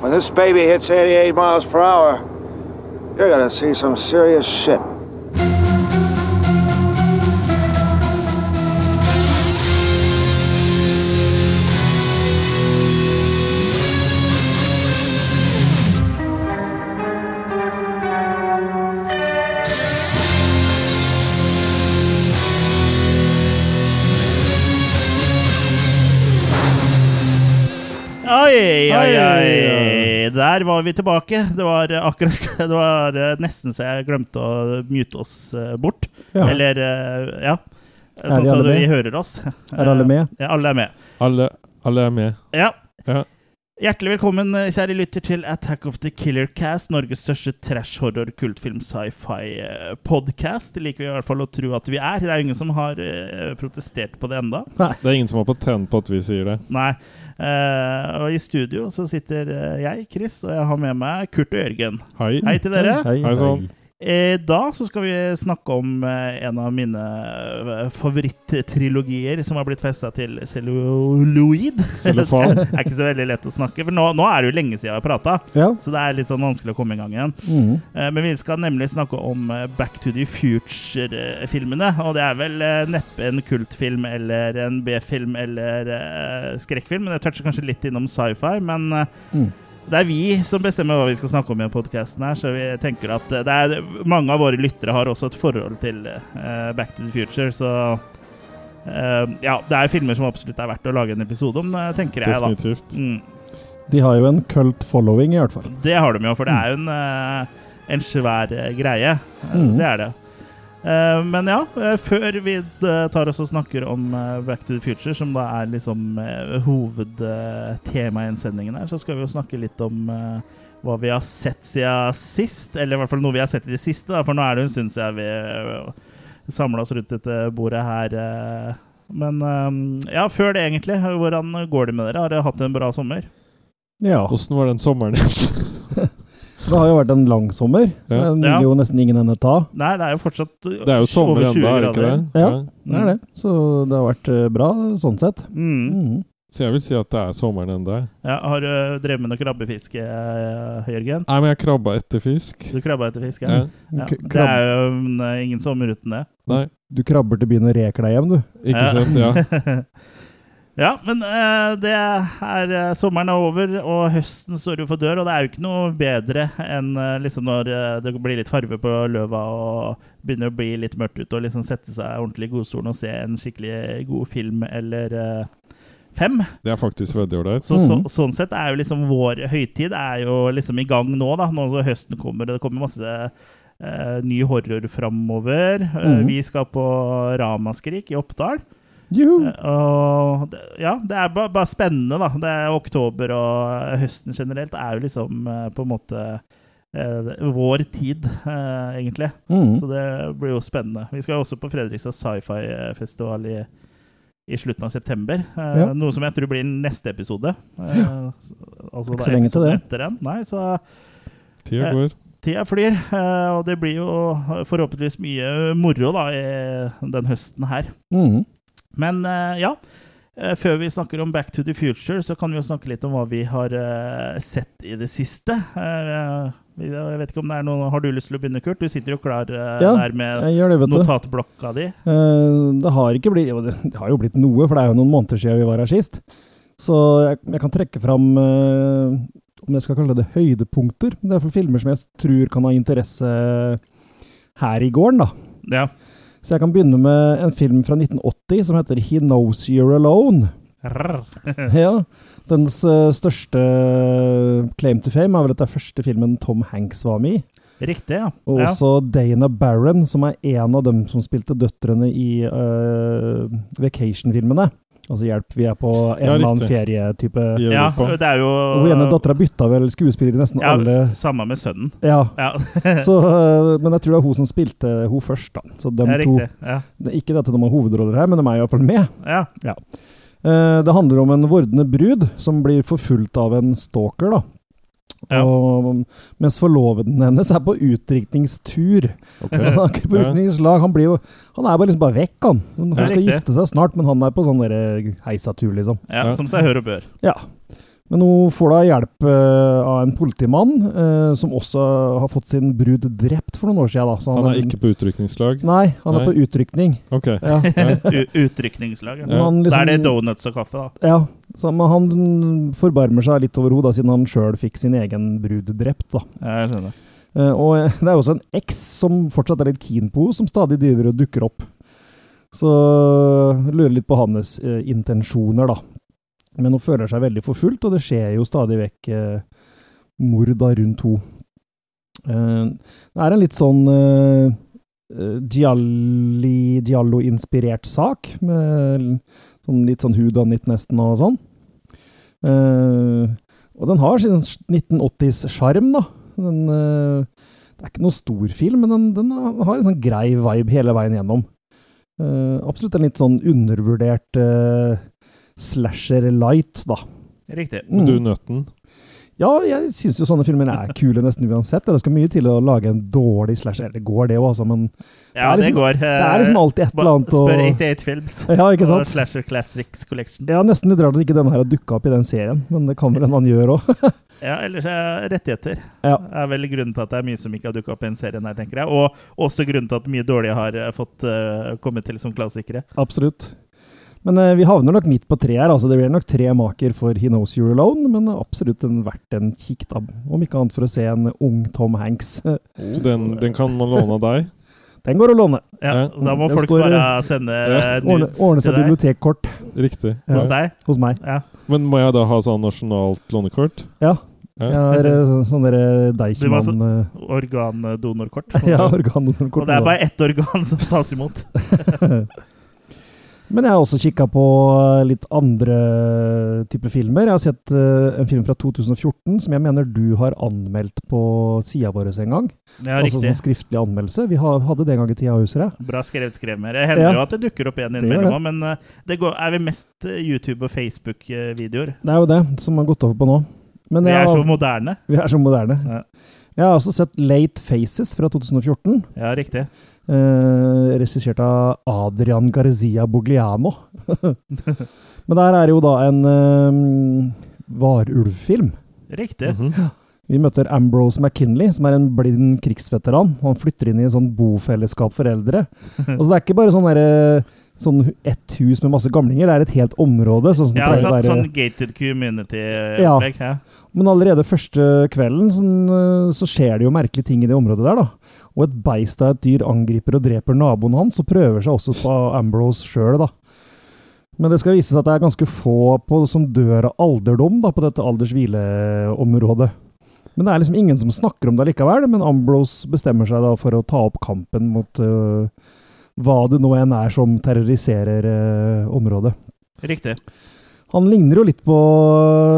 When this baby hits 88 miles per hour, you're gonna see some serious shit. Oi, oi, oi. Der var vi tilbake. Det var akkurat Det var eh, nesten så jeg glemte å mute oss eh, bort. Ja. Eller eh, Ja. Sånn som alle vi hører oss. Er alle med? Ja, alle er med. Alle, alle er med. Ja. Ja. Hjertelig velkommen, kjære lytter, til Attack of the Killer Cast, Norges største trash horror, kultfilm, sci-fi podcast. Det liker vi i hvert fall å tro at vi er. Det er ingen som har protestert på det enda. Nei. Det er ingen som har patent på at vi sier det. Nei. Eh, og i studio så sitter eh, jeg, Chris, og jeg har med meg Kurt og Jørgen. Hei. Hei til dere. Hei, Hei sann. I dag så skal vi snakke om eh, en av mine eh, favoritt-trilogier som har blitt festa til celluloid. Cellofan. det er ikke så veldig lett å snakke, for nå, nå er det jo lenge siden jeg har prata. Ja. Så det er litt sånn vanskelig å komme i gang igjen. Eh, Men vi skal nemlig snakke om eh, Back to the Future-filmene. Og det er vel eh, neppe en kultfilm eller en B-film eller eh, skrekkfilm. Men jeg toucher kanskje litt innom sci-fi. Men eh, Mm. Det er vi som bestemmer hva vi skal snakke om i podkasten her, så vi tenker at eh, det er, mange av våre lyttere har også et forhold til uh, Back to the Future, så uh, Ja, det er filmer som absolutt er verdt å lage en episode om, tenker jeg, da. Definitivt. Mm. De har jo en cult following, i hvert fall. Det har de jo, for det er jo en, uh, en svær greie. Mhm. Det er det. Eh, men ja, eh, før vi eh, tar oss og snakker om Back to the Future, som da er liksom hovedtemaet i en sendingen her, så skal vi jo snakke litt om hva vi har sett siden sist. Eller i hvert fall noe vi har sett i det siste, da, for nå er det en stund siden vi samla oss rundt dette bordet her. men ja, før det, egentlig. Hvordan går det med dere? Har dere hatt en bra sommer? Ja. Åssen var den sommeren? Det har jo vært en lang sommer. Ja. Den vil jo nesten ingen ende ta. Nei, det er jo fortsatt Det er jo sommer over 20 ennå, er det ikke det? Ja. Det er det. Så det har vært eh, bra, sånn sett. Mm. Mm. Så jeg vil si at det er sommeren ennå. Ja, har du drevet med noe krabbefiske, eh, Jørgen? Nei, men jeg krabba etter fisk. Du krabba etter fisk, ja? Ja. ja. Det er jo mm, ingen sommer uten det. Nei, Du krabber til byen og reker deg hjem, du. ikke sant? Ja. ja, men uh, det er uh, Sommeren er over, og høsten står jo for dør. Og det er jo ikke noe bedre enn uh, liksom når det blir litt farve på løva og begynner å bli litt mørkt ute, og liksom sette seg ordentlig i godstolen og se en skikkelig god film eller fem. Det er faktisk veldig ålreit. Så, så, så, sånn sett er jo liksom vår høytid er jo liksom i gang nå, da. Nå som høsten kommer, og det kommer masse eh, ny horror framover. Mhm. vi skal på Ramaskrik i Oppdal. Juhu! Eh, og ja, det er bare, bare spennende, da. Det er oktober og høsten generelt er jo liksom eh, på en måte eh, vår tid, eh, egentlig. Mm. Så det blir jo spennende. Vi skal jo også på Fredrikstad sci-fi-festival i, i slutten av september. Eh, Ja. Noe som jeg tror blir neste episode. Eh, Ja. Altså Ikke så lenge til det. Etter den. Nei, så Tida Eh, går. tida flyr. eh, og det blir jo forhåpentligvis mye moro da i den høsten her. Mhm. Men eh, ja. eh, Før vi snakker om Back to the Future, så kan vi jo snakke litt om hva vi har eh, sett i det siste. Jeg vet ikke om det er noe Har du lyst til å begynne, Kurt? Du sitter jo klar Ja, der med det, notatblokka di. Det har ikke blitt Jo, det, har jo blitt noe, for det er jo noen måneder siden vi var her sist. Så jeg, jeg kan trekke fram om jeg skal kalle det høydepunkter. Det er for filmer som jeg tror kan ha interesse her i gården, da. Ja. Så jeg kan begynne med en film fra 1980 som heter He Knows You're Alone. ja, Dens eh, største claim to fame er vel at det er første filmen Tom Hanks var med i. Riktig, ja. Og ja. også Dana Barron, som er en av dem som spilte døtrene i uh, Vacation-filmene. Altså Hjelp, vi er på en Ja, eller annen ferietype. Ja, det er jo Og hun ene dattera bytta vel skuespiller i nesten ja, alle Samme med sønnen. Ja. Ja, Så, eh, men jeg tror det er hun som spilte hun først, da. Så de ja to. Ja. Ikke dette de har hovedroller her, men de er iallfall med. ja. ja. det handler om en vordende brud som blir forfulgt av en stalker, da. Ja. Og, mens forloveden hennes er på utdrikningstur. Okay. Han er ikke på utdrikningslag. Han, blir jo, han er bare liksom bare vekk, han. Hun skal riktig. gifte seg snart, men han er på sånn der heisatur, liksom. ja, Ja. Som seg hør og bør. Ja. Men hun får da hjelp eh, av en politimann eh, som også har fått sin brud drept for noen år siden. Da. Så Han er ikke på utrykningslag? Nei, han er på utrykning. Ok. Ja. Utrykningslag. Ja. Han Da liksom- er det donuts og kaffe, da. Ja, så, men han forbarmer seg litt over henne, siden han sjøl fikk sin egen brud drept. da. Jeg skjønner. Eh, og eh, det er også en eks som fortsatt er litt keen på henne, som stadig driver og dukker opp. Så lurer litt på hans eh, intensjoner, da. Men hun føler seg veldig forfulgt, og det skjer jo stadig vekk eh, mord rundt henne. Eh, det er en litt sånn eh, eh, Giallo-inspirert sak, med sånn litt sånn hudanit nesten og sånn. Eh, og den har sin 1980s-sjarm, da. Den, eh, det er ikke noe stor film, men den, den har en sånn grei vibe hele veien gjennom. Eh, absolutt en litt sånn undervurdert slasher light, da. Riktig. Men du Mm. nøt den? Ja, jeg syns jo sånne filmer er kule nesten uansett. Det skal mye til å lage en dårlig slasher. Eller det går, det òg, altså, men Ja, det liksom, det går. det er liksom alltid et eller annet å Spør 88 Films. Ja, ikke Og? Slasher Classics Collection. Ja, nesten litt rart at ikke denne her har dukka opp i den serien, men det kan vel hende han gjør òg. Ja, ellers er rettigheter. Ja. er vel grunnen til at det er mye som ikke har dukka opp i den serien her, tenker jeg. Og også grunnen til at mye dårlig har eh, fått uh, kommet til som klassikere. Absolutt. Men eh, vi havner nok midt på tre her. altså Det blir nok tre maker for He Knows You're Alone, men absolutt en, verdt en kikk, da. Om ikke annet for å se en ung Tom Hanks. Så den, den kan man låne av deg? Den går å låne. Ja. Da må den folk står- bare sende Ja. eh, Ordne, seg bibliotekkort Riktig. Ja. Hos deg. hos meg. Ja. Men må jeg da ha sånn nasjonalt lånekort? Ja. Ja. Jeg har eh, sånn derre Du må Deichman eh, Organdonorkort. Ja, organdonorkort. Og det er bare ett organ som tas imot. Men jeg har også kikka på eh, litt andre typer filmer. Jeg har sett uh, en film fra 2014 som jeg mener du har anmeldt på sida vår en gang. Ja, altså riktig. sånn skriftlig anmeldelse. Vi ha- hadde det en gang i tida, husker jeg. Bra skrevet skrevet. Det hender Ja. jo at det dukker opp igjen innimellom, òg, men uh, det går, er vel mest YouTube- og Facebook-videoer. Det er jo det som har gått over på nå. Men Vi er så moderne. vi er så moderne. Ja. Jeg har også sett Late Faces fra 2014. Ja, riktig. Eh, Regissert av Adrian Garzia Bogliano. Men der er jo da en eh, varulvfilm. Riktig. Mhm. Vi møter Ambrose McKinley, som er en blind krigsveteran. Han flytter inn i en sånn bofellesskap for eldre. Altså, det er ikke bare sånn derre Sånn ett hus med masse gamlinger. Det er et helt område. Sånn som Ja, det sånn, være. sånn gated community-opplegg. Ja. Men allerede første kvelden sånn, eh, så skjer det jo merkelige ting i det området der, da. Og et beist av et dyr angriper og dreper naboen hans, og prøver seg også på Ambrose sjøl, da. Men det skal vise seg at det er ganske få på, som dør av alderdom da, på dette aldershvileområdet. Men det er liksom ingen som snakker om det likevel, men Ambrose bestemmer seg da for å ta opp kampen mot uh, hva det nå enn er som terroriserer uh, området. Riktig. Han ligner jo litt på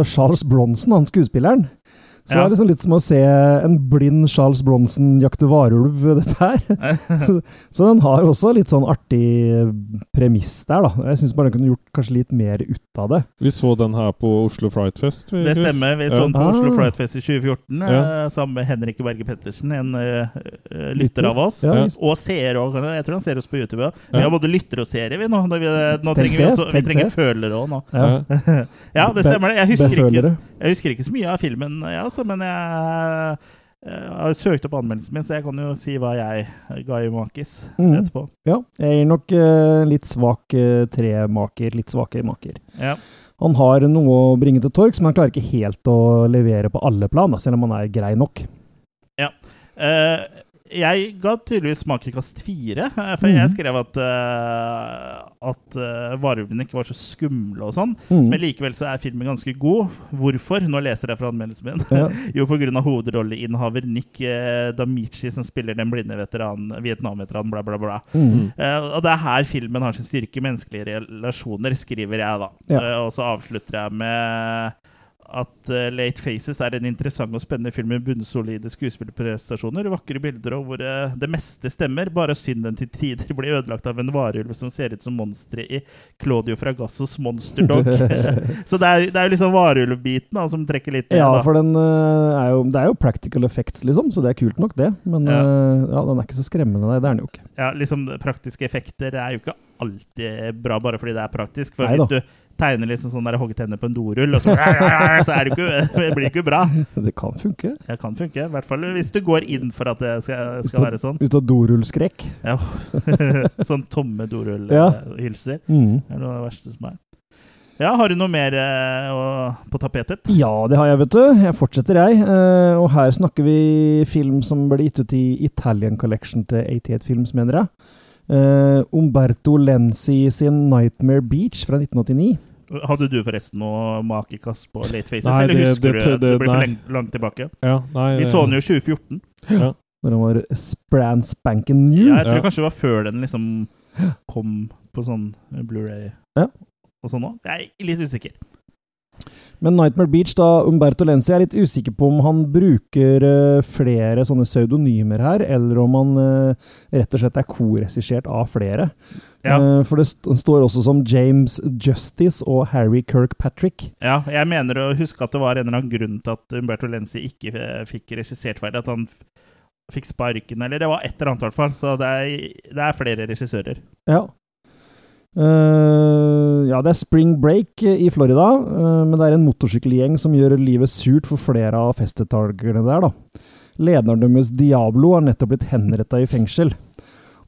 Charles Bronson, han skuespilleren. Så det er liksom litt som å se en blind Charles Bronson jakte varulv, dette her. Så den har også litt sånn artig premiss der, da. Jeg syns bare den kunne gjort kanskje litt mer ut av det. Vi så den her på Oslo Fright Fest. vi, Det stemmer. Vi så Ja. den på Oslo Ah. Fright Fest i 2014 Ja. eh, sammen med Henrik Berge Pettersen, en uh, lytter av oss. Ja, Ja. Og seer òg. Jeg tror han ser oss på YouTube. Ja. Vi har både lyttere og seere, vi nå. Vi, nå trenger vi også Vi trenger følere òg nå. Ja. Ja. Ja, det stemmer det. Jeg husker, ikke, jeg husker ikke så mye av filmen, jeg, altså, men jeg, jeg har søkt opp anmeldelsen min, så jeg kan jo si hva jeg ga i makis mm. etterpå. Ja, jeg gir nok uh, litt svak uh, tremaker, litt svake maker. Ja. Han har noe å bringe til torgs, men han klarer ikke helt å levere på alle plan, da, selv om han er grei nok. Eh, jeg ga tydeligvis makerkast fire, eh, for mm. jeg skrev at, uh, at uh, varulvene ikke var så skumle og sånn. Mm. Men likevel så er filmen ganske god. Hvorfor? Nå leser jeg fra anmeldelsen min. Ja. jo, pga. hovedrolleinnehaver Nick uh, Damici, som spiller den blinde veteran, Vietnam-veteranen, bla, bla, bla. Mm. Uh, og det er her filmen har sin styrke. Menneskelige relasjoner, skriver jeg da. Ja. Uh, og så avslutter jeg med at uh, Late Faces er en interessant og spennende film med bunnsolide skuespillerprestasjoner, vakre bilder og hvor uh, det meste stemmer. Bare synd den til tider blir ødelagt av en varulv som ser ut som monsteret i Claudio Fragassos Monster Dog. så det er, det er jo liksom varulvbiten da, som trekker litt ned. Ja, da. for den uh, er jo, det er jo practical effects, liksom, så det er kult nok, det. Men Ja. ja, den er ikke så skremmende, nei. Det er den jo ikke. Ja, liksom Praktiske effekter er jo ikke alltid bra bare fordi det er praktisk. For Neida. hvis du tegner liksom sånn hoggetenner på en dorull, og så, så er det, ikke, det blir ikke bra. Det kan funke. Det kan funke, i hvert fall hvis du går inn for at det skal, skal være sånn. Hvis du har dorullskrekk. Ja. sånn tomme Ja. dorullhylser. Mm. Det er noe av det verste som er. Ja, har du noe mer eh, på tapetet? Ja, det har jeg, vet du. Jeg fortsetter, jeg. Eh, og her snakker vi film som ble gitt ut i Italian Collection til 88 Films, mener jeg. Eh, Umberto Lenzi sin 'Nightmare Beach' fra 1989. Hadde du forresten noe makekast på Late Faces, Nei, eller det- husker det- du at det det- blir for langt tilbake? Ja, nei Vi så den jo i 2014. Ja. Når den var spran spanken new. Ja, jeg tror Ja. kanskje det var før den liksom kom på sånn Blu-ray Ja. og sånn òg. Jeg er litt usikker. Men 'Nightmare Beach', da Umberto Lenzi er litt usikker på om han bruker uh, flere sånne pseudonymer her, eller om han uh, rett og slett er korregissert av flere. Ja. Uh, for det st står også som James Justice og Harry Kirkpatrick. Ja, jeg mener å huske at det var en eller annen grunn til at Umberto Lenzi ikke fikk regissert ferdig. At han fikk sparken, eller det var et eller annet i hvert fall. Så det er, det er flere regissører. Ja. Eh, ja, det er spring break i Florida, uh, men det er en motorsykkelgjeng som gjør livet surt for flere av festdeltakerne der, da. Lederen deres, Diablo, har nettopp blitt henretta i fengsel.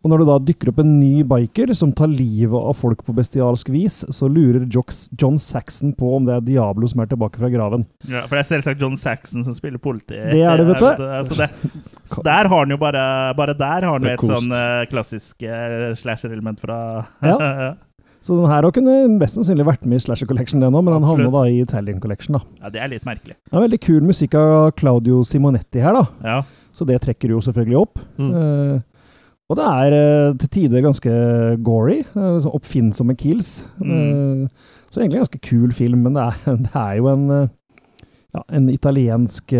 Og når det da dukker opp en ny biker som tar livet av folk på bestialsk vis, så lurer Jox, John Saxon på om det er Diablo som er tilbake fra graven. Ja, for det er selvsagt John Saxon som spiller politi. Det er det, vet du. Så, det, så der har han jo bare Bare der har han jo et sånn eh, klassisk uh, slasher-element fra Ja. Så den her kunne mest sannsynlig vært med i Slasher Collection, den nå, men den havna da i Italian Collection, da. ja, det er litt merkelig. Det er veldig kul musikk av Claudio Simonetti her, da. Ja. Så det trekker jo selvfølgelig opp. Mm. Eh, og det er eh, til tider ganske gory. eh, oppfinnsomme kills. Mm. Eh, så egentlig en ganske kul film, men det er, det er jo en, ja, en italiensk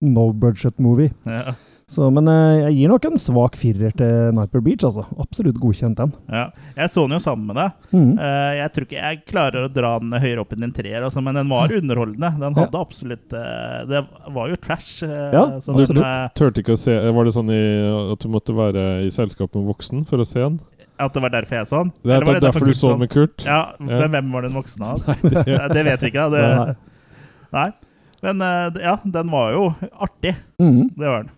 no budget movie. Ja. Så, men eh, jeg gir nok en svak firer til Niper Beach, altså. Absolutt godkjent den. ja. Jeg så den jo sammen med deg. Mm. Eh, jeg tror ikke jeg klarer å dra den høyere opp enn en treer, altså, men den var underholdende. Den hadde absolutt eh, Det var jo trash. Ja, så Du den, eh, turte ikke å se Var det sånn i, at du måtte være i selskap med voksen for å se den? at det var derfor jeg så den? Det er var det derfor du så den med Kurt? Ja, Ja. hvem var den voksne av Altså? Nei, det, det vet vi ikke. da. Nei. Det, nei. Men eh, ja, den var jo artig. Mm. Det var den.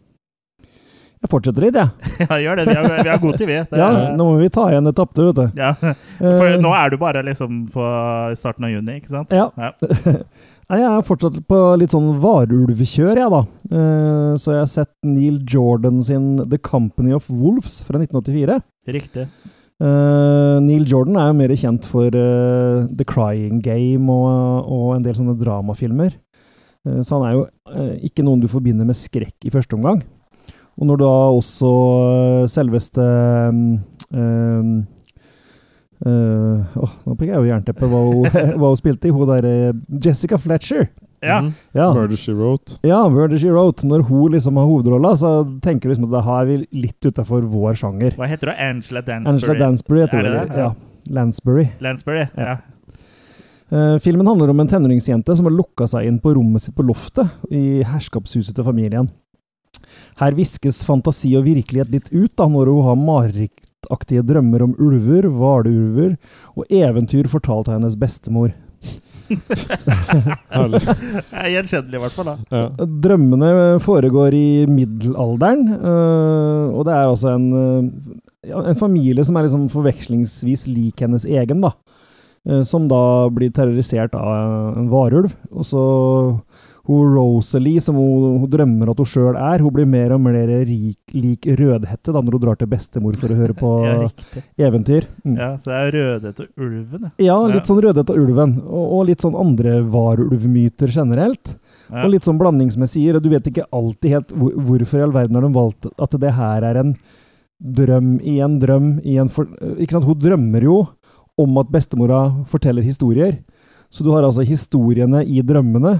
Jeg fortsetter litt, jeg. Ja, gjør det. Vi har, vi har god tid, vi. Det, Ja, nå må vi ta igjen det tapte, vet du. ja. For uh, nå er du bare liksom på starten av juni, ikke sant? Ja. Ja. Nei, jeg er fortsatt på litt sånn varulvkjør, jeg, da. Uh, så jeg har sett Neil Jordan sin The Company of Wolves fra 1984. Riktig. Uh, Neil Jordan er jo mer kjent for The Crying Game og, og en del sånne dramafilmer. Så han er jo ikke noen du forbinder med skrekk i første omgang. Og når da også eh, selveste um, Uh, oh, Nå fikk jeg jo jernteppe hva hva hun spilte i. Hun derre Jessica Fletcher. Ja. Mm. Ja. Murder She Wrote. Ja, Murder She Wrote. Når hun liksom har hovedrolla, så tenker du liksom at da har vi litt utafor vår sjanger. Hva heter du? Angela Dansbury? Angela Dansbury heter Er det det? Ja. Lansbury. Lansbury? Ja. Ja. Uh, filmen handler om en tenåringsjente som har lukka seg inn på rommet sitt på loftet i herskapshuset til familien. Her viskes fantasi og virkelighet litt ut da, når hun har marerittaktige drømmer om ulver, hvalulver og eventyr fortalt av hennes bestemor. Gjenkjennelig, i hvert fall. da. Ja. Drømmene foregår i middelalderen, øh, og det er altså en, øh, en familie som er liksom forvekslingsvis lik hennes egen, da. Øh, Som da blir terrorisert av en varulv. Og så hun Rosalie, som hun, hun drømmer at hun sjøl er, hun blir mer og mer rik, lik Rødhette da når hun drar til bestemor for å høre på Ja, eventyr. Mm. Ja, Så det er Rødhette og Ulven, ja. Ja, litt sånn Rødhette og ulven, og, og litt sånn andre varulvmyter generelt. ja. Og litt sånn blandingsmessig, du vet ikke alltid helt hvor, hvorfor i all verden har de valgt at det her er en drøm i en drøm i en for, Ikke sant, hun drømmer jo om at bestemora forteller historier. Så du har altså historiene i drømmene.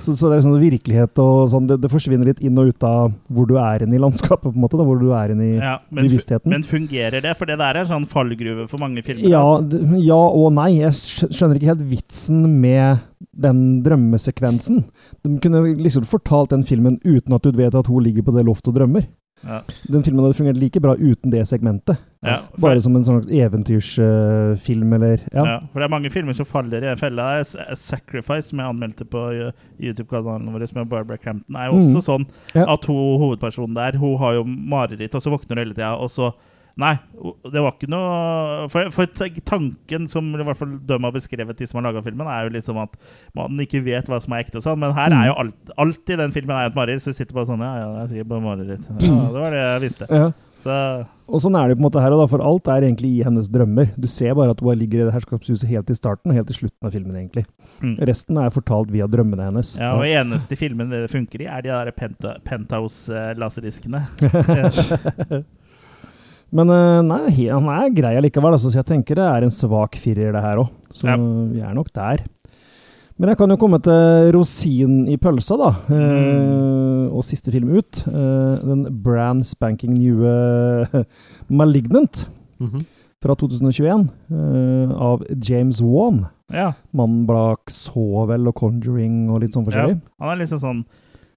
Så, så det er sånn virkelighet og sånn, det, det forsvinner litt inn og ut av hvor du er inne i landskapet, på en måte, da, hvor du er inne i Ja, men, bevisstheten. men fungerer det? For det der er en sånn fallgruve for mange filmer. Ja, ja og nei. Jeg skjønner ikke helt vitsen med den drømmesekvensen. De kunne liksom fortalt den filmen uten at du vet at hun ligger på det loftet og drømmer. Ja. Den filmen hadde fungert like bra uten det segmentet. Ja, for, Bare som en sånn eventyrsfilm, eller ja. ja. for det er mange filmer som faller i en felle. S- Sacrifice, som jeg anmeldte på uh, YouTube-kanalen vår med Barbara Crampton, er jo også også sånn at hun, hovedpersonen der Hun har jo mareritt, og så våkner hun hele tida, og så Nei, det var ikke noe For, for tanken som i hvert fall de har beskrevet, de som har laga filmen, er jo liksom at man ikke vet hva som er ekte og sånn, men her Mm. er jo alt, alt i den filmen er et mareritt, så du sitter bare sånn Ja, ja, det er sikkert bare mareritt. Ja, Mm. det var det jeg visste. ja. Så Og sånn er det på en måte her, da, for alt er egentlig i hennes drømmer. Du ser bare at hun ligger i det herskapshuset helt i starten og helt til slutten av filmen, egentlig. mm. Resten er fortalt via drømmene hennes. Ja, og eneste filmen det funker i, er de der penta, Penthouse-laserdiskene. Men eh, nei, han er grei allikevel, altså, så jeg tenker det er en svak firer, det her òg. Så Ja. vi er nok der. Men jeg kan jo komme til rosinen i pølsa, da. Eh, og siste film ut. Eh, den brand spanking new Malignant Malignant -hmm. fra 2021 eh, av James Wan. ja, Mannen bak Sovel og Conjuring og litt sånn ja. forskjellig. Han er liksom sånn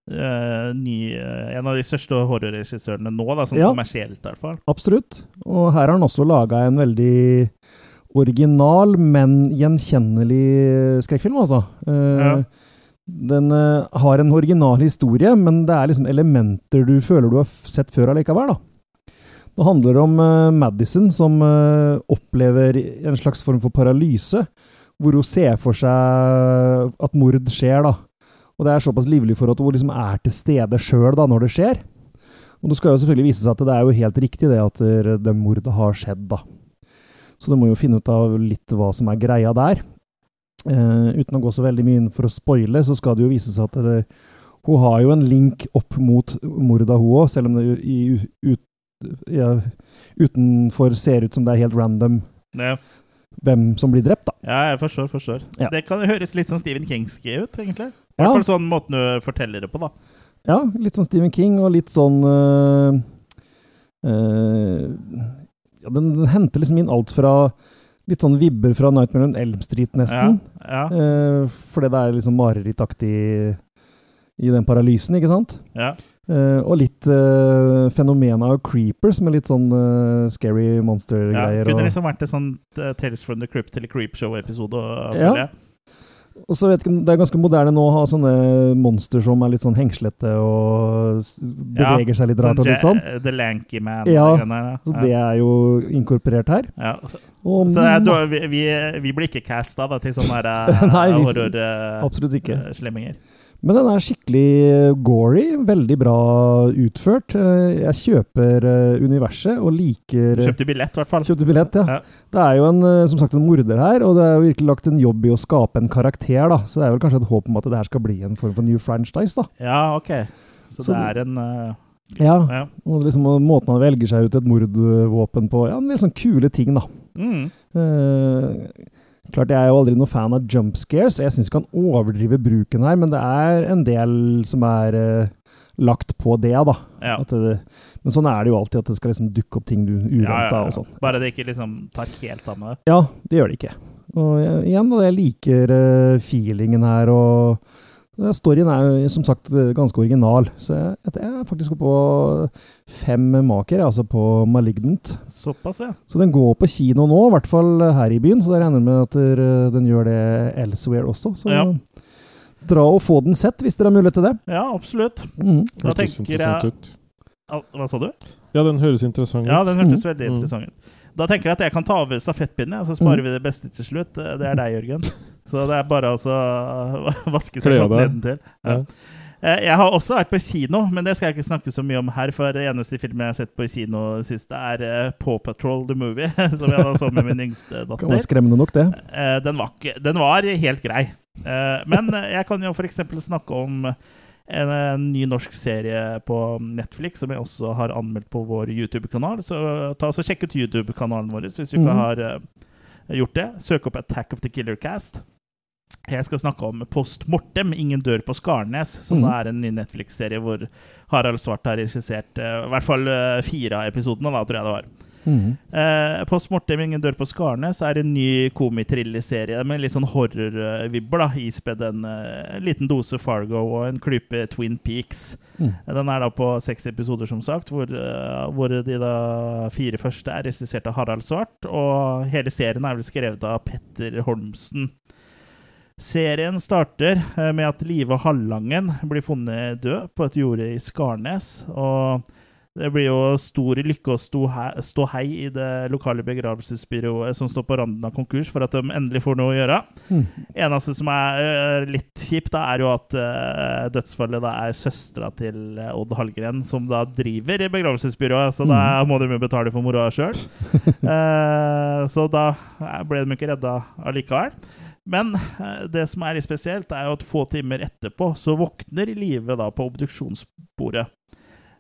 eh, ny, uh, En av de største horrorregissørene nå, da, sånn Ja. kommersielt i hvert fall. Absolutt. Og her har han også laga en veldig original, men gjenkjennelig skrekkfilm, altså. Uh, Ja. Den har en original historie, men det er liksom elementer du føler du har sett før allikevel, da. Det handler om Madison som opplever en slags form for paralyse, hvor hun ser for seg at mord skjer, da. Og det er såpass livlig for at hun liksom er til stede sjøl når det skjer. Og det skal jo selvfølgelig vise seg at det er jo helt riktig det at det mordet har skjedd, da. Så du må jo finne ut av litt hva som er greia der. Eh, uten å gå så veldig mye inn for å spoile, så skal det jo vise seg at det, hun har jo en link opp mot mordet, hun òg, selv om det i, ut, ja, utenfor ser ut som det er helt random Ja, hvem som blir drept, da. ja jeg forstår. forstår. Ja. Det kan høres litt sånn Stephen Kingski ut, egentlig. I hvert fall sånn måten du forteller det på, da. Ja, litt sånn Stephen King, og litt sånn øh, øh, Ja, den, den henter liksom inn alt fra Litt sånn vibber fra Nightmare on Elm Street, nesten. Ja, Eh, fordi det er liksom marerittaktig i den paralysen, ikke sant? ja. Uh, og litt uh, fenomenet av creepers, med litt sånn uh, scary monster-greier. Ja, Kunne liksom vært et sånn Tales from the Crypt eller Creepshow-episode. Ja. jeg. Og så vet jeg ikke, Det er ganske moderne nå å ha sånne monster som er litt sånn hengslete og beveger beveger seg litt rart og litt sånn. Ja- The Lanky Man. Ja, der, ja. Så det er jo inkorporert her. Ja. Og Så da, vi, vi, vi blir ikke casta til sånne horror-slemminger? uh, absolutt ikke. slemminger. Men den er skikkelig gory, veldig bra utført. Eh, Jeg kjøper eh, universet og liker Du kjøpte billett, i hvert fall. Kjøpte billett, ja. Ja. Det er jo en, eh, som sagt en morder her, og det er jo virkelig lagt en jobb i å skape en karakter, da. Så det er vel kanskje et håp om at det her skal bli en form for new franchise, da. Ja, ok. Så, Så det er en uh, Ja. ja. Og liksom måten han velger seg ut et mordvåpen på. Ja, en del sånn kule ting, da. Mm. Eh, klart, jeg er jo aldri noe fan av jump scares. Jeg syns ikke han overdriver bruken her, men det er en del som er uh, lagt på det, da. ja. Det, men sånn er det jo alltid, at det skal liksom dukke opp ting du uventa ja, ja. og sånn. Bare det ikke liksom tar helt av med det. Ja, det gjør det ikke. Og jeg, igjen, da, jeg liker uh, feelingen her, og storyen er jo som sagt ganske original. Så jeg, jeg er faktisk oppe på fem maker, altså på Malignant. Såpass, ja. Så den går på kino nå, i hvert fall her i byen, så jeg regner med at den gjør det elsewhere også. Så Ja. dra og få den sett, hvis dere har mulighet til det. Ja, absolutt. Mm. Da tenker jeg Hva sa du? Ja, den høres interessant ut. Ja, den hørtes veldig Mm. interessant ut. Da tenker jeg at jeg kan ta over stafettpinnen, så sparer Mm. vi det beste til slutt. Det det er deg, Jørgen. Så det er bare altså å vaske seg godt nedentil. Ja. Eh, Jeg har også vært på kino, men det skal jeg ikke snakke så mye om her. For det eneste filmen jeg har sett på kino sist, er eh, Paw Patrol the Movie. Som jeg da så med min yngste Kan være var skremmende nok, det. Eh, Den var, den var helt grei. Men jeg kan jo f.eks. snakke om en, en ny norsk serie på Netflix som jeg også har anmeldt på vår YouTube-kanal. Så ta og sjekk ut YouTube-kanalen vår hvis du ikke mm. har gjort det. Søk opp 'Attack of the Killer Cast'. Jeg skal snakke om Post Mortem, 'Ingen dør på Skarnes', som mm. da er en ny Netflix-serie hvor Harald Svart har regissert uh, i hvert fall uh, fire av episodene, da, tror jeg det var. Mm. Uh, Post Mortem Ingen dør på Skarnes er en ny komitrilleserie med litt sånn horrorvibber. da, Ispedd en eh, liten dose Fargo og en klype Twin Peaks. Mm. Den er da på seks episoder, som sagt, hvor, eh, hvor de da fire første er regissert av Harald Svart. Og hele serien er vel skrevet av Petter Holmsen. Serien starter eh, med at Live Hallangen blir funnet død på et jorde i Skarnes. og det blir jo stor lykke og stå hei, i det lokale begravelsesbyrået som står på randen av konkurs, for at de endelig får noe å gjøre. Mm. Eneste som er øh, litt kjipt, da, er jo at øh, dødsfallet da er søstera til Odd Hallgren, som da driver i begravelsesbyrået, så da må de jo betale for moroa sjøl. så da eh, ble de ikke redda allikevel. Men eh, det som er litt spesielt, er jo at få timer etterpå så våkner Live da på obduksjonsbordet.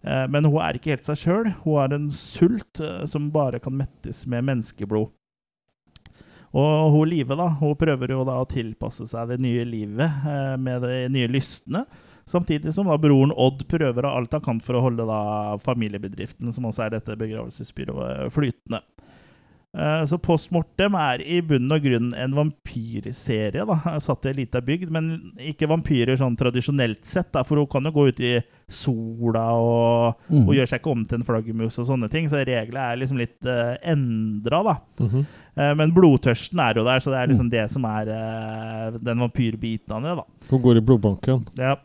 Eh, Men hun er ikke helt seg sjøl. Hun har en sult eh, som bare kan mettes med menneskeblod. Og hun Live da, hun prøver jo da å tilpasse seg det nye livet med de nye lystene. Samtidig som da broren Odd prøver av alt han kan for å holde da familiebedriften, som også er dette begravelsesbyrået, flytende. Eh, Så Post Mortem er i bunn og grunn en vampyrserie, da, satt i ei lita bygd. Men ikke vampyrer sånn tradisjonelt sett, da, for hun kan jo gå ut i sola og, mm. og gjør seg ikke om til en flaggermus og sånne ting. Så reglene er liksom litt uh, endra, da. Mm -hmm. uh, men blodtørsten er jo der, så det er liksom det som er uh, den vampyrbiten av det, da. Hun går i blodbanken. Ja.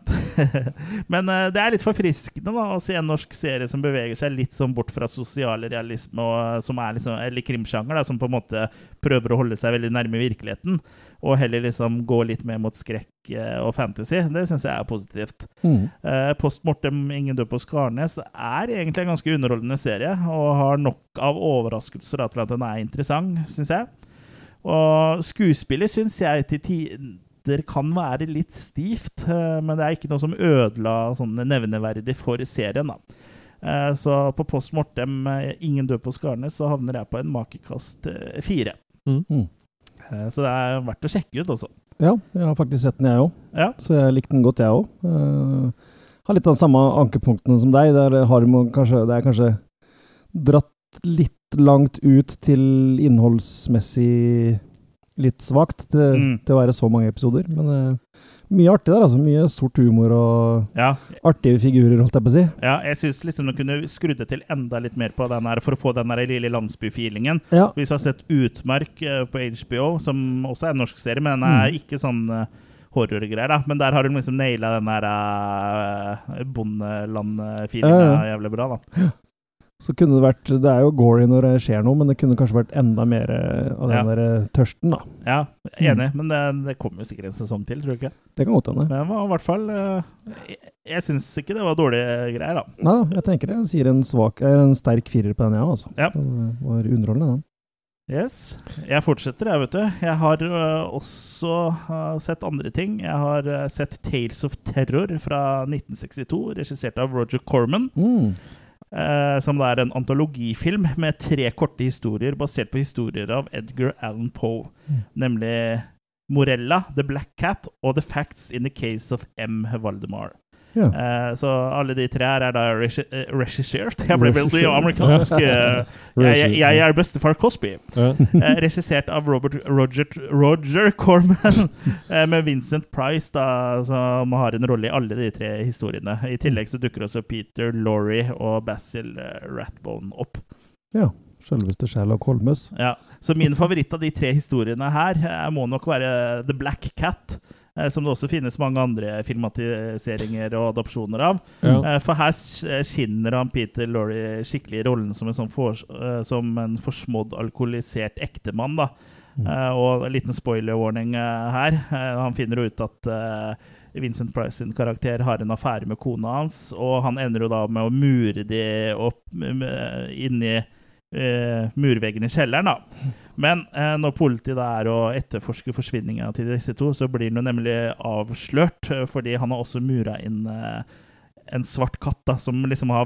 Men uh, det er litt forfriskende da, å se en norsk serie som beveger seg litt sånn bort fra sosiale realisme, og, som er liksom, eller krimsjanger, da, som på en måte prøver å holde seg veldig nærme virkeligheten, og heller liksom gå litt mer mot skrekk eh, og fantasy. Det syns jeg er positivt. Mm. Eh, Post Mortem Ingen død på Skarnes er egentlig en ganske underholdende serie, og har nok av overraskelser til at den er interessant, syns jeg. Og skuespillet syns jeg til tider kan være litt stivt, eh, men det er ikke noe som ødela sånn nevneverdig for serien. da. Eh, Så på Post Mortem Ingen død på Skarnes så havner jeg på en makekast fire. Mhm. Eh, Så det er verdt å sjekke ut, altså. Ja, jeg har faktisk sett den, jeg òg. Ja. Så jeg likte den godt, jeg òg. har litt av de samme ankepunktene som deg. Der har kanskje, det er kanskje dratt litt langt ut til innholdsmessig litt svakt til, Mm. til å være så mange episoder. Men eh, mye artig der, altså. Mye sort humor og Ja, artige figurer, holdt jeg på å si. Ja, jeg syns liksom du kunne skrudd det til enda litt mer på den her for å få den der lille landsbyfeelingen. Ja. Hvis du har sett Utmark eh, på HBO, som også er en norsk serie, men den er Mm. ikke sånn eh, horrorgreier, da. Men der har hun liksom naila den der uh, bondeland-feelinga Ja, jævlig bra, da. Så kunne det vært Det er jo gory når det skjer noe, men det kunne kanskje vært enda mer eh, av den Ja. der eh, tørsten, da. Ja, enig, men det, det kommer jo sikkert en sesong til, tror du ikke? Det kan godt hende. Men det var i hvert fall eh, Jeg, jeg syns ikke det var dårlige greier, da. Nei jeg tenker det. Jeg sier en, svak, en sterk firer på den, jeg, altså. Ja. Det var underholdende, den. Yes. Jeg fortsetter, jeg, vet du. Jeg har uh, også uh, sett andre ting. Jeg har uh, sett Tales of Terror fra 1962, regissert av Roger Corman. Mm. Eh, som er en antologifilm med tre korte historier basert på historier av Edgar Allan Poe. Mm. Nemlig Morella, The Black Cat og The Facts in the Case of M. Valdemar. Ja. Eh, så alle de tre her er da eh, regissert. Jeg ble veldig amerikansk. eh, jeg, jeg, er bestefar Cosby. Regissert av Robert Roger, Roger Corman, med Vincent Price, da, som har en rolle i alle de tre historiene. I tillegg så dukker også Peter Laurie og Basil Ratbone opp. ja. Selveste Sherlock Holmes. Ja. Så min favoritt av de tre historiene her må nok være The Black Cat. Eh, Som det også finnes mange andre filmatiseringer og adopsjoner av. Ja. Eh, For her eh, skinner han Peter Laurie skikkelig i rollen som en, sånn for, som en forsmådd, alkoholisert ektemann. da. Mm. Og en liten spoiler-warning eh, her. Han finner jo ut at Vincent Price sin karakter har en affære med kona hans, og han ender jo da med å mure de opp inni eh, murveggen i kjelleren. da. Men eh, når politiet da er å etterforske forsvinninga til disse to, så blir han nemlig avslørt, eh, fordi han har også mura inn eh, en svart katt da, som liksom har,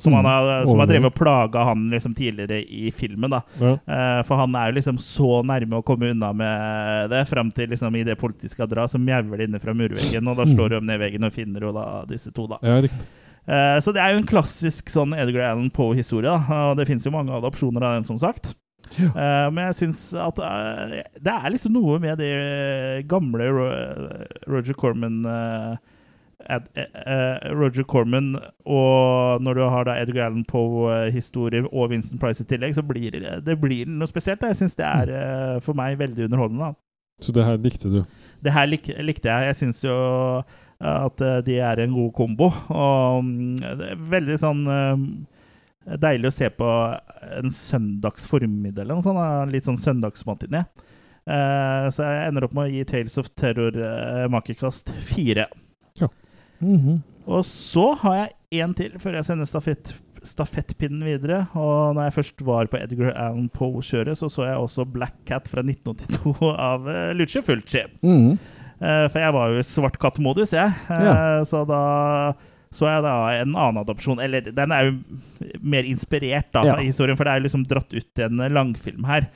som han har, som har drevet og plaga han liksom tidligere i filmen. da. Ja. Eh, for han er jo liksom så nærme å komme unna med det, fram til liksom i det politiet skal dra, så mjauer det inne fra murveggen, og da slår de ned veggen og finner jo da disse to, da. ja, riktig. Eh, så det er jo en klassisk sånn Edgar Allan Poe-historie. Og det fins jo mange adopsjoner av den, som sagt. Ja. Eh, men jeg syns at eh, det er liksom noe med det gamle Ro Roger Corman Roger Corman og når du har da Edgar Allan Poe-historier og Vincent Price i tillegg, så blir det, det blir noe spesielt. da. Jeg syns det er for meg veldig underholdende. da. Så det her likte du? Det her lik, likte jeg. Jeg syns jo at eh, de er en god kombo. Og mm, det er veldig sånn eh, deilig å se på en søndags formiddag eller noe sånt. Litt sånn søndagsmatiné. Eh, så jeg ender opp med å gi Tales of Terror makekast fire. Mhm. Og så har jeg én til før jeg sender stafett, stafettpinnen videre. Og når jeg først var på Edgar Allan Poe-kjøret, så så jeg også Black Cat fra 1982 av Lucio Fulci. Mhm. Eh, for jeg var jo i svart katt-modus, jeg. Eh, Ja. Så da så jeg da en annen adopsjon. Eller den er jo mer inspirert da, Ja. av historien, for det er jo liksom dratt ut i en langfilm her.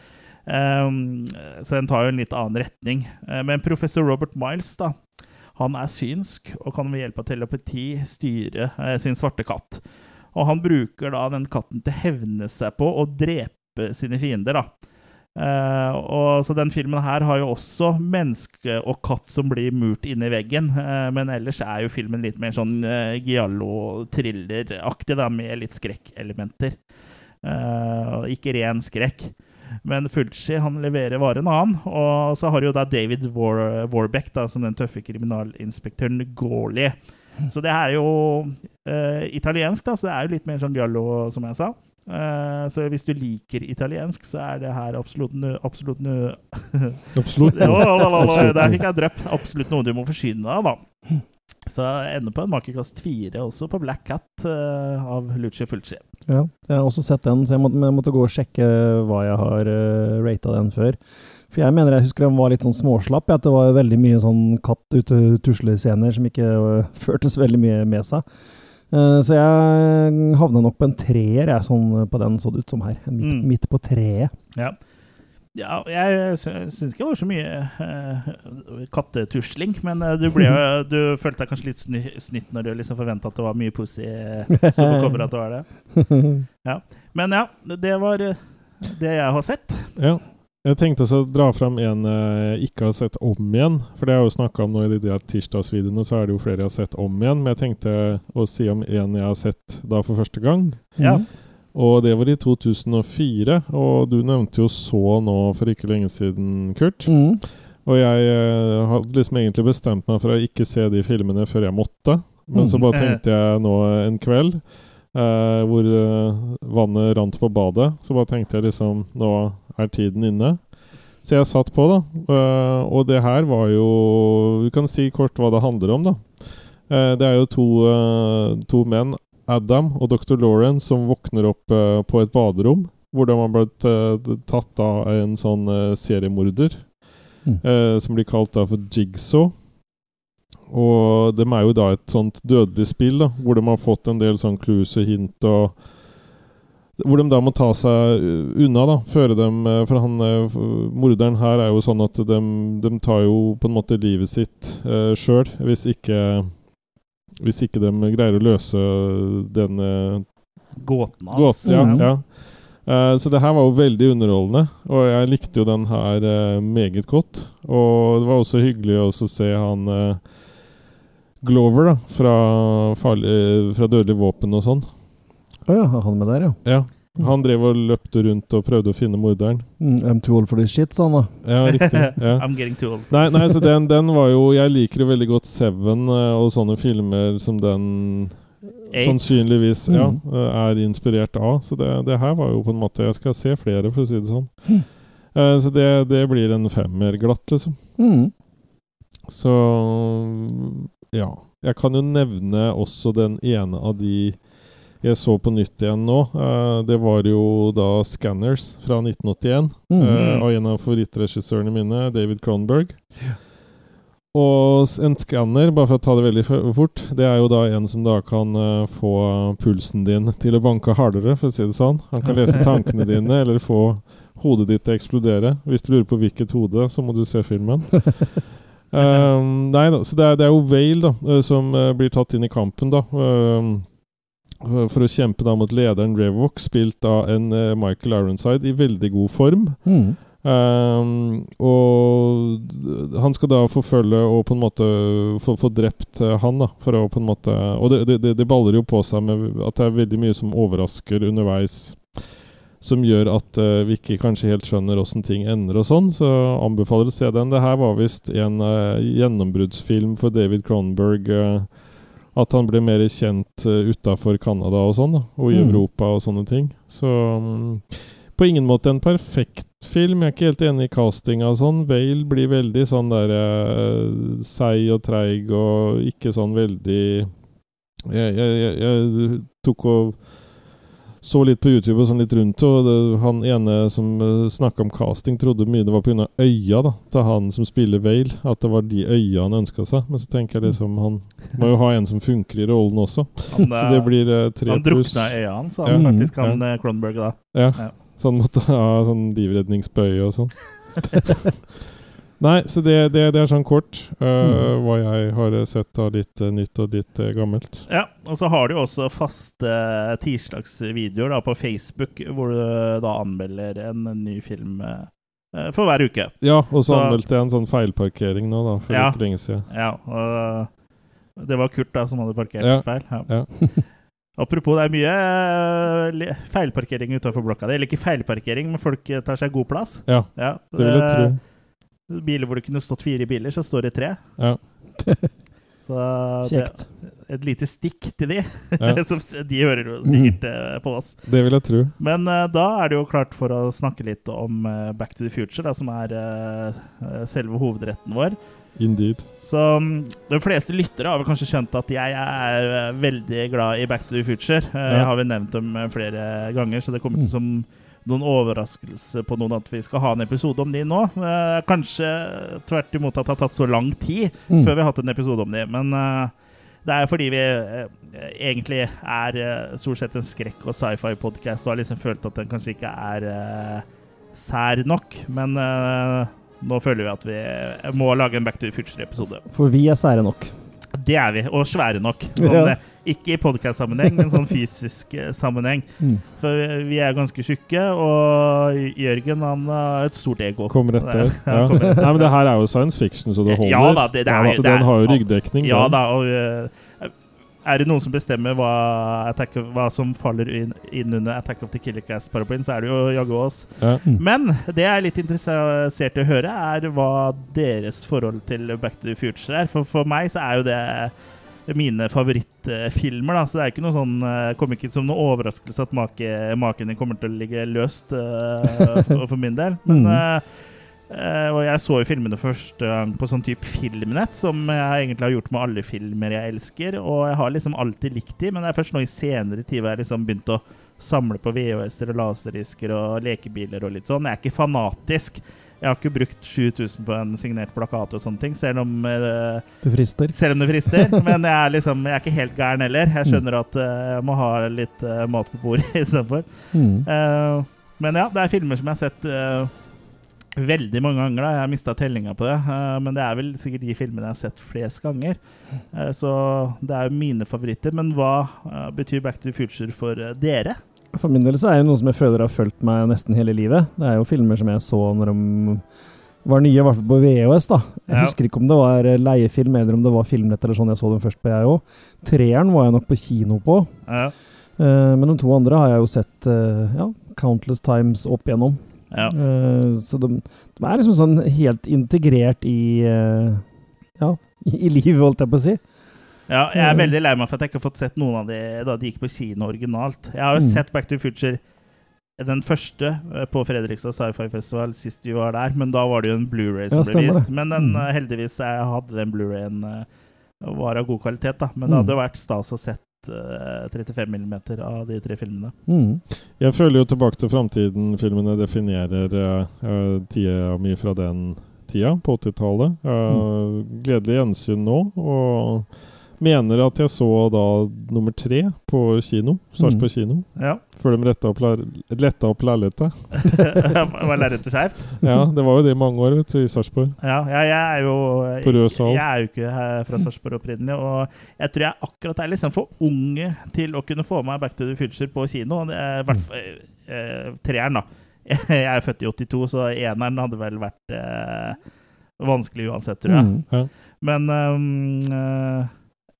Um, så den tar jo en litt annen retning. Eh, men professor Robert Miles, da, han er synsk og kan ved hjelp av telepati styre eh, sin svarte katt. Og han bruker da den katten til å hevne seg på og drepe sine fiender, da. Eh, og så den filmen her har jo også menneske og katt som blir murt inne i veggen. Uh, men ellers er jo filmen litt mer sånn uh, giallo-thrilleraktig, med litt skrekkelementer. Uh, ikke ren skrekk. Men Fulci han leverer varen annen. Og så har jo da David War Warbeck da, som den tøffe kriminalinspektøren Gawley. Så det er jo italiensk, da, så det er jo litt mer sånn giallo, som jeg sa. Eh, så hvis du liker italiensk, så er det her absolutt noe Absolutt nø Absolutt. Der fikk jeg drept absolutt noe du må forsyne deg av, da. Så jeg ender på en makekast fire også på Black Cat uh, av Lucio Fulci. Ja, jeg har også sett den, så jeg måtte, jeg måtte gå og sjekke hva jeg har uh, rata den før. For jeg mener jeg husker den var litt sånn småslapp, at det var veldig mye sånn katt ute tusle-scener som ikke uh, førtes veldig mye med seg. Eh, så jeg havna nok på en treer, jeg, sånn på den så det ut som her. Midt, Mm. midt på treet. Ja. ja jeg sy- syns ikke det var så mye uh, kattetusling, men eh, du, ble, du følte deg kanskje litt sny, snytt når du liksom forventa at det var mye pussy som kommer at det var det. Men ja, det var det jeg har sett. Ja. Jeg tenkte også å dra fram en jeg ikke har sett om igjen. For det har jeg jo snakka om nå i de der tirsdagsvideoene, så er det jo flere jeg har sett om igjen. Men jeg tenkte å si om en jeg har sett da for første gang. Ja. Og det var i 2004. Og du nevnte jo Så nå for ikke lenge siden, Kurt. Mm. Og jeg eh, hadde liksom egentlig bestemt meg for å ikke se de filmene før jeg måtte. Men så Mm. bare tenkte jeg nå en kveld eh, hvor eh, vannet rant på badet, så bare tenkte jeg liksom Nå er tiden inne. Så jeg satt på, da. Uh, og det her var jo Vi kan si kort hva det handler om, da. Uh, det er jo to, uh, to menn, Adam og dr. Lauren, som våkner opp på et baderom. Hvor de har blitt tatt av en sånn seriemorder. Mm. som blir kalt da for Jigsaw. Og de er jo da et sånt dødelig spill, da, hvor de har fått en del sånn clues og hint og Hvor de da må ta seg uh, unna, da. Føre dem uh, For han uh, morderen her er jo sånn at de, de tar jo på en måte livet sitt eh, sjøl, hvis ikke Hvis ikke de greier å løse den Gåten hans. Gåten, ja. Mhm. ja. Uh, så det her var jo veldig underholdende, og jeg likte jo den her uh, meget godt. Og det var også hyggelig å også se han uh, Glover, da, fra, farlig, fra Dødelig våpen og sånn. Å ja, han med der, ja. Ja. Han drev og løpte rundt og prøvde å finne morderen. Mm, I'm too old for this shit, sa han da. Ja, riktig. Ja. I'm getting too old. Nei, nei, så den, den var jo Jeg liker jo veldig godt Seven eh, og sånne filmer som den Eight. sannsynligvis ja, Mhm. eh, er inspirert av. Så det, det her var jo på en måte Jeg skal se flere, for å si det sånn. Eh, så det, det blir en femmer glatt, liksom. Mm. Så ja. Jeg kan jo nevne også den ene av de jeg så på nytt igjen nå. Uh, det var jo da 'Scanners' fra 1981. Mm. uh, av en av favorittregissørene mine, David Cronberg. Og en skanner, bare for å ta det veldig fort, det er jo da en som da kan uh, få pulsen din til å banke hardere, for å si det sånn. Han kan lese tankene dine, eller få hodet ditt til å eksplodere. Hvis du lurer på hvilket hode, så må du se filmen. Um, nei da, så det er, det er jo Vale da, som uh, blir tatt inn i kampen, da. Um, for for å kjempe da mot lederen Revok, spilt av en eh, Michael Ironside i veldig god form. Mm. Um, og han skal da forfølge og på en måte få, få drept eh, han, da. For å på en måte Og det, det, det, baller jo på seg med at det er veldig mye som overrasker underveis. Som gjør at uh, vi ikke kanskje helt skjønner åssen ting ender og sånn. Så anbefaler å se den. Det her var visst en uh, gjennombruddsfilm for David Cronenberg. eh, at han ble mer kjent uh, utafor Canada og sånn, da, og i Mm. Europa og sånne ting. Så um, på ingen måte en perfekt film. Jeg er ikke helt enig i castinga og sånn. Vale blir veldig sånn der uh, seig og treig og ikke sånn veldig jeg, jeg, jeg, jeg tok og så litt på YouTube og sånn litt rundt, og det, han ene som uh, snakka om casting, trodde mye det var pga. øya da, til han som spiller Vale. At det var de øya han ønska seg. Men så tenker jeg liksom han må jo ha en som funker i rollen også. Han, Så det blir uh, tre han pluss. drukna i øya hans, Ja. han Mm. faktisk, han ja. Cronberg, da. Ja. Ja. Så han måtte ha sånn livredningsbøye og sånn. Nei, så det, det, det er sånn kort uh, Mm. hva jeg har eh, sett av litt uh, nytt og litt uh, gammelt. Ja, og så har du jo også faste tirsdagsvideoer da på Facebook, hvor du da anmelder en ny film eh, for hver uke. Ja, og så Så- anmeldte jeg en sånn feilparkering nå, da, for Ja. ikke lenge siden. Ja, og det var Kurt da som hadde parkert Ja, feil. Ja. ja. Apropos, det er mye eh, feilparkering utenfor blokka di. Eller ikke feilparkering, men folk eh, tar seg god plass. Ja, Ja, det vil jeg tro. Biler hvor det kunne stått fire biler, så står det tre. Ja. Så det, Kjekt. et lite stikk til de. Ja. Som de hører jo sikkert mm. på oss. Det vil jeg tro. Men uh, da er det jo klart for å snakke litt om uh, Back to the Future, da, som er eh, selve hovedretten vår. Indeed. Så mm, de fleste lyttere har vel kanskje skjønt at jeg er veldig glad i Back to the Future. Ja. Jeg har vel nevnt dem flere ganger, så det kommer ikke som noen overraskelse på noen at vi skal ha en episode om de nå. Eh, kanskje tvert imot at det har tatt så lang tid Mm. før vi har hatt en episode om de, men eh, det er fordi vi eh, egentlig er eh, stort sett en skrekk- og sci-fi-podkast og har liksom følt at den kanskje ikke er eh, sær nok. Men eh, nå føler vi at vi må lage en Back to the Future-episode. For vi er sære nok. Det er vi, og svære nok. Sånn, Ja. Ikke i podkast-sammenheng, men sånn fysisk eh, sammenheng. Mm. For vi- er ganske tjukke, og Jørgen han har et stort ego. Kommer etter. Ja, Ja. kommer etter. Nei, men det her er jo science fiction, så det holder. Ja da, det- det er- altså, det er- den har jo ryggdekning. Ja da, og eh, er det noen som bestemmer hva, Attack hva som faller inn, inn under Attack of the Killer Cast-paraplyen, så er det jo jaggu oss. Ja. Mm. Men det jeg er litt interessert i å høre, er hva deres forhold til Back to the Future er. For, for meg så er jo det mine favorittfilmer, da. Så det er ikke noe sånn det kommer ikke som noe overraskelse at make, maken din kommer til å ligge løst uh, for, for min del. Men Mm. eh, eh, Og jeg så jo filmene første gang på sånn type filmnett, som jeg egentlig har gjort med alle filmer jeg elsker. Og jeg har liksom alltid likt de, men det er først nå i senere tid hvor jeg liksom begynt å samle på VHS-er og laserdisker og lekebiler og litt sånn. Jeg er ikke fanatisk. Jeg har ikke brukt 7000 på en signert plakat og sånne ting, selv om, uh, Det frister. selv om det frister. Men jeg er, liksom, jeg er ikke helt gæren heller. Jeg skjønner at uh, jeg må ha litt uh, mat på bordet istedenfor. Mm. Uh, men ja, det er filmer som jeg har sett veldig mange ganger. da Jeg har mista tellinga på det. men det er vel sikkert de filmene jeg har sett flest ganger. Så det er jo mine favoritter. Men hva betyr Back to the Future for dere? For min del så er det noe som jeg føler har fulgt meg nesten hele livet. Det er jo filmer som jeg så når de var nye, i hvert fall på VHS. da. Jeg Ja. husker ikke om det var eh, leiefilm eller om det var filmnett eller sånn jeg så dem først på, jeg òg. Treeren var jeg nok på kino på. Ja, Uh, men de to andre har jeg jo sett uh, ja, countless times opp igjennom. ja. Uh, så de, de er liksom sånn helt integrert i Ja, i, i livet, holdt jeg på å si. Ja, jeg er Mm. veldig lei meg for at jeg ikke har fått sett noen av de da de gikk på kino originalt. Jeg har jo Mm. sett Back to the Future den første eh, på Fredrikstad Sci-Fi Festival sist vi var der, men da var det jo en Blu-ray som Ja, ble vist. Men den, Mm. eh, heldigvis jeg hadde den Blu-rayen eh, var av god kvalitet, da. Men det Mm. hadde jo vært stas å sett eh, 35 mm av de tre filmene. Mm. Jeg føler jo Tilbake til framtiden-filmene definerer uh, tida mi fra den tida, på 80-tallet. Uh, Gledelig gjensyn nå. Og Mener at jeg så da nummer tre på kino. Sarpsborg kino. Ja. Før de retta opp, letta opp lerretet. Var lerretet skeivt? Ja, det var jo det i mange år vet du, i Sarpsborg. Ja, ja, jeg er jo På rød sal. Jeg er jo ikke fra Sarpsborg opprinnelig, og jeg tror jeg akkurat er liksom for unge til å kunne få meg Back to the Future på kino. I hvert fall eh, treeren, da. Jeg er født i 82, så eneren hadde vel vært eh, vanskelig uansett, tror jeg. Mm. Ja. Men um,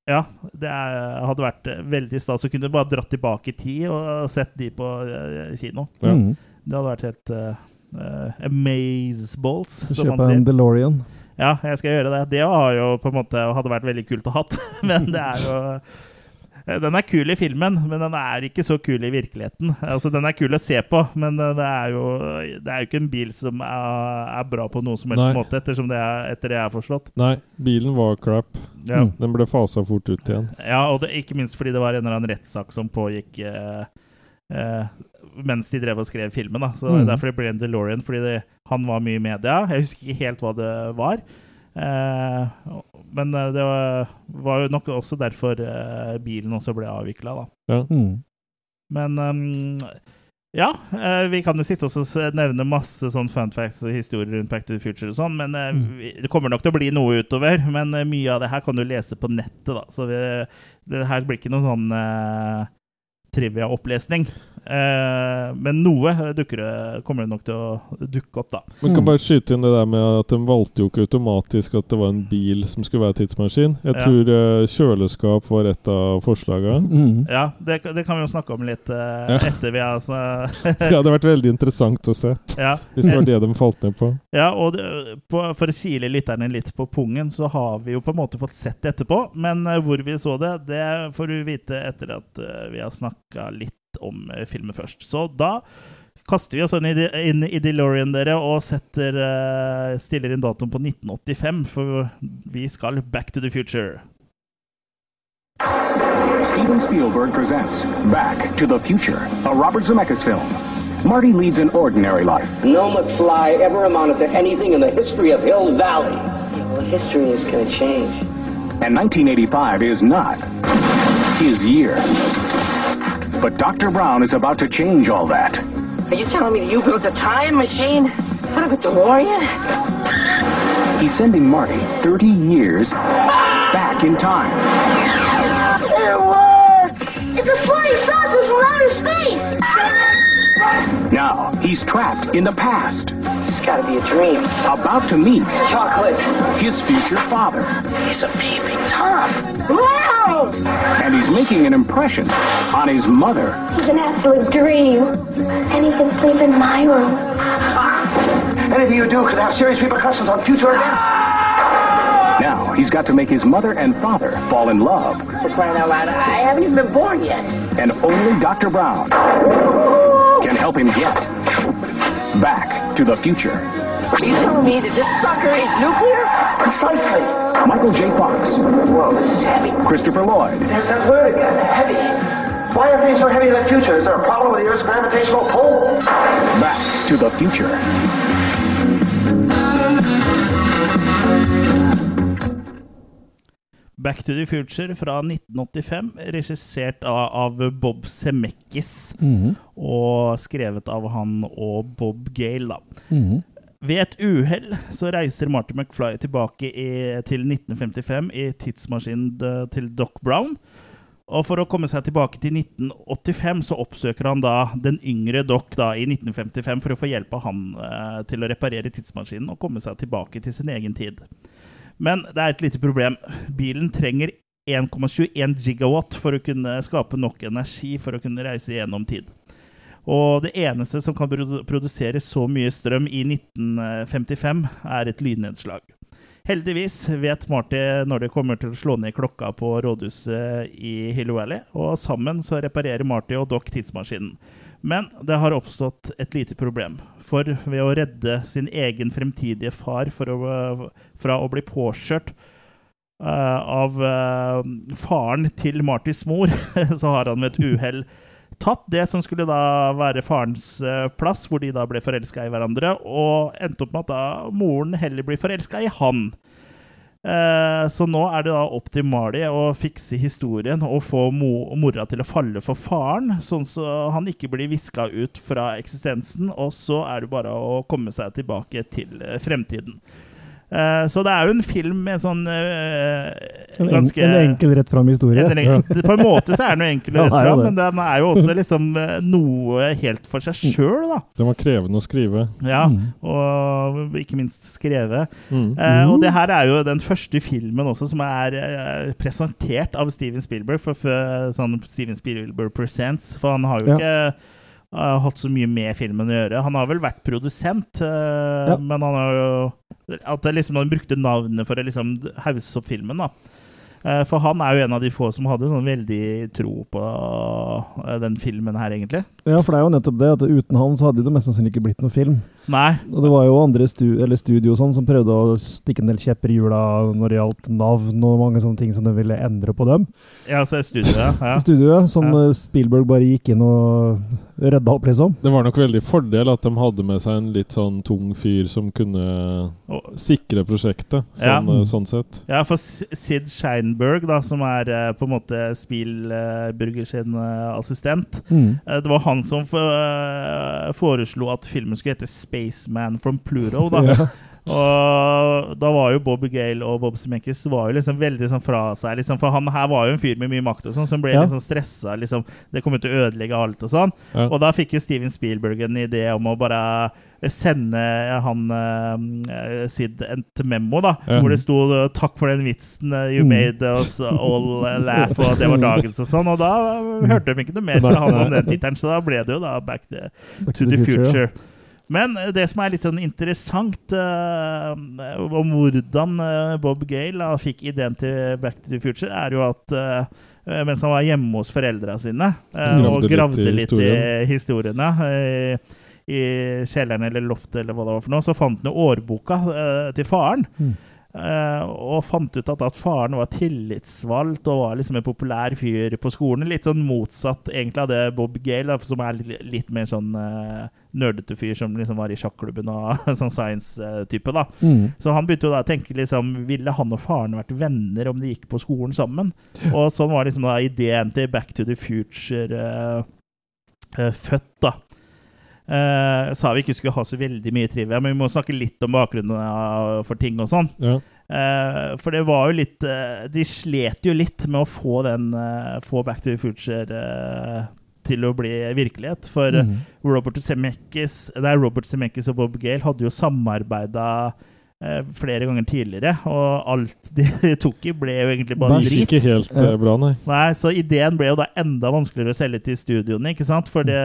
ja, det er, hadde vært øh, veldig stas å kunne bare dratt tilbake i tid og sett de på øh, kino. Ja. Mm. Det hadde vært helt uh, amazeballs, som Kjøpe man en. DeLorean. Ja, jeg skal gjøre det. Det har jo på en måte hadde vært veldig kult å hatt, men det er jo eh, den er kul i filmen, men den er ikke så kul i virkeligheten. Altså, Den er kul å se på, men eh, det er jo, det er jo ikke en bil som er, er bra på noen som helst Nei. måte, ettersom det er, etter det jeg har forstått. Nei, bilen var crap. Ja. Mm. Den ble fasa fort ut igjen. Ja, og det, ikke minst fordi det var en eller annen rettssak som pågikk eh, eh, mens de drev og skrev filmen. da Så Mm. Derfor det ble en DeLorean, fordi det, han var mye i media. Jeg husker ikke helt hva det var. Eh, men eh, det var, var jo nok også derfor eh, bilen også ble avvikla, da. Ja. Mm. Men um, ja, eh, vi kan jo sitte oss og nevne masse sånn fun facts og historier rundt Back to the Future og sånn, men Mm. det kommer nok til å bli noe utover. Men mye av det her kan du lese på nettet, da. Så vi, det her blir ikke noen sånn eh, trivia-opplesning. Eh, men noe dukker det, kommer det nok til å dukke opp, da. Men kan Mm. bare skyte inn det der med at de valgte jo ikke automatisk at det var en bil som skulle være tidsmaskin. Jeg Ja. tror eh, kjøleskap var et av forslagene. Mm. Ja, det, det kan vi jo snakke om litt eh, Ja. etter vi har altså, Det hadde vært veldig interessant å se, ja. hvis det var det de falt ned på. Ja, og det, på, for å kile lytterne litt på pungen, så har vi jo på en måte fått sett det etterpå. Men eh, hvor vi så det, det får du vite etter at eh, vi har snakka litt om eh, filmen først. Så da kaster vi oss inn i, inn i DeLorean, dere, og setter, eh, stiller inn datoen på 1985, for vi skal back to the future. Steven Spielberg presents Back to the Future, a Robert Zemeckis film. Marty leads an ordinary life. No McFly ever amounted to anything in the history of Hill Valley. Well, history is going to change. And 1985 is not his year. But Dr. Brown is about to change all that. Are you telling me that you built a time machine out of a DeLorean? He's sending Marty 30 years back in time. Whoa! It's a flying saucer from outer space! Now, he's trapped in the past, It's got to be a dream. about to meet Chocolate. his future father. He's a peeping Tom. Wow! And he's making an impression on his mother. He's an absolute dream. And he can sleep in my room. Ah! Anything you do could have serious repercussions on future events. Now, he's got to make his mother and father fall in love. For crying out loud, I haven't even been born yet. And only Dr. Brown can help him get back to the future. Are you telling me that this sucker is nuclear? Precisely. Michael J. Fox, Whoa, this is heavy. Christopher Lloyd, There's that word again, heavy. Why are things so heavy in the future? Is there a problem with the Earth's gravitational pull? Back to the Future. Back to the Future fra 1985, regissert av, av Bob Zemeckis. -hmm. Og skrevet av han og Bob Gale, da. Mhm. Ved et uhell så reiser Marty McFly tilbake i, til 1955 i tidsmaskinen eh, til Doc Brown. Og for å komme seg tilbake til 1985 så oppsøker han da den yngre Doc da i 1955 for å få hjelp av han eh, til å reparere tidsmaskinen og komme seg tilbake til sin egen tid. Men det er et lite problem. Bilen trenger 1,21 gigawatt for å kunne skape nok energi for å kunne reise gjennom tid. Og det eneste som kan produsere så mye strøm i 1955, er et lynnedslag. Heldigvis vet Marty når det kommer til å slå ned klokka på rådhuset i Hill Valley, og sammen så reparerer Marty og Doc tidsmaskinen. Men det har oppstått et lite problem. For ved å redde sin egen fremtidige far å, fra å bli påkjørt uh, av uh, faren til Martys mor, så har han ved et uhell tatt det som skulle da være farens uh, plass, hvor de da ble forelska i hverandre, og endte opp med at da moren heller blir forelska i han. Eh, så nå er det da opp til Mali å fikse historien og få mo mora til å falle for faren, sånn så han ikke blir viska ut fra eksistensen, og så er det bare å komme seg tilbake til eh, fremtiden. Eh, så det er jo en film med en sånn En, en, ganske en enkel, rett fram historie. en På en måte så er den jo enkel rett fram, men den er jo også liksom eh, noe helt for seg sjøl, da. Den var krevende å skrive. Ja, Mm. og ikke minst skrevet. Mm. Eh, og det her er jo den første filmen også som er presentert av Steven Spielberg. For, for sånn Steven Spielberg Presents, for han har jo Ja. ikke eh, hatt så mye med filmen å gjøre. Han har vel vært produsent, eh, Ja. men han har jo At det liksom, han brukte navnet for å liksom hausse opp filmen, da. Eh, For han er jo en av de få som hadde sånn veldig tro på eh, den filmen her, egentlig. Ja, for det er jo nettopp det, at uten han så hadde det mest sannsynlig ikke blitt noen film. Nei. Og det var jo andre stu eller studio sånn som prøvde å stikke en del kjepper i hjula når det gjaldt navn og mange sånne ting som de ville endre på dem. Ja, så er studioet. Ja. Studioet, som Ja. eh, Spielberg bare gikk inn og redda opp, liksom. Det var nok veldig fordel at de hadde med seg en litt sånn tung fyr som kunne sikre prosjektet, sånn, ja. sånn sett. Ja, for Sid Scheinberg, da, som er eh, på en måte Spielberger sin eh, assistent, Mm. eh, det var han som eh, foreslo at filmen skulle hete 'Spaceman from Pluto'. da. Ja. Og da var jo Bob Gale og Bob Zemeckis var jo liksom veldig sånn fra seg. Liksom, for han her var jo en fyr med mye makt og sånn, som ble Ja. sånn stressa. Liksom, det kom jo til å ødelegge alt og sånn. Ja. Og da fikk jo Steven Spielberg en idé om å bare sende han uh, Sid et memo, da, Ja. hvor det sto 'Takk for den vitsen, eh, you Mm. made us all laugh', og det var dagens og sånn. Og da hørte de ikke noe mer fra han om den tittelen, så da ble det jo da Back to the Future'. Men det som er litt sånn interessant uh, om hvordan eh, Bob Gale uh, fikk ideen til Back to the Future, er jo at uh, mens han var hjemme hos foreldra sine Gravde og gravde litt i historien. historiene eh, i kjelleren eller loftet eller hva det var for noe, så fant han jo årboka til faren. Mm. Uh, og fant ut at, at faren var tillitsvalgt og var liksom en populær fyr på skolen. Litt sånn motsatt egentlig av det Bob Gale, som er litt mer sånn uh, nerdete fyr som liksom var i sjakklubben og sånn science-type. da. Mm. Så han begynte jo da å tenke liksom, ville han og faren vært venner om de gikk på skolen sammen? Og sånn var liksom da ideen til Back to the Future uh, uh, født, da. Uh, sa vi ikke skulle ha så veldig mye trivia, men vi må snakke litt om bakgrunnen for ting og sånn. Ja. Uh, for det var jo litt uh, De slet jo litt med å få den uh, Få Back to the Future til å bli virkelighet. For eh, Mm. Robert Zemeckis, nei, Robert Zemeckis og Bob Gale hadde jo samarbeida eh, flere ganger tidligere, og alt de tok i, ble jo egentlig bare Det gikk drit. ikke helt eh, bra, nei. Nei, Så ideen ble jo da enda vanskeligere å selge til studioene, ikke sant? For det,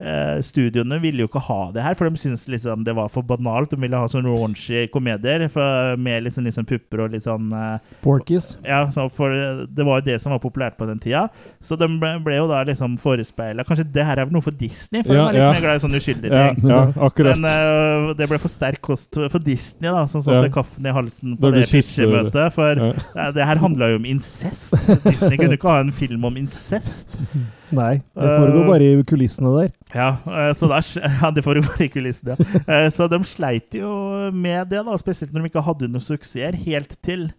eh, studioene ville jo ikke ha det her, for de syntes liksom det var for banalt. De ville ha sånn raunchy komedier for, med sånn, sånn pupper og litt sånn eh, Porkies. ja, så for det var jo det som var populært på den tida. Så de ble, ble jo da liksom forespeila Kanskje det her er noe for Disney, for Ja, de er litt ja. mer glad i sånne uskyldige ting. ja, akkurat. Men eh, det ble for sterk kost for Disney, da. Sånn sånn Ja. kaffen i halsen på det, det pitchemøtet. For Ja. eh, det her handla jo om incest. Disney kunne ikke ha en film om incest. Nei, det foregår Eh, bare i kulissene der. Ja, eh, så da, ja, det foregår bare i kulissene. Ja. Eh, Så de sleit jo med det, da, spesielt når de ikke hadde noe suksess helt til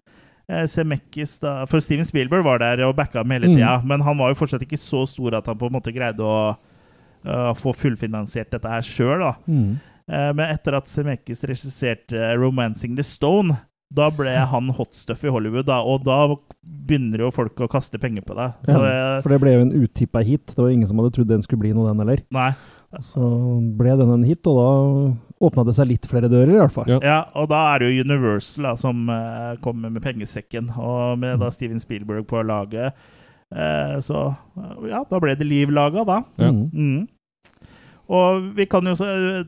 Semekis da, For Steven Spielberg var der og backa dem hele Mm. tida, men han var jo fortsatt ikke så stor at han på en måte greide å uh, få fullfinansiert dette her sjøl. Mm. Uh, Men etter at Zemeckis regisserte 'Romancing the Stone', da ble han hotstuff i Hollywood, da, og da begynner jo folk å kaste penger på deg. Så Ja, eh, for det ble jo en utippa hit. Det var ingen som hadde trodd den skulle bli noe, den heller. Nei. Så ble den en hit, og da åpna det seg litt flere dører, i hvert fall. Ja. Ja, og da er det jo Universal da, som eh, kommer med pengesekken, og med da Steven Spielberg på laget. Eh, så ja, da ble det liv laga, da. Ja. Mm. Og vi kan jo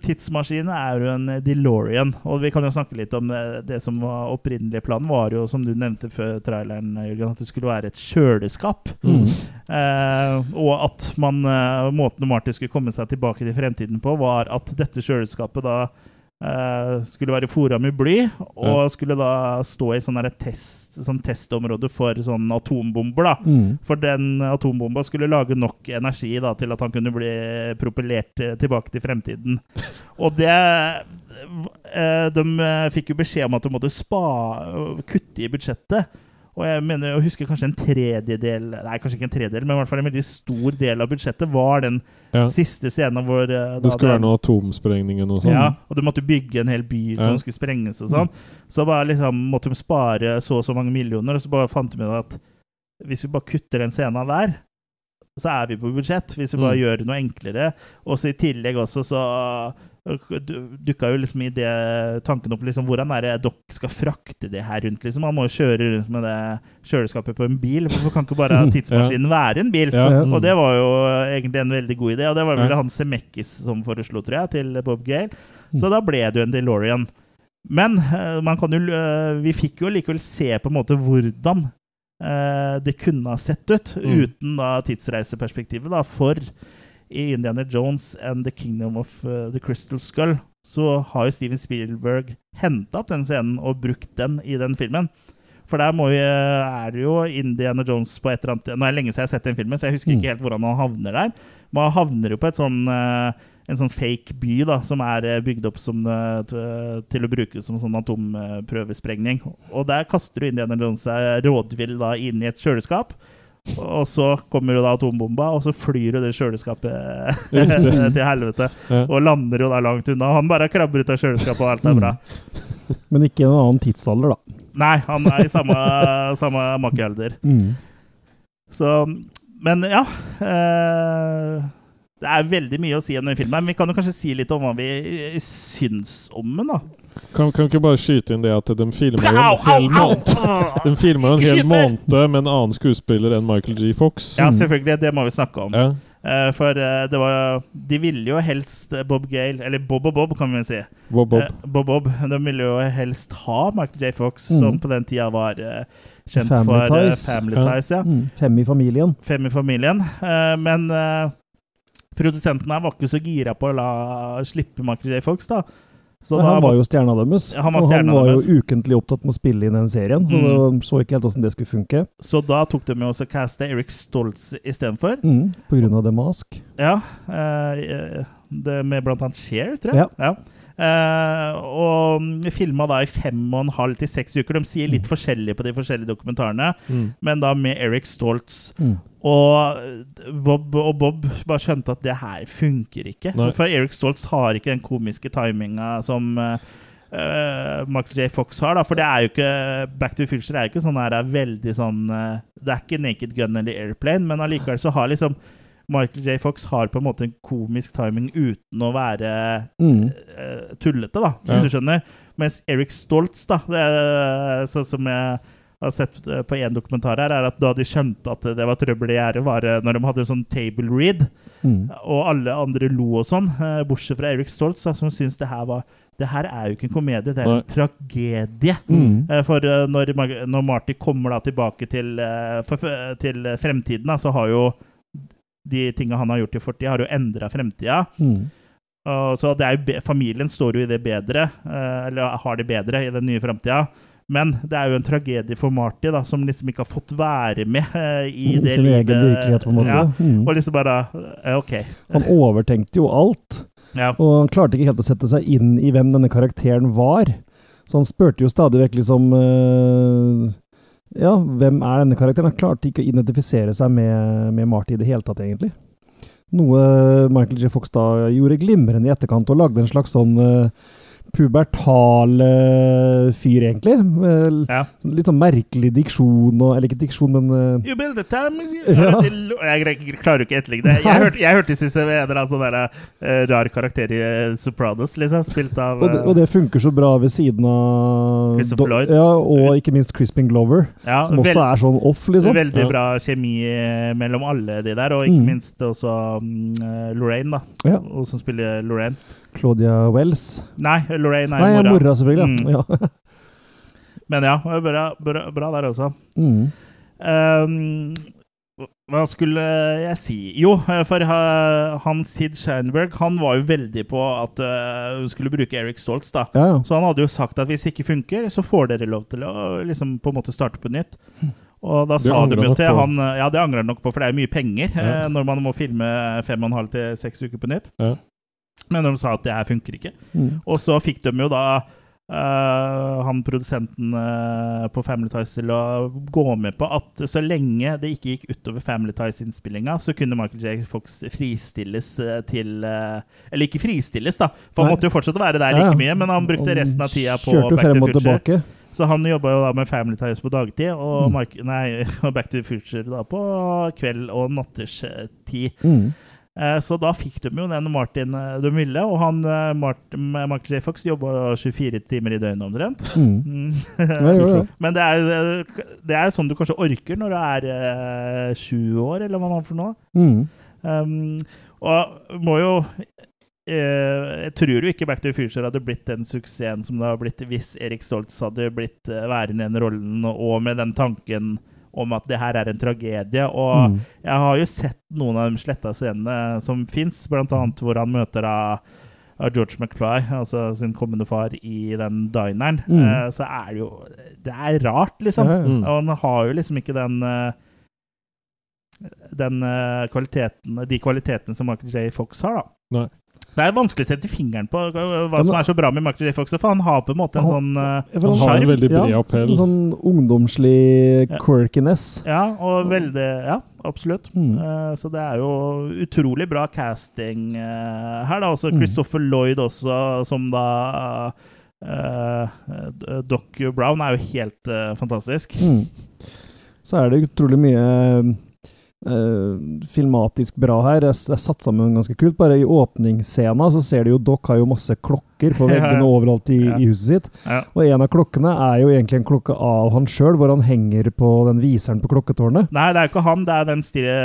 Tidsmaskinen er jo en DeLorean, og vi kan jo snakke litt om det, det som var opprinnelig planen, var jo, som du nevnte før traileren, Jørgen, at det skulle være et kjøleskap. Mm. Eh, og at man, eh, måten Marty skulle komme seg tilbake til fremtiden på, var at dette kjøleskapet da eh, skulle være fora med bly, og skulle da stå i sånn test, sånn testområde for sånn atombomber. da. Mm. For den atombomba skulle lage nok energi da, til at han kunne bli propellert eh, tilbake til fremtiden. Og det uh, De fikk jo beskjed om at de måtte spa, kutte i budsjettet. Og jeg mener, jeg husker kanskje en tredjedel Nei, kanskje ikke en tredjedel, men i hvert fall en veldig stor del av budsjettet var den Ja. siste scenen hvor da, Det skulle være noe atomsprengning og sånn? ja, og du måtte bygge en hel by Ja. som skulle sprenges og sånn. Så bare liksom måtte de spare så og så mange millioner, og så bare fant de ut at hvis vi bare kutter den scenen der, så er vi på budsjett. Hvis vi bare Mm. gjør noe enklere. Og så i tillegg også så dukka jo liksom i det tanken opp liksom, hvordan er det dere skal frakte det her rundt? liksom? Man må jo kjøre rundt med det kjøleskapet på en bil. Hvorfor kan ikke bare tidsmaskinen være en bil? Ja, Ja. mm. Og det var jo egentlig en veldig god idé, og det var vel Ja. han Semekis som foreslo, tror jeg, til Bob Gale. Så da ble det jo en DeLorean. Men eh, man kan jo, eh, vi fikk jo likevel se på en måte hvordan eh, det kunne ha sett ut, Mm. uten da tidsreiseperspektivet. da, For i Indiana Jones and The Kingdom of eh, the Crystal Skull så har jo Steven Spielberg henta opp den scenen og brukt den i den filmen. For der vi, er det jo Indiana Jones på et eller annet Nå er det lenge siden jeg har sett den filmen, så jeg husker Mm. ikke helt hvordan han havner der. Man havner jo på et sånn, eh, en sånn fake by da, som er eh, bygd opp som, eh, til, til å bruke som sånn atomprøvesprengning. Og der kaster jo Indiana Jones seg rådvill da inn i et kjøleskap. Og så kommer jo da atombomba, og så flyr jo det kjøleskapet til helvete. Ja. Og lander jo da langt unna. Han bare krabber ut av kjøleskapet, og alt er bra. Men ikke i en annen tidsalder, da. Nei, han er i samme, samme makkealder. Mm. Så Men ja. Eh, det er veldig mye å si om den filmen, men vi kan jo kanskje si litt om hva vi syns om den, da. Kan, kan vi ikke bare skyte inn det at de filma jo en hel måned! De filma en hel måned med en annen skuespiller enn Michael G. Fox. Ja, selvfølgelig. Det må vi snakke om. Ja. Uh, for uh, det var De ville jo helst eh, Bob Gale Eller Bob og Bob, kan vi si. Bob Bob. Uh, Bob Bob. De ville jo helst ha Michael J. Fox, Mm. som på den tida var kjent Family for Ties. Family Ja. Ties. Ja. Mm. Fem i familien. Fem i familien. Eh, men produsenten her var ikke så gira på å la slippe Michael J. Fox, da. Så han var måtte- jo stjerna deres. Ja, han var og han var deres. jo ukentlig opptatt med å spille inn den serien, så Mm. de så ikke helt åssen det skulle funke. Så da tok de jo også casta Eric Stoltz istedenfor. Mm. På grunn av The Mask. Ja. eh, det med blant annet Cher, tror jeg. Ja. Eh, og filma da i fem og en halv til seks uker. De sier litt Mm. forskjellig på de forskjellige dokumentarene, Mm. men da med Eric Stoltz. Mm. Og Bob og Bob bare skjønte at det her funker ikke. Nei. For Eric Stoltz har ikke den komiske timinga som uh, Michael J. Fox har. da For det er jo ikke Back to the Future er jo ikke sånn her er veldig sånn uh, Det er ikke Naked Gun eller Airplane, men allikevel så har liksom Michael J. Fox har på en måte en komisk timing uten å være Mm. uh, tullete, da, hvis Ja. du skjønner. Mens Eric Stoltz, da, det er, så, som jeg har sett eh, på én dokumentar her, er at da de skjønte at det var trøbbel i gjerdet, var eh, når de hadde sånn table read, Mm. og alle andre lo og sånn, eh, bortsett fra Eric Stoltz, da, som syntes det her var Det her er jo ikke en komedie, det er en tragedie. Mm. Eh, For eh, når, når Marty kommer da tilbake til, eh, til fremtiden, da, så har jo de tinga han har gjort i fortida, har jo endra fremtida. Mm. Så jo familien står jo i det bedre, eh, eller har det bedre i den nye framtida. Men det er jo en tragedie for Marty, da, som liksom ikke har fått være med eh, i det Sin livet. egen virkelighet, på en måte. Ja. Mm. Og liksom bare eh, OK. Han overtenkte jo alt, Ja. og han klarte ikke helt å sette seg inn i hvem denne karakteren var. Så han spurte jo stadig vekk liksom øh, Ja, hvem er denne karakteren? Han klarte ikke å identifisere seg med, med Marty i det hele tatt, egentlig. Noe Michael J. Fox da gjorde glimrende i etterkant, og lagde en slags sånn øh, pubertal øh, fyr, egentlig. Ja. Litt sånn merkelig diksjon, og, eller ikke diksjon, men øh, You build a time Ja. Jeg klarer jo ikke å etterligne det. Jeg hørte, jeg hørte var en eller annen sånn der, uh, rar karakter i eh, Sopranos, liksom. Spilt av og det, og det funker så bra ved siden av Christopher Lloyd. Ja, og ikke minst Crispin Glover, eh, ja, som også er sånn off, liksom. Veldig bra kjemi eh, mellom alle de der, og ikke Mm. minst også eh, Lorraine, da. Og som spiller Lorraine. Claudia Wells. Nei, Lorraine er Nei, mora. mora, selvfølgelig. Mm. Ja. Men ja, bra, bra, bra der også. Mm. Um, Hva skulle jeg si? Jo, for ha- han Sid Scheinberg han var jo veldig på at eh, hun skulle bruke Eric Stoltz. da. Ja, ja. Så han hadde jo sagt at hvis det ikke funker, så får dere lov til å liksom på en måte starte på nytt. Og da Det sa de jo til han Ja, det angrer han nok på, for det er mye penger Ja. eh, når man må filme fem og en halv til seks uker på nytt. Ja. Men de sa at det her funker ikke. Mm. Og så fikk de jo da Uh, han produsenten uh, på Family Ties til å gå med på at så lenge det ikke gikk utover Family Ties-innspillinga, så kunne Michael J. Fox fristilles eh, til Eller ikke fristilles, da, for han Nei. måtte jo fortsatt være der Ja, ja. like mye, men han brukte resten av tida på Back to the Future. tilbake. Så han jobba jo da med Family Ties på dagtid, og, Mm. Nei, og Back to the Future da på kveld- og natterstid. Mm. Eh, Så da fikk de jo den Martin eh, de ville, og han eh, Martin, Michael J. Fox jobba 24 timer i døgnet omtrent. Mm. Mm. Ja, gjør. Men det er, det er sånn du kanskje orker når du er eh, sju år, eller hva man har for noe. Mm. Um, og må jo eh, Jeg tror jo ikke Back to the Future hadde blitt den suksessen som det har blitt hvis Erik Stoltz hadde blitt eh, værende i den rollen, og med den tanken om at det her er en tragedie. Og Mm. jeg har jo sett noen av de sletta scenene som fins, annet hvor han møter av, av George McFly, altså sin kommende far, i den dineren. Mm. Uh, så er det jo Det er rart, liksom. Ja, ja. Og han har jo liksom ikke den uh, den uh, kvaliteten, de kvalitetene som Michael J. Fox har, da. Nei. Det er vanskelig å sette fingeren på hva men- som er så bra med Michael J. Fox, for han har på en måte en Han- sånn sjarm. Uh, Han har en veldig bred Ja, appell. En sånn ungdomslig quirkiness. Ja, og veldig Ja, absolutt. Mm. Uh, så det er jo utrolig bra casting uh, her, da. Også Mm. Christopher Lloyd også, som da eh, eh, Doc Brown er jo helt eh, fantastisk. Mm. Så er det utrolig mye eh, filmatisk bra her. Det er satt sammen ganske kult. Bare i åpningsscena så ser du jo Doc har jo masse klokker på veggene overalt i, Ja. i huset sitt. Ja. Og en av klokkene er jo egentlig en klokke av han sjøl, hvor han henger på den viseren på klokketårnet. Nei, det er jo ikke han. Det er den stille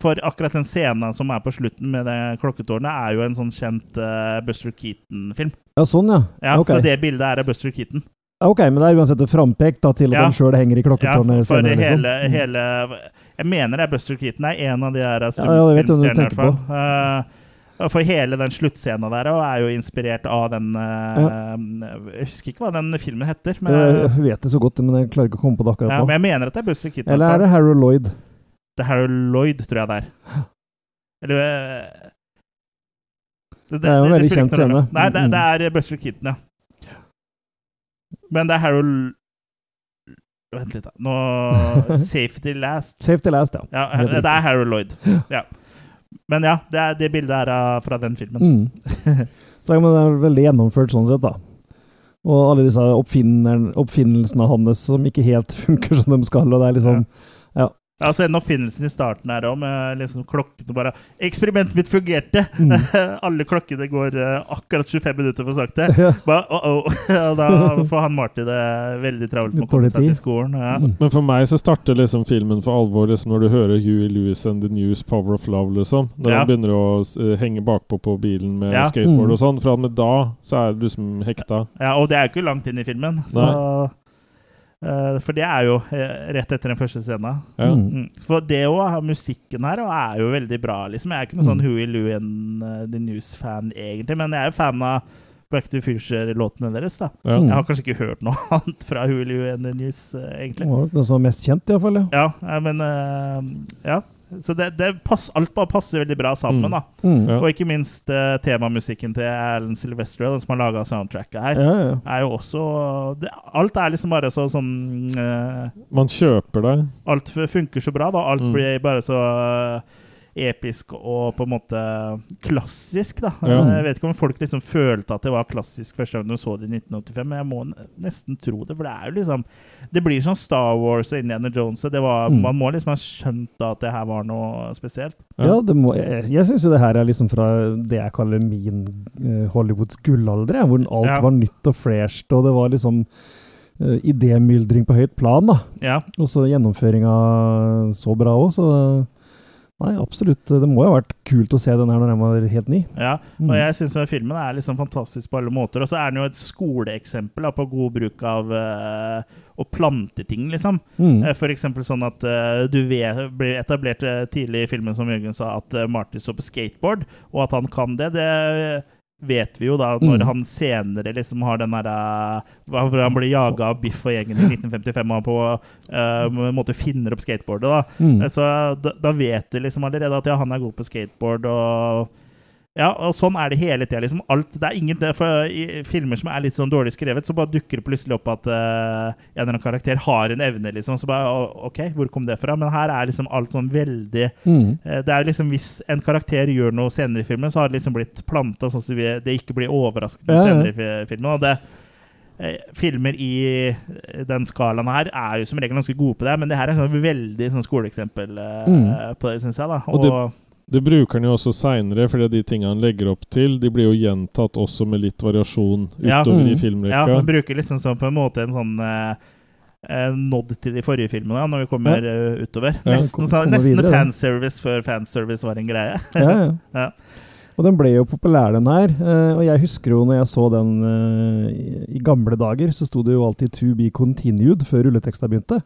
For akkurat den scenen som er på slutten med det klokketårnet, er jo en sånn kjent uh, Buster Keaton-film. Ja, sånn, ja. Ja, okay. Så det bildet er av Buster Keaton. Ja, Ok, men det er uansett et frampek da, til at Ja. han sjøl henger i Ja, klokketårnet for senere. liksom. hele Jeg mener det er Buster Keaton er en av de Ja, du stumfilmstjernene, i hvert fall. Eh, for hele den sluttscena der og er jo inspirert av den eh, Jeg husker ikke hva den filmen heter, men, Jeg vet det så godt, men jeg klarer ikke å komme på det akkurat ja, nå. men jeg mener at det er Buster Keaton. Eller er det Harold Lloyd? Det er Harold Lloyd, tror jeg det er. Eller eh, det, Det er jo en veldig kjent scene. Nei, det, Mm. det er Buster Keaton, ja. Men det er Harold Vent litt, da. Nå Safety Last. Safety Last, ja. Ja, det er Harold Lloyd. Ja. Men ja, det, er, det bildet er av- fra den filmen. Mm. Så men det er veldig gjennomført sånn sett, da. Og alle disse oppfinnelsene hans som ikke helt funker som de skal. og det er liksom Ja, så En oppfinnelsen i starten her òg, med liksom klokkene bare 'Eksperimentet mitt fungerte!' Mm. Alle klokkene går eh, akkurat 25 minutter for sakte. Ja. Ba, oh, oh. Og da får han Marty det veldig travelt med å komme seg til skolen. Ja. Mm. Men for meg så starter liksom filmen for alvor liksom når du hører Huey Lewis and the News Power of Love, liksom. Når Ja. han begynner å eh, henge bakpå på bilen med Ja. skateboard Mm. og sånn. Fra og med da så er du liksom hekta. ja, Og det er jo ikke langt inn i filmen. Så, eh, for det er jo eh, rett etter den første scenen. Ja. Mm. Mm. For det òg, musikken her, er jo veldig bra. liksom. Jeg er ikke noen sånn Mm. Huey Louie and uh, The News-fan, egentlig, men jeg er jo fan av Back to Future-låtene deres. da. Ja. Mm. Jeg har kanskje ikke hørt noe annet fra Huey Louie and The News, eh, egentlig. nok den som er mest kjent, iallfall. Ja. Ja, eh, men uh, Ja. Så det, det pass, alt bare passer veldig bra sammen, Mm. da. Mm. Ja. Og ikke minst uh, temamusikken til Alan Silvestre den som har laga soundtracket her, Ja, ja. er jo også det, Alt er liksom bare så sånn uh, Man kjøper det. Alt funker så bra, da. Alt Mm. blir bare så eh, episk og på en måte klassisk, da. Ja. Jeg vet ikke om folk liksom følte at det var klassisk første gang de så det i 1985, men jeg må nesten tro det, for det er jo liksom Det blir sånn Star Wars og Indiana Jones, det var, Mm. man må liksom ha skjønt da at det her var noe spesielt. Ja, det må, jeg, jeg syns jo det her er liksom fra det jeg kaller min uh, Hollywoods gullalder, hvor alt Ja. var nytt og fresht, og det var liksom uh, idémyldring på høyt plan, da. Ja. Og så gjennomføringa så bra òg, så Nei, absolutt. Det må jo ha vært kult å se den her når den var helt ny. Ja, og Mm. jeg syns filmen er liksom fantastisk på alle måter. Og så er den jo et skoleeksempel da, på god bruk av uh, å plante ting, liksom. Mm. Uh, For eksempel sånn at uh, du vet, blir etablert eh, tidlig i filmen, som Jørgen sa, at Marty står på skateboard, og at han kan det. Det vet vi jo da, når Mm. han senere liksom har den derre Hvor han blir jaga av Biff og gjengen i 1955 og på uh, en måte finner opp skateboardet. da. Mm. Eh, Så da, da vet du liksom allerede at ja, han er god på skateboard, og ja, og sånn er det hele tida. Liksom alt, det er ingen, det, for I filmer som er litt sånn dårlig skrevet, så bare dukker det plutselig opp at uh, en eller annen karakter har en evne, liksom. Så bare OK, hvor kom det fra? Men her er liksom alt sånn veldig Mm. uh, Det er liksom Hvis en karakter gjør noe senere i filmen, så har det liksom blitt planta sånn at det ikke blir overraskende Ja, ja. senere i filmen. Og det eh, Filmer i den skalaen her er jo som regel ganske gode på det, men det her er sånn veldig sånn skoleeksempel Mm. på det, syns jeg. da Og det- Det bruker han jo også seinere, fordi de tingene han legger opp til, de blir jo gjentatt også med litt variasjon Ja. utover i Mm. filmrekka. Ja, man bruker liksom sånn på en måte en sånn eh, eh, nod til de forrige filmene, når vi kommer eh, utover. Ja, Nesten, kom- kom nesten videre, da. fanservice før fanservice var en greie. Ja, ja. Ja. Og den ble jo populær, den her. Uh, og jeg husker jo når jeg så den uh, i, i gamle dager, så sto det jo alltid 'To be continued' før rulleteksta begynte.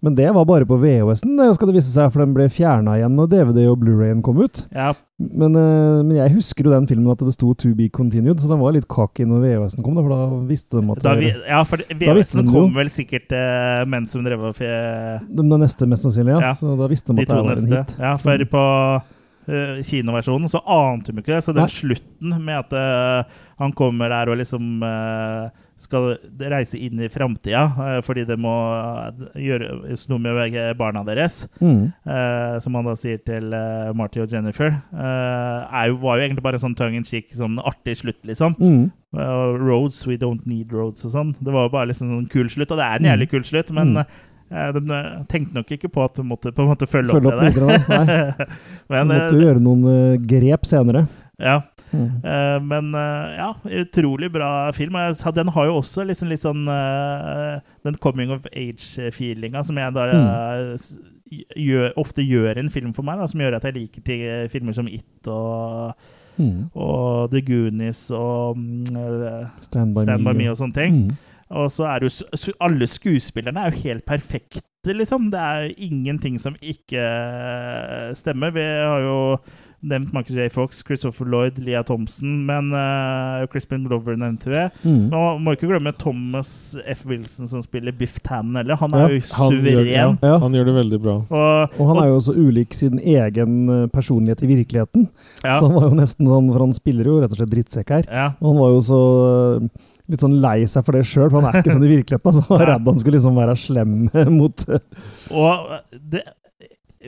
Men det var bare på VHS-en, det skal det vise seg, for den ble fjerna igjen når DVD og Blu-rayen kom ut. Ja, Men, eh, men jeg husker jo den filmen at det sto 'To be continued', så den var litt cocky når VHS-en kom, da, for da visste de at da vi, ja, for VHS-en kom vel sikkert eh, mens hun drev og den neste, mest sannsynlig, ja. Ja. Så da visste de de at det var en hit. Ja, for på uh, kinoversjonen så ante de ikke det. Så den Nei. slutten med at uh, han kommer der og liksom eh, skal reise inn i framtida uh, fordi det må gjøres gjøre noe med begge barna deres, Mm. eh, som han da sier til eh, Marty og Jennifer, eh, jo, var jo egentlig bare sånn tongue in cheek, sånn artig slutt, liksom. Mm. Uh, roads, we don't need roads og sånn. Det var jo bare liksom sånn kul slutt, og det er en Mm. jævlig kul slutt, men Mm. eh, de eh, tenkte nok ikke på at de måtte på en måte følge, Følge opp, opp det der. videre, nei. Så men, måtte eh, jo gjøre noen eh, grep senere. ja, Mm. Uh, men uh, ja, utrolig bra film. Den har jo også liksom litt sånn uh, den coming of age-feelinga som jeg da Mm. gjør, ofte gjør en film for meg, da, som gjør at jeg liker til filmer som It og, Mm. og The Goonies og mm, Stand by Stand. By Me og sånne ting. Mm. Og så er jo Alle skuespillerne er jo helt perfekte, liksom. Det er jo ingenting som ikke stemmer. Vi har jo nevnt Michael J. Fox, Christopher Lloyd, Leah Thompson, men uh, Crispin Glover nevnte vi. Mm. Nå må ikke glemme Thomas F. Wilson som spiller Biff Tannen heller. Han Ja, er jo Han gjør, ja, suveren. Ja. han gjør det veldig bra. Og, Og han er jo så ulik sin egen eh, personlighet i virkeligheten. ja, Så han var jo nesten sånn, for han spiller jo rett og slett drittsekk her. ja, Og han var jo så eh, litt sånn lei seg for det sjøl, for han er ikke sånn i virkeligheten. Altså. Han var redd han skulle liksom være slem mot Og det,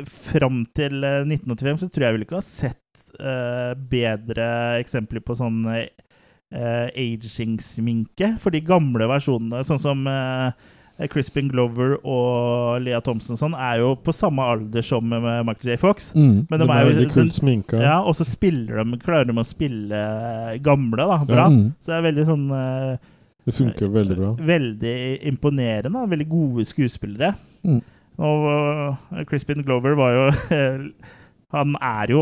fram til eh, 1985 så tror jeg vel ikke har sett uh, bedre eksempler på sånn uh, aging-sminke. For de gamle versjonene, sånn som uh, Crispin Glover og Lea Thompson sånn, er jo på samme alder som med Michael J. Fox. mm. Men De er jo kult sminka. ja, Og så spiller de, klarer de å spille gamle da, bra. Mm. Så det er veldig sånn eh, Det funker veldig bra. Veldig imponerende. Veldig gode skuespillere. Mm. Og uh, Crispin Glover var jo Han er jo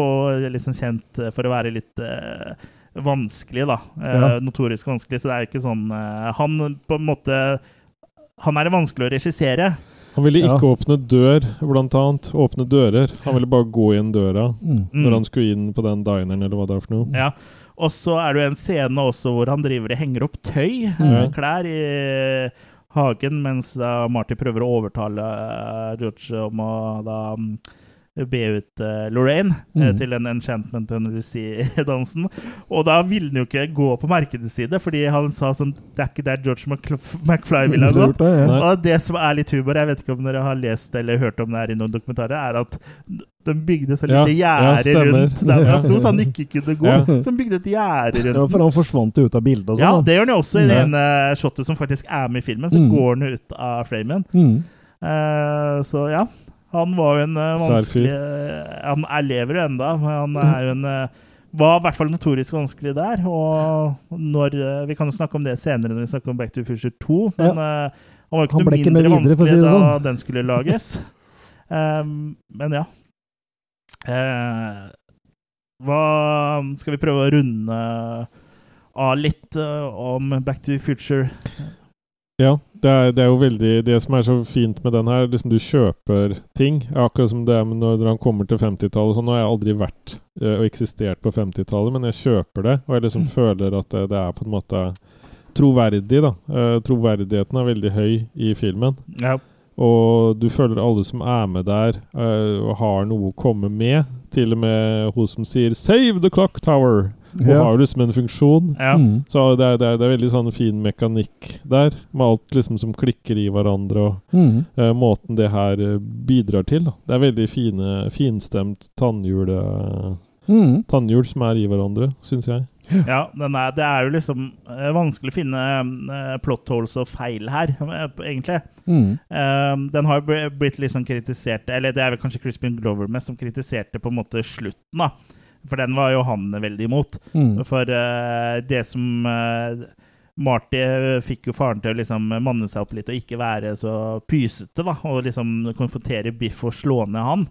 liksom kjent for å være litt uh, vanskelig, da. Eh, Ja. Notorisk vanskelig. Så det er ikke sånn eh, Han på en måte Han er vanskelig å regissere. Han ville Ja. ikke åpne dør, blant annet. Åpne dører. Han ville bare gå inn døra Mm. Mm. når han skulle inn på den dineren, eller hva det er for noe. Ja. Og så er det jo en scene også hvor han driver og henger opp tøy, eh, Mhm. klær, i hagen, mens da Marty prøver å overtale eh, George om å da be ut uh, Lorraine mm. Mhm. til den Enchantment and Lucy-dansen. Og da ville han jo ikke gå på markedets side, fordi han sa sånn Det er ikke der George McFly ville ha gått. Det, ja. Og det som er litt humor, jeg vet ikke om dere har lest eller hørt om det her i noen dokumentarer, er at de bygde så litt lite ja, gjerde ja, rundt der han sto, så han ikke kunne gå. Ja. Så de bygde et gjerde rundt Ja, for han forsvant jo ut av bildet og ja, sånn. det gjør han jo også i det Ja. ene shotet som faktisk er med i filmen. Så Mm. går han ut av framen. Mm. Uh, så ja, han var jo en eh, vanskelig eh, Han er lever jo enda, men han er jo en eh, var i hvert fall notorisk vanskelig der. Og når Vi kan jo snakke om det senere når vi snakker om Back to the Future 2. Men uh, han var jo ikke noe mindre videre, vanskelig si da sånn. den skulle lages. Um, men ja. Uh, hva Skal vi prøve å runde av litt uh, om Back to the Future? Ja, det er, det er jo veldig Det som er så fint med den her, liksom du kjøper ting. Akkurat som det er med når han kommer til 50-tallet. Sånn, nå har jeg aldri vært eh, og eksistert på 50-tallet, men jeg kjøper det. Og jeg liksom Mm. føler at det, det er på en måte troverdig, da. Eh, troverdigheten er veldig høy i filmen. Ja. Og du føler alle som er med der, eh, og har noe å komme med. Til og med hun som sier 'Save the clock tower'. Hun Ja. har liksom en funksjon. ja. Mm. Så det er, det, er, det er veldig sånn fin mekanikk der, med alt liksom som klikker i hverandre, og Mm. uh, måten det her eh, bidrar til. Da. Det er veldig fine, finstemt tannhjul, eh, Mm. tannhjul som er i hverandre, syns jeg. Ja, den er, det er jo liksom vanskelig å finne uh, plot holes og feil her, egentlig. Mm. Eh, den har bl- blitt litt liksom kritisert Eller det er vel kanskje Crispin Glover mest som kritiserte på en måte slutten, da. For den var jo han veldig imot. Mm. For uh, det som uh, Marty eh, fikk jo faren til å liksom manne seg opp litt og ikke være så pysete, da. Og liksom konfrontere Biff og slå ned han.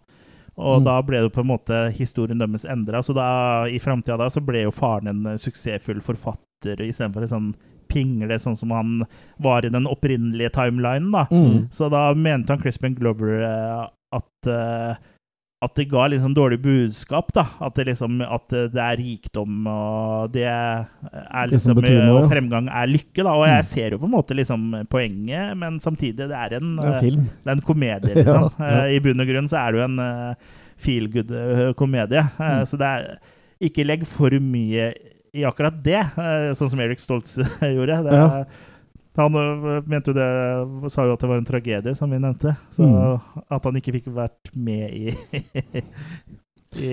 Og Mm. da ble det på en måte historien deres endra. Så da, i framtida da så ble jo faren en suksessfull forfatter istedenfor en sånn pingle, sånn som han var i den opprinnelige timelinen, da. Mm. Så da mente han Crispin Glover eh, at at det ga liksom dårlig budskap, da. At det liksom at det er rikdom, og det er Det liksom betyr noe, Og fremgang er lykke, da. Og jeg Mm. ser jo på en måte liksom poenget, men samtidig, det er en, Det er en eh, det er en komedie, liksom. Ja, ja. Eh, I bunn og grunn så er det jo en uh, feel good-komedie. Mm. Så det er Ikke legg for mye i akkurat det, eh, sånn som Eric Stoltz gjorde. Det er, Ja. Han øh, mente jo det Sa jo at det var en tragedie, som vi nevnte. Så Mm. at han ikke fikk vært med i I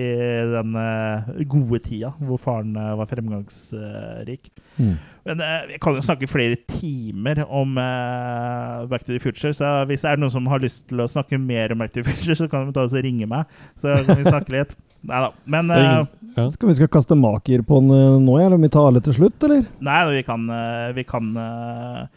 den øh, gode tida hvor faren øh, var fremgangsrik. Mm. Men vi kan jo snakke flere timer om Back to the Future, så hvis det er noen som har lyst til å snakke mer om Back to the Future, så kan de ta og ringe meg, så kan vi snakke litt. Nei da. Men øh, ingen, ja. Skal vi skal kaste maker på den eh, nå, eller om vi tar alle til slutt, eller? Nei, vi kan, eh, vi kan eh,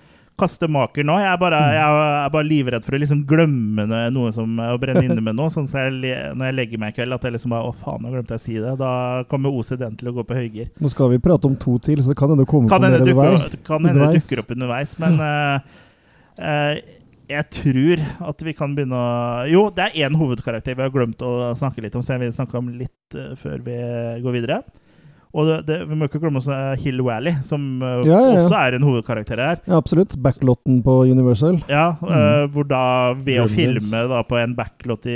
kaste maker nå. Jeg er, bare, Mm. jeg er bare livredd for å liksom glemme noe, som å brenne inne med noe. Sånn jeg, når jeg legger meg i kveld, at jeg liksom bare Å, faen, nå glemte jeg å si det. Da kommer OCD-en til å gå på høygir. Nå skal vi prate om to til, så det kan hende det kommer Kan på mer det underveis. kan hende det dukker opp underveis, men uh, eh, jeg tror at vi kan begynne å Jo, det er én hovedkarakter vi har glemt å snakke litt om, så jeg vil snakke om litt uh, før vi går videre. Og det, det, vi må ikke glemme også eh, Hill Valley, som uh, Ja, ja, ja. også er en hovedkarakter her. Ja, absolutt. Backlotten på Universal. Ja, eh, hvor da ved å filme da på en backlot i,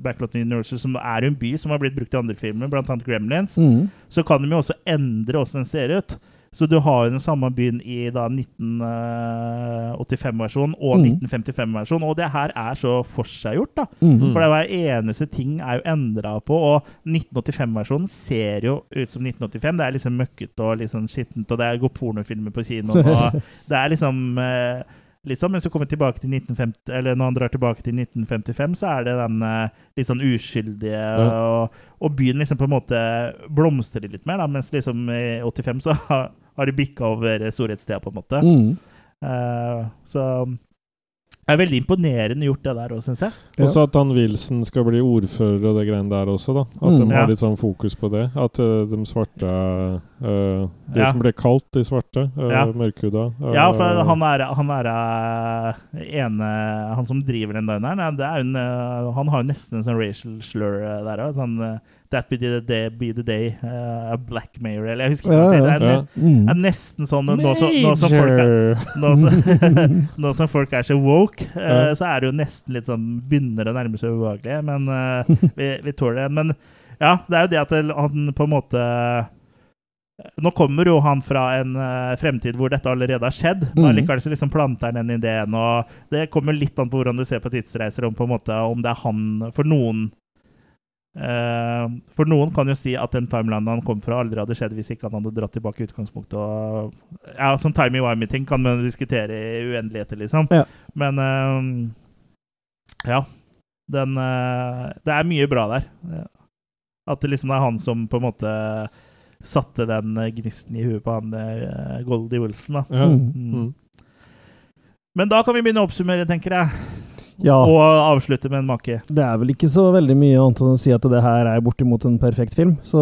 backlot i Universal, som er en by som har blitt brukt i andre filmer, bl.a. Gremlins, Mm. så kan de jo også endre hvordan den ser ut. Så du har jo den samme byen i 1985-versjonen og Mm. 1955-versjonen. og det her er så forseggjort, da. Mm. For det hver eneste ting er jo endra på, og 1985-versjonen ser jo ut som 1985. Det er liksom møkkete og sånn skittent, og det er går pornofilmer på kinoen, og det er liksom eh, sånn, Mens du kommer tilbake til 1950, eller når han drar tilbake til 1955, så er det den eh, litt sånn uskyldige, og, og byen liksom på en måte blomstrer litt mer, da, mens liksom i 85 så har, de bikka over storhetstida, på en måte. Mm. Uh, så det er veldig imponerende gjort, det der òg, syns jeg. Ja. Også at han Wilson skal bli ordfører og det greiene der også, da. At Mm. de Ja. har litt sånn fokus på det. At uh, de svarte uh, Det Ja. som ble kalt de svarte, uh, Ja. mørkhuda uh, Ja, for han er, han er eh, ene Han som driver den dineren, det er en, eh, han har jo nesten en sånn racial slur eh, der òg. Sånn eh, That be the day, be the day uh, a black mayor Eller jeg husker ikke hva han sier. Det er, Ja. Mm. er nesten sånn nå, som- nå, som folk er, nå, som, nå som folk er så woke, uh, Ja. så er det jo nesten litt sånn Begynner å nærme seg ubehagelig, men uh, vi, vi tåler det. Men ja, det er jo det at han på en måte nå kommer jo han fra en uh, fremtid hvor dette allerede har skjedd, men likevel så liksom planter han den ideen. og Det kommer litt an på hvordan du ser på tidsreiser, om, på en måte, om det er han For noen For noen kan jo si at den timelinen han kom fra, aldri hadde skjedd hvis ikke han hadde dratt tilbake i utgangspunktet. Og, ja, sånn timey wimey-ting kan man diskutere i uendeligheter, liksom. Ja. Men eh, ja. Den eh, Det er mye bra der. At det liksom er han som på en måte satte den eh, gnisten i huet på han eh, Goldie Wilson. da. Ja. Mm. Mm. Men da kan vi begynne å oppsummere, tenker jeg. Ja. Og avslutte med en make. Det er vel ikke så veldig mye annet enn å si at det her er bortimot en perfekt film. Så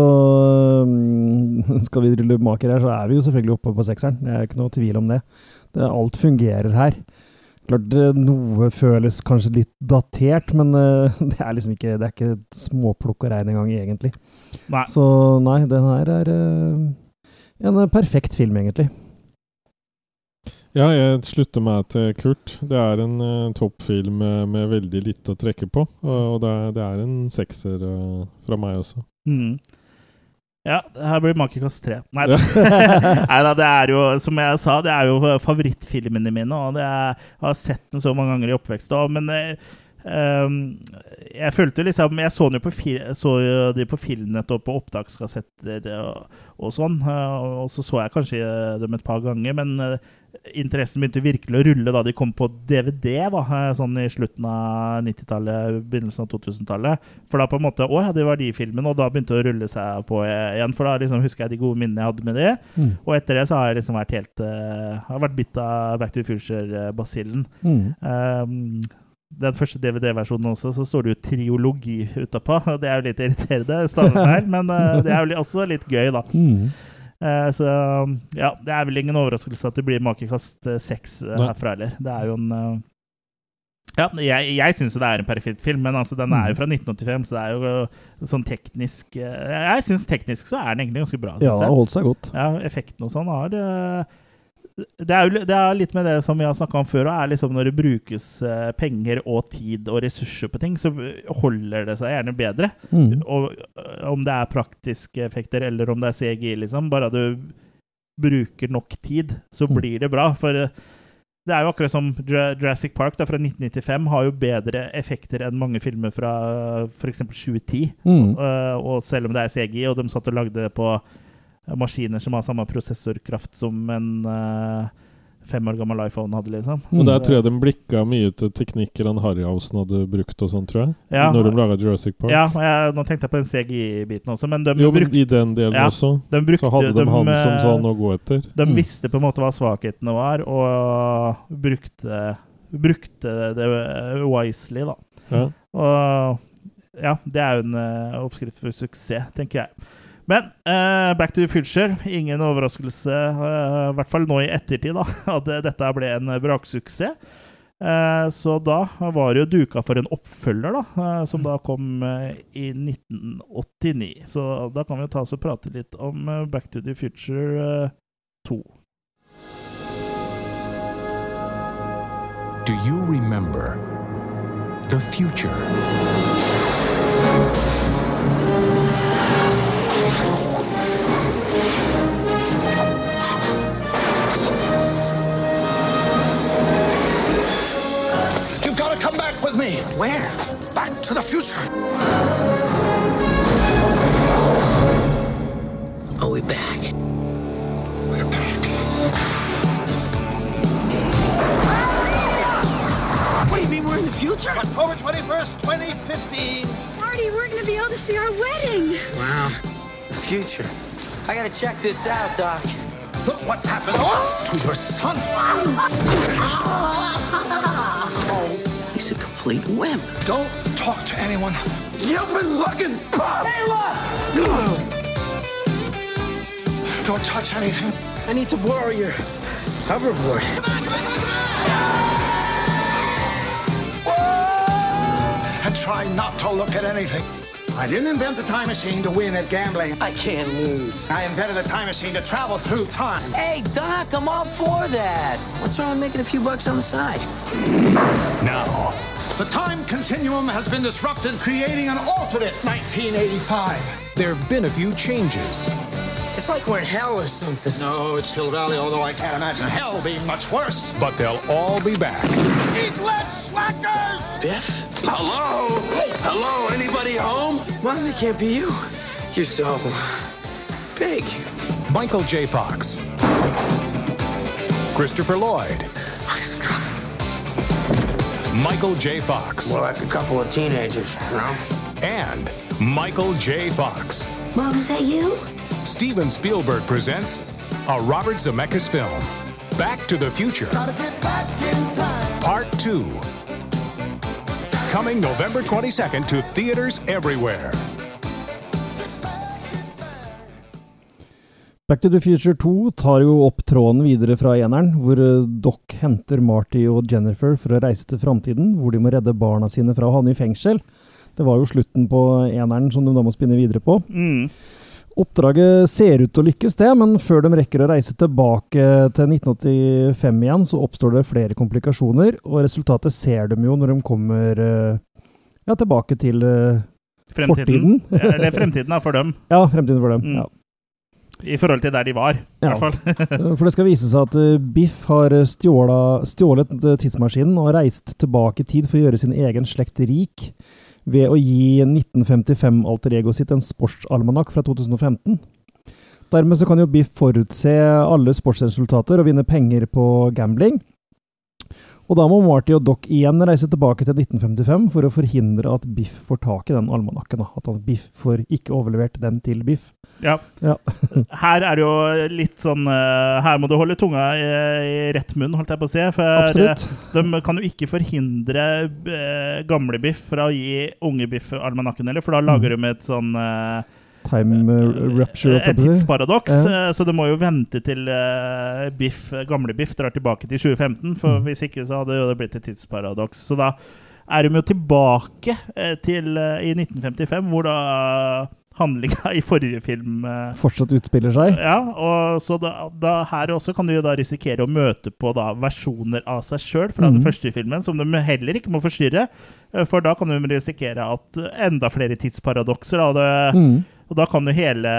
mm, skal vi drille maker her, så er vi jo selvfølgelig oppe på sekseren. Det er ikke noe tvil om det. det alt fungerer her. Klart noe føles kanskje litt datert, men eh, det er liksom ikke Det er ikke småplukk og regn engang, egentlig. Nei. Så nei, den her er eh, en perfekt film, egentlig. Ja, jeg slutter meg til Kurt. Det er en uh, toppfilm med, med veldig lite å trekke på. Og, og det, er, det er en sekser uh, fra meg også. Mm. Ja, her blir makekast tre. Nei da. Det er jo, som jeg sa, det er jo favorittfilmene mine. Og er, jeg har sett den så mange ganger i oppvekst Og, men ehm, jeg følte liksom Jeg så den jo på, så de på film og på opptakskassetter og, og sånn. Og, Og så så jeg kanskje dem et par ganger, men interessen begynte virkelig å rulle da de kom på DVD, da, eh, sånn i slutten av 90-tallet, begynnelsen av 2000-tallet. For da på en måte Å ja, det var de filmene, og da begynte det å rulle seg på igjen. For da liksom husker jeg de gode minnene jeg hadde med det. Mm. Og etter det så har jeg liksom vært helt uh, Har vært bitt av Back to the Future-basillen. Mm. Um, den første DVD-versjonen også, så står det jo triologi utapå. Det er jo litt irriterende, stavefeil, men eh, det er jo også litt gøy, da. Mm. Eh, så ja, det er vel ingen overraskelse at det blir makekast eh, seks eh, herfra heller. Det er jo en Ja, jeg, jeg syns jo det er en perfekt film, men altså, den er jo fra 1985, så det er jo sånn teknisk Jeg syns teknisk så er den egentlig ganske bra. Ja, det har holdt seg godt. Ja, effekten og sånn har det er, jo, det er litt med det som vi har snakka om før, og er liksom når det brukes eh, penger og tid og ressurser på ting, så holder det seg gjerne bedre. Mm. Og øh, om det er praktiske effekter eller om det er CGI, liksom. Bare du bruker nok tid, så Mm. blir det bra. For øh, det er jo akkurat som Jura- Jurassic Park da, fra 1995 har jo bedre effekter enn mange filmer fra f.eks. 2010. Mm. Og, og selv om det er CGI, og de satt og lagde det på maskiner som har samme prosessorkraft som en øh, fem år gammel iPhone hadde, liksom. Og der tror jeg de blikka mye til teknikker han Harryhausen hadde brukt og sånn, tror jeg. Ja. Når de laga Jurassic Park. Ja, og jeg, nå tenkte jeg på den CGI-biten også, men de Jo, men brukte i den delen Ja, også, de brukte, så hadde de, han som sa sånn å gå etter. De Mm. visste på en måte hva svakhetene var, og brukte, brukte det wisely, da. Ja. Og ja, det er jo en eh, oppskrift for suksess, tenker jeg. Men uh, Back to the Future, ingen overraskelse, uh, i hvert fall nå i ettertid, da, at dette ble en braksuksess. Eh, så da var det jo duka for en oppfølger, da, eh, som da kom eh, i 1989. Så da kan vi jo ta oss og prate litt om eh, Back to the Future eh, 2. Do you remember the future? Back. Where? Back to the future. Are we back? We're back. What do you mean we're in the future? October 21st, 2015. Marty, we're gonna be able to see our wedding. Wow. The future. I gotta check this out, Doc. Look what happens to your son. Oh. He's a complete wimp. Don't talk to anyone. You've been looking, Bob. Hey, look! Don't touch anything. I need to borrow your hoverboard. And try not to look at anything. I didn't invent the time machine to win at gambling. I can't lose. I invented the time machine to travel through time. Hey, Doc, I'm all for that. What's wrong with making a few bucks on the side? Now, the time continuum has been disrupted, creating an alternate 1985. There have been a few changes. It's like we're in hell or something. No, it's Hill Valley, although I can't imagine hell being much worse. But they'll all be back. Eat less, slackers! Biff? Hello? Hello, anybody home? Mom, that can't be you. You're so big. Michael J. Fox. Christopher Lloyd. Michael J. Fox. More like a couple of teenagers, you know? And Michael J. Fox. Mom, is that you? Steven Spielberg presents a Robert Zemeckis film, Back to the Future, Gotta get back in time. Part 2. Coming November 22nd to theaters everywhere. Back to the Future 2 tar jo opp tråden videre fra eneren, hvor eh, Doc henter Marty og Jennifer for å reise til framtiden, hvor de må redde barna sine fra å havne i fengsel. Det var jo slutten på eneren som de da må spinne videre på. Mm. Oppdraget ser ut til å lykkes, det, men før de rekker å reise tilbake til 1985 igjen, så oppstår det flere komplikasjoner, og resultatet ser de jo når de kommer eh, ja, tilbake til eh, Fremtiden. fortiden. Eller fremtiden er for dem. Ja, fremtiden for dem. Mm. ja. I forhold til der de var, i Ja. hvert fall. Eh, For det skal vise seg at Biff har stjåla, stjålet tidsmaskinen og reist tilbake i tid for å gjøre sin egen slekt rik ved å gi 1955-alter ego sitt en sportsalmanakk fra 2015. Dermed så kan jo Biff forutse alle sportsresultater og vinne penger på gambling. Og da må Marty og Doc igjen reise tilbake til 1955 for å forhindre at Biff får tak i den almanakken. At Biff får ikke overlevert den til Biff. Ja. Ja. Her er det jo litt sånn eh, Her må du holde tunga i, i rett munn, holdt jeg på å si. For Absolutt. eh, de kan jo ikke forhindre eh, gamle Biff fra å gi unge Biff almanakken heller, for da lager de et sånn eh, Time uh, rupture. et tidsparadoks. Ja. eh, Så du må jo vente til eh, Biff, gamle Biff drar tilbake til 2015. For Mm. hvis ikke så hadde det blitt et tidsparadoks. Så da er de jo tilbake eh, til eh, i 1955, hvor da handlinga i forrige film eh, Fortsatt utspiller seg. ja, og så da, da her også kan du jo da risikere å møte på da versjoner av seg sjøl fra den Mhm. første filmen, som de heller ikke må forstyrre. eh, For da kan du risikere at enda flere tidsparadokser av det, Mm. Og da kan jo hele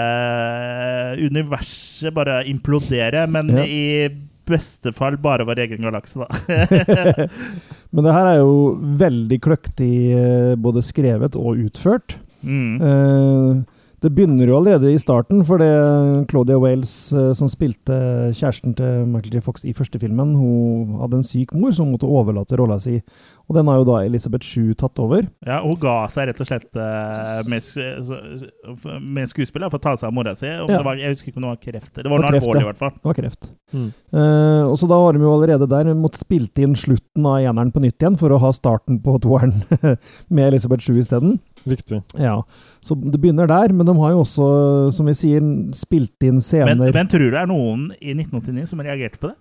universet bare implodere, men Ja. i beste fall bare vår egen galakse, da. Men det her er jo veldig kløktig eh, både skrevet og utført. Mm. Eh, det begynner jo allerede i starten, for det Claudia Wales, eh, som spilte kjæresten til Michael J. Fox i første filmen, hun hadde en syk mor som måtte overlate rolla si. Og den har jo da Elisabeth Shue tatt over. Ja, hun ga seg rett og slett eh, med, med skuespillet for å ta seg av mora si. Om Ja. det var, jeg husker ikke om det var kreft. Det var noe kreft, alvorlig, ja. i hvert fall. Det var kreft. Mm. Uh, og så da har de jo allerede der måttet spilt inn slutten av eneren på nytt igjen, for å ha starten på toeren med Elisabeth Shue isteden. Riktig. Ja, så det begynner der, men de har jo også, som vi sier, spilt inn scener Men, men tror du det er noen i 1989 som reagerte på det?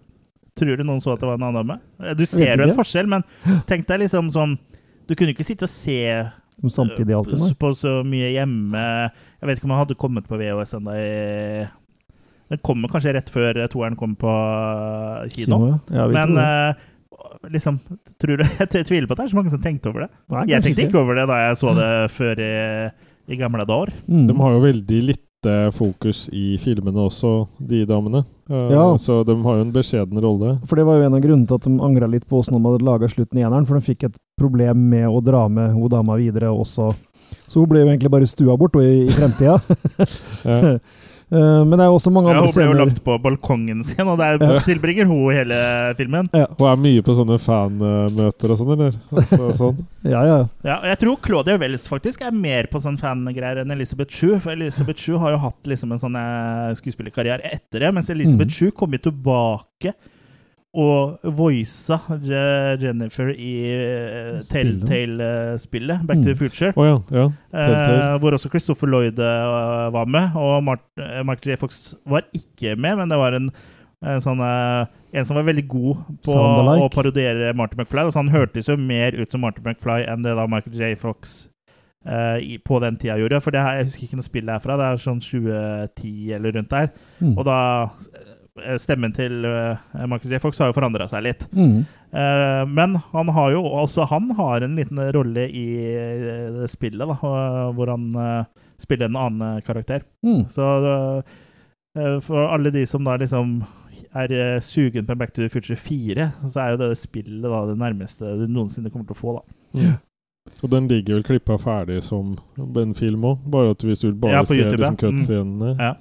Tror du noen så at det var en annen dame? Eh, Du ser jo en forskjell, men tenk deg liksom sånn Du kunne ikke sitte og se samtidig alltid. eh, på så mye hjemme Jeg vet ikke om han hadde kommet på VHS ennå. Den kommer kanskje rett før toeren kom på kino. Kino, ja. Men uh, liksom tror du, Jeg tviler på at det er så mange som tenkte over det. Nei, jeg tenkte ikke. over det da jeg så det før i, i gamle dager. Mm. De har jo veldig lite fokus i filmene også, de damene. Eh, Ja. Så de har jo en beskjeden rolle. For det var jo en av grunnene til at de angra litt på åssen de hadde laga slutten i eneren, for de fikk et problem med å dra med hun dama videre også. Så hun ble jo egentlig bare stua bort i, i fremtida. Ja. Eh, Men det er jo også mange Ja, andre hun ble jo lagt på balkongen sin, og der Ja. tilbringer hun hele filmen. Hun er mye på sånne fanmøter og sånn, eller? Altså, sånn. Ja, ja. Ja, og jeg tror Claudia Wells faktisk er mer på sånn fangreier enn Elisabeth Shue. For Elisabeth Shue har jo hatt liksom en sånn eh, skuespillerkarriere etter det, mens Elisabeth mm. Shue kom jo tilbake og voisa Jennifer i uh, Telltale-spillet Back to the Mm. Future. Oh, ja. ja. Uh, hvor også Christopher Lloyd uh, var med, og eh, Michael J. Fox var ikke med, men det var en, en sånn En som var veldig god på Sound-alike. å parodiere Martin McFly. Altså, han hørtes jo mer ut som Martin McFly enn det da Michael J. Fox eh, i, på den tida gjorde. For det her, jeg husker ikke noe spill er det er sånn 2010 eller rundt der. Mm. Og da Stemmen til eh, Michael J. Fox har jo forandra seg litt. Mm. Eh, men han har jo også han har en liten rolle i eh, det spillet, da, hvor han eh, spiller en annen eh, karakter. Mm. Så eh, for alle de som da liksom er eh, sugen på Back to the Future 4, så er jo det spillet da det nærmeste du noensinne kommer til å få, da. Yeah. Og den ligger vel klippa ferdig som en film òg, bare at hvis du bare Ja, ser YouTube, liksom cutscenene. Ja.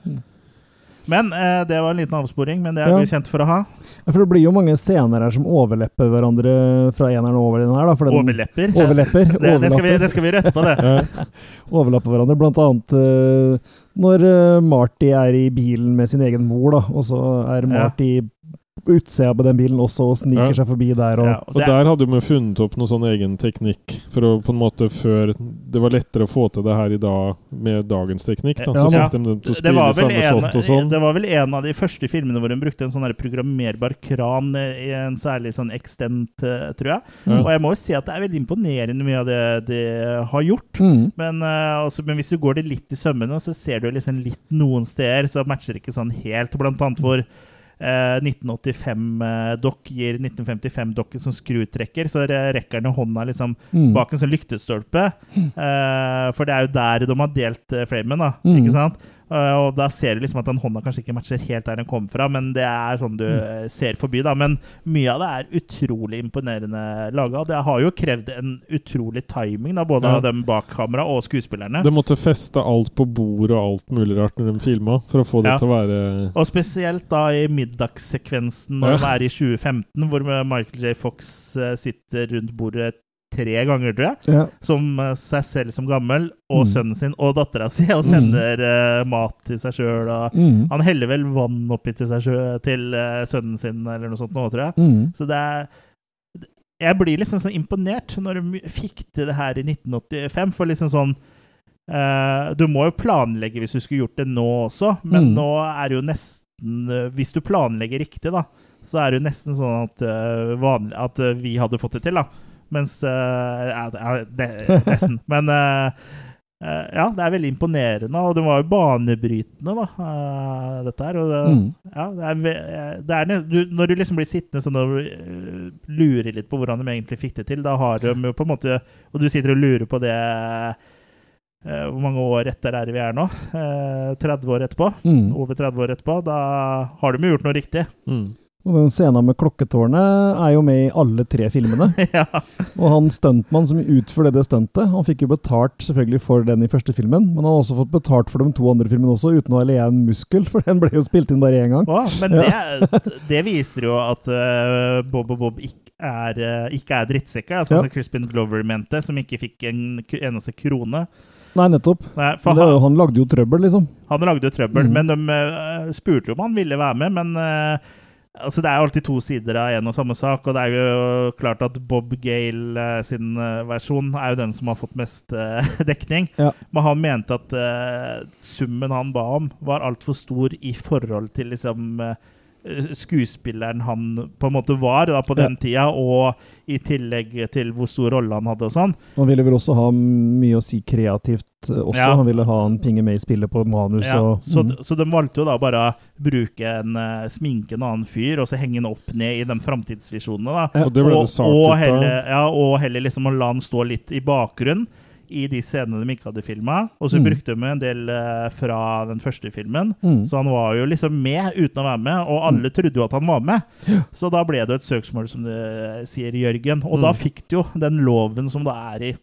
Men eh, det var en liten avsporing, men det er Ja. vi kjent for å ha. Ja, For det blir jo mange scener her som overlepper hverandre fra eneren og over den her. Da, for den, Overlepper. Overlepper. Det, det, skal vi, det skal vi rette på, det. Ja. overlapper hverandre. Blant annet uh, når uh, Marty er i bilen med sin egen mor, da, og så er Marty på utsida på den bilen også og sniker Ja. seg forbi der. Og, Ja, Og der hadde man funnet opp noe sånn egen teknikk for å på en måte før Det var lettere å få til det her i dag med dagens teknikk. da Så Ja. fikk de dem til å Det spille var, samme en, shot og sånn. det var vel en av de første filmene hvor hun brukte en sånn her programmerbar kran i en særlig sånn extent, eh, tror jeg. Mm. Og jeg må jo si at det er veldig imponerende mye av det de har gjort. Mm. Men, uh, også, men hvis du går det litt i sømmene, så ser du liksom litt noen steder, så matcher det ikke sånn helt. Blant annet hvor eh, 1985-dokk gir 1955-dokken som skrutrekker, så rekker den hånda liksom Mm. bak en sånn lyktestolpe. Eh, for det er jo der de har delt eh, framen, da. Mm. Ikke sant? Eh, og da ser du liksom at den hånda kanskje ikke matcher helt der den kom fra, men det er sånn du Mm. eh, ser forbi, da. Men mye av det er utrolig imponerende laga. Det har jo krevd en utrolig timing, da, både Ja. av dem bak kamera og skuespillerne. De måtte feste alt på bord og alt mulig rart når de filma, for å få det Ja. til å være Og spesielt da i middagssekvensen når Ja. de er i 2015, hvor Michael J. Fox eh, sitter rundt bordet tre ganger, tror jeg, Ja. som eh, seg selv som gammel, og Mm. sønnen sin og dattera si, og sender uh, mat til seg sjøl. Mm. Han heller vel vann oppi til, seg selv, til uh, sønnen sin, eller noe sånt nå, tror jeg. Mm. Så det er Jeg blir liksom sånn imponert når de fikk til det her i 1985, for liksom sånn uh, Du må jo planlegge hvis du skulle gjort det nå også, men Mm. nå er det jo nesten uh, Hvis du planlegger riktig, da, så er det jo nesten sånn at, uh, vanlig, at vi hadde fått det til, da. Mens uh, det, Nesten. Men eh, eh, ja, det er veldig imponerende, og det var jo banebrytende, da, dette her. Og det, Mm. ja, det er, det er du, Når du liksom blir sittende sånn og lurer litt på hvordan de egentlig fikk det til, da har de jo på en måte Og du sitter og lurer på det Hvor mange år etter er det vi er nå? Eh, 30 år etterpå? Mm. Over 30 år etterpå? Da har de jo gjort noe riktig. mm. Og den scenen med klokketårnet er jo med i alle tre filmene. ja. Og han stuntmannen som utførte det stuntet, han fikk jo betalt selvfølgelig for den i første filmen, men han har også fått betalt for de to andre filmene også, uten å ha leie en muskel, for den ble jo spilt inn bare én gang. Å, men Ja. det, det viser jo at uh, Bob og Bob ikke er, uh, ikke er drittsekker, altså, Ja. altså Crispin Glover mente, som ikke fikk en eneste krone. Nei, nettopp. Nei, han- han lagde jo trøbbel, liksom. Han lagde jo trøbbel, mm. men de uh, spurte jo om han ville være med. Men eh, altså, det er jo alltid to sider av en og samme sak, og det er jo klart at Bob Gale eh, sin eh, versjon er jo den som har fått mest eh, dekning. Ja. Men han mente at summen han ba om, var altfor stor i forhold til liksom skuespilleren han på en måte var da, på den tida, og i tillegg til hvor stor rolle han hadde og sånn. Han ville vel også ha mye å si kreativt eh, også. Ja. Han ville ha en Pinge May spille på manus Ja, og så, mm. så de valgte jo da bare å bruke en uh, sminke en annen fyr, og så henge han opp ned i de framtidsvisjonene. da. Ja. Og og, og, heller, ja, og heller liksom å la han stå litt i bakgrunn i de scenene de ikke hadde filma. Og så Mm. brukte de en del eh, fra den første filmen. Mm. Så han var jo liksom med uten å være med, og alle trodde jo at han var med. Så da ble det et søksmål, som du sier, Jørgen. Og da Mm. fikk du jo den loven som det er i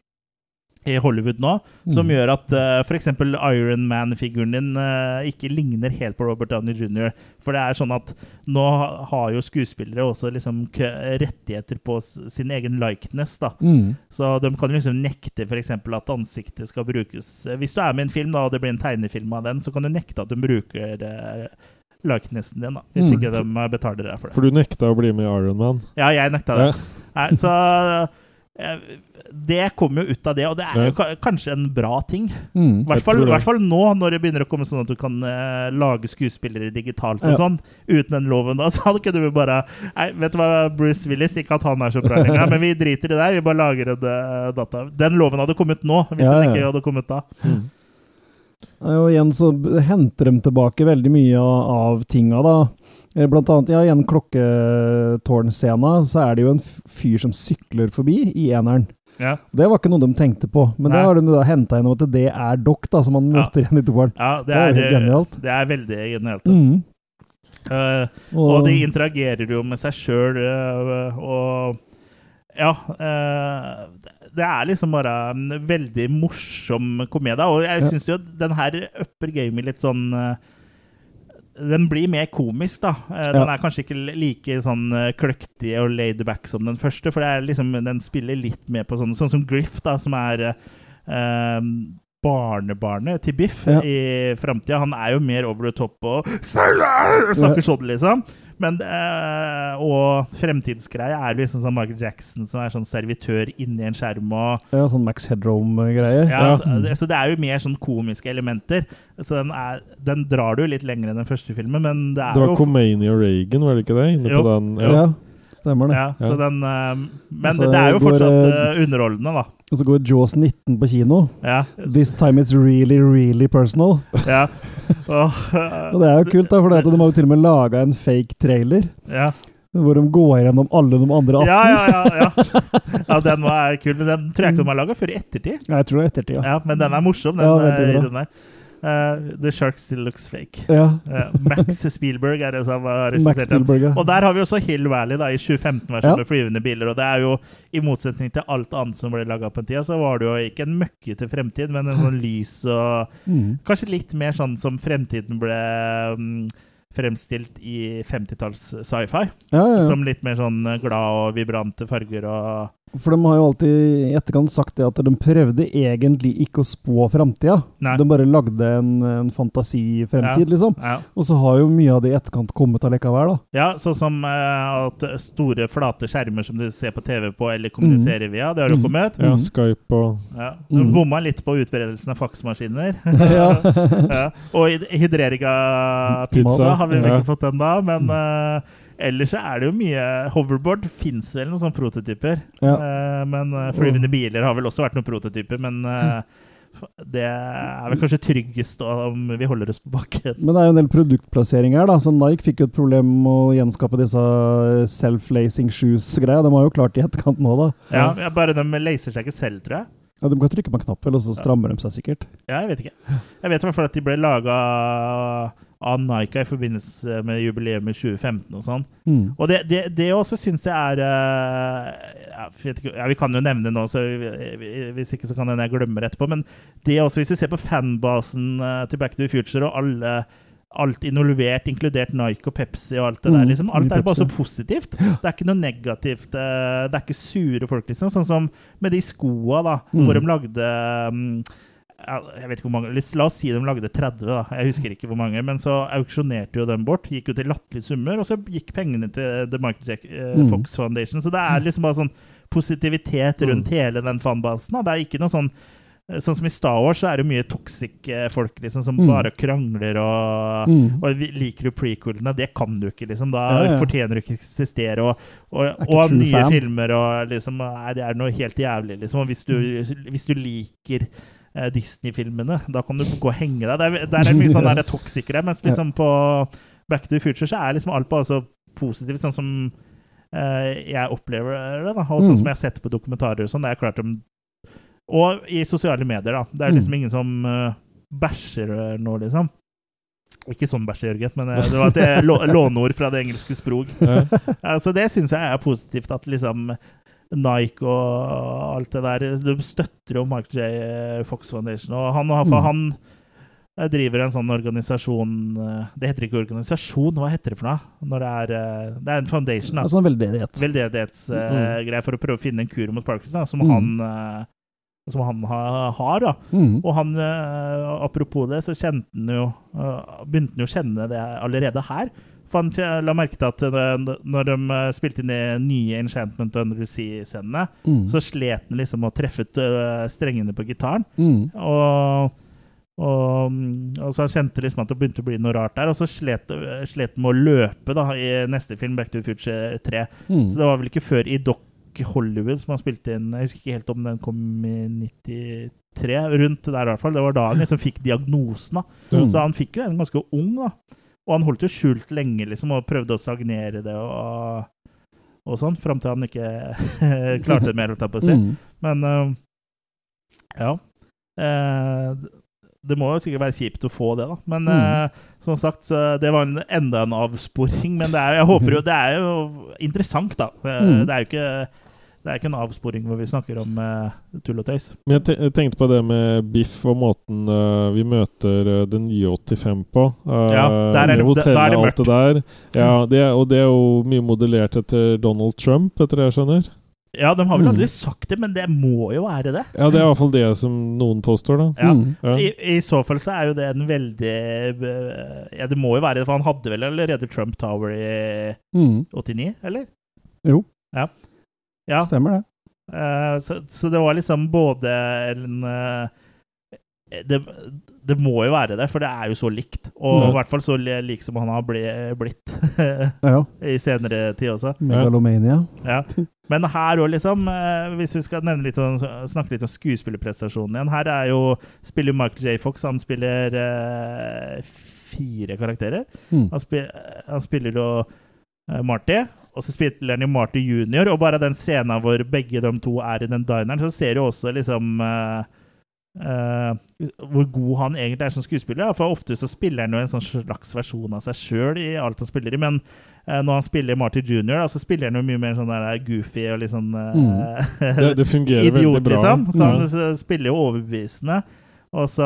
i Hollywood nå, som Mm. gjør at uh, f.eks. Iron Man-figuren din uh, ikke ligner helt på Robert Downey jr. For det er sånn at nå har jo skuespillere også liksom rettigheter på sin egen likeness, da. Mm. Så de kan liksom nekte f.eks. at ansiktet skal brukes Eh, Hvis du er med i en film da, og det blir en tegnefilm av den, så kan du nekte at de bruker uh, likenessen din, da. Hvis Mm. ikke de eh, betaler deg for det. For du nekta å bli med i Iron Man. Ja, jeg nekta det. Nei, så eh, Det kommer jo ut av det, og det er jo kanskje en bra ting. Mm. I hvert fall, nå, når det begynner å komme sånn at du kan uh, lage skuespillere digitalt og Ja. sånn, uten den loven da, så hadde ikke du bare Nei, vet du hva, Bruce Willis, ikke at han er så bra lenger, men vi driter i det, vi bare lager en uh, data. Den loven hadde kommet nå, hvis Ja, den ikke hadde kommet da. Ja, Og igjen så henter de tilbake veldig mye av, av tinga, da. Eh, Blant annet, ja, i en klokketårnscene så er det jo en fyr som sykler forbi i eneren. Ja, Det var ikke noe de tenkte på, men Nei. det har de da henta inn at det er dokk, da, som man Ja. møter igjen i toeren. ja det, Det er er, jo genialt. det er veldig genialt. da. Mm. Uh, og de interagerer jo med seg sjøl, og ja Uh, Det er liksom bare en veldig morsom komedie. Og jeg syns jo den her upper gamet litt sånn eh, Den blir mer komisk, da. Eh, Den Ja. er kanskje ikke like sånn eh, kløktig og laid back som den første, for er liksom, den spiller litt mer på sånn, sånn som Griff, da, som er eh, barnebarnet til Biff Ja. i framtida. Han er jo mer over the top og snakker sånn, liksom. Men, øh, og fremtidsgreie er jo liksom sånn Michael Jackson som er sånn servitør inni en skjerm og Ja, sånn Max Headroom-greier. ja, Så, det, så det er jo mer sånn komiske elementer. Så den, er, den drar du litt lenger enn den første filmen, men det er Det var jo Khomeini og Reagan, var det ikke det? Inne Jo. på den, Ja, stemmer det. ja, så Ja. den, uh, Men det, det er jo går, fortsatt eh, eh, underholdende, da. Og så går Jaws 19 på kino. Ja. This time it's really, really personal. ja. Og, Og det er jo kult, da, for de har jo til og med laga en fake trailer. ja. Hvor de går gjennom alle de andre 18. Ja, ja, ja, ja. ja, den var kul. Men den tror jeg ikke de har laga før i ettertid. Jeg tror det er ettertid, ja. Ja, Men den er morsom, den Ja, ja, bra. der. Eh, the Shark Still Looks Fake. Ja. Uh, Max Spielberg er det som har regissert den. Ja. Og der har vi også Hill Valley da, i 2015-versjonen Ja. med flyvende biler. Og det er jo, i motsetning til alt annet som ble laga på den tida, så var det jo ikke en møkkete fremtid, men en sånn lys og Mm. Kanskje litt mer sånn som fremtiden ble mm, fremstilt i 50-talls sci-fi. Ja, ja, ja. Som litt mer sånn glad og vibrante farger og For de har jo alltid i etterkant sagt det at de prøvde egentlig ikke å spå framtida. De bare lagde en, en fantasifremtid, Ja. liksom. Ja. Og så har jo mye av det i etterkant kommet allikevel, da. Ja, sånn som eh, at store, flate skjermer som du ser på TV på eller kommuniserer via, det har jo Mm. kommet. Ja, Skype og Ja. Mm. Bomma litt på utbredelsen av faksmaskiner. Ja. ja. Og hydrering av pizza Pizza, har vi vel ikke fått ennå, men uh, ellers så er det jo mye Hoverboard fins vel noen sånne prototyper. Ja. Uh, men uh, flyvende biler har vel også vært noen prototyper, men eh, det er vel kanskje tryggest om vi holder oss på bakken. Men det er jo en del produktplassering her, da. Så Nike fikk jo et problem med å gjenskape disse self-lacing shoes-greia. De har jo klart det i etterkant nå, da. Ja, ja, Bare de laser seg ikke selv, tror jeg. Ja, De kan trykke på en knapp, eller så strammer de seg sikkert. Ja, jeg vet ikke. Jeg vet i hvert fall at de ble laga av Nike i forbindelse med jubileet i 2015 og sånn. Mm. Og det, det, det også syns jeg er eh, ja, ikke, ja, Vi kan jo nevne det nå, så vi- vi- hvis ikke så kan hende jeg glemmer etterpå. Men det også, hvis vi ser på fanbasen eh, til Back to the Future og alle alt involvert, inkludert Nike og Pepsi og alt det der. Mm, liksom. Alt er bare så positivt. Det er ikke noe negativt. eh, Det er ikke sure folk, liksom. Sånn som med de skoa, da, Mm. hvor de lagde mm, jeg vet ikke hvor mange, La oss si de lagde 30, da. Jeg husker ikke hvor mange. Men så auksjonerte jo dem bort. Gikk jo til latterlige summer, og så gikk pengene til The Michael Jack, eh, Mm. Fox Foundation. Så det er liksom bare sånn positivitet rundt hele den fanbasen. Da. Det er ikke noe sånn Sånn som i Star Wars så er det mye toxic eh, folk liksom, som Mm. bare krangler og, Mm. og liker du prequelene. Det kan du ikke, liksom. Da Ja, ja. fortjener du ikke eksistere. Og, og, og nye fan. filmer og liksom Nei, det er noe helt jævlig, liksom. Og hvis du, Mm. hvis du liker eh, Disney-filmene, da kan du gå og henge deg. Der, der er mye sånn der toxicere, mens liksom på Back to the Future så er liksom alt bare så positivt, sånn som eh, jeg opplever det, da. Og sånn Mm. som jeg har sett på dokumentarer og sånn. Det er klart de Og i sosiale medier, da. Det er Mm. liksom ingen som uh, bæsjer eh, nå, liksom. Ikke sånn bæsj, Jørgen, men eh, det var et låneord fra det engelske. Ja. Altså, det syns jeg er positivt, at liksom Nike og alt det der De støtter jo Michael J. Fox Foundation. Og han, for Mm. han eh, driver en sånn organisasjon eh, Det heter ikke organisasjon, hva heter det for noe? Når det er eh, Det er en foundation, da. Altså en veldedighet. Veldedighetsgreie for å prøve å finne en kur mot Parkinson, da, som Mm. han eh, som han ha, har. da. Mm. Og han, eh, apropos det, så kjente han jo eh, begynte han jo å kjenne det allerede her. For han la merke til at eh, når de eh, spilte inn de nye Enchantment Under the Sea-scenene, Mm. så slet han liksom med å treffe ut, eh, strengene på gitaren. Mm. Og, og, og så han kjente liksom at det begynte å bli noe rart der. Og så slet, slet han med å løpe da, i neste film, Back to the Future 3. Mm. Så det var vel ikke før i Doc Hollywood som han spilte inn Jeg husker ikke helt om den kom i 93, rundt der i hvert fall. Det var da han liksom fikk diagnosen. da. Mm. Så han fikk jo en ganske ung, da. Og han holdt jo skjult lenge liksom, og prøvde å stagnere det og, og sånn, fram til han ikke klarte det mer, holdt jeg på å si. Mm. Men uh, ja. Uh, det må jo sikkert være kjipt å få det, da. Men Mm. uh, som sagt, så det var en, enda en avsporing. Men det er, jeg håper jo Det er jo interessant, da. Mm. Det er jo ikke det er ikke en avsporing hvor vi snakker om uh, tull og tøys. Men jeg, te jeg tenkte på det med Biff og måten uh, vi møter uh, det nye 85 på. Uh, Ja, der er det- hotellet, da er det alt det der. Ja, det, er- og det er jo mye modellert etter Donald Trump, etter det jeg skjønner. Ja, de har vel Mm. aldri sagt det, men det må jo være det. Ja, det er i hvert fall det som noen påstår, da. Ja. Mm. Ja. I, I så fall så er jo det en veldig eh, Ja, det må jo være det, for han hadde vel allerede Trump Tower i Mm. 89, eller? Jo, Ja. Stemmer det. Uh, så, så det var liksom både en uh, det, det må jo være det, for det er jo så likt. Og Ja. i hvert fall så lik som han har bli, blitt Ja. i senere tid også. Megalomania. Ja. Men her òg, liksom, eh, hvis vi skal litt om, snakke litt om skuespillerprestasjonen igjen Her er jo, spiller Michael J. Fox. Han spiller fire karakterer. Mm. Han, spil, han spiller jo Marty, og så spiller han jo Marty junior. Og bare den scenen hvor begge de to er i den dineren, så ser du også liksom uh, uh, hvor god han egentlig er som skuespiller. Ja. For ofte så spiller han jo en sånn slags versjon av seg sjøl i alt han spiller i. Men uh, når han spiller Marty junior, så spiller han jo mye mer sånn der goofy og litt sånn mm. Det, det fungerer idiot, veldig bra. liksom. Så han Ja. spiller jo overbevisende. Og så,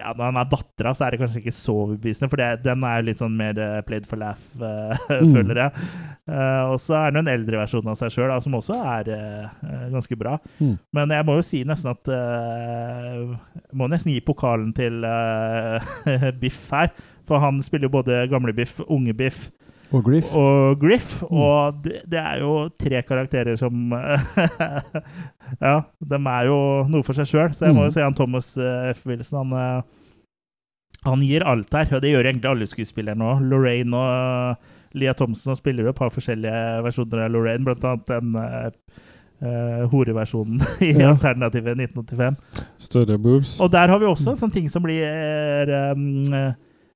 ja, Når han er dattera, så er det kanskje ikke så overbevisende, for det, den er jo litt sånn mer uh, played for laugh, uh, Mm. føler jeg. Uh, og så er det jo en eldre versjon av seg sjøl, som også er ganske bra. Mm. Men jeg må jo si nesten at jeg Må nesten gi pokalen til Biff her. For han spiller jo både gamle Biff, unge Biff Og Griff. og Griff. Og det, det er jo tre karakterer som Ja, de er jo noe for seg sjøl. Så jeg må Mm. jo si han Thomas eh, F. Wilson, han, eh, han gir alt her. Og det gjør egentlig alle skuespillerne òg. Lorraine og Leah Thompson spiller jo et par forskjellige versjoner av Lorraine, blant annet den uh, horeversjonen i Ja. alternativet 1985. Større boobs. Og der har vi også en sånn ting som blir um,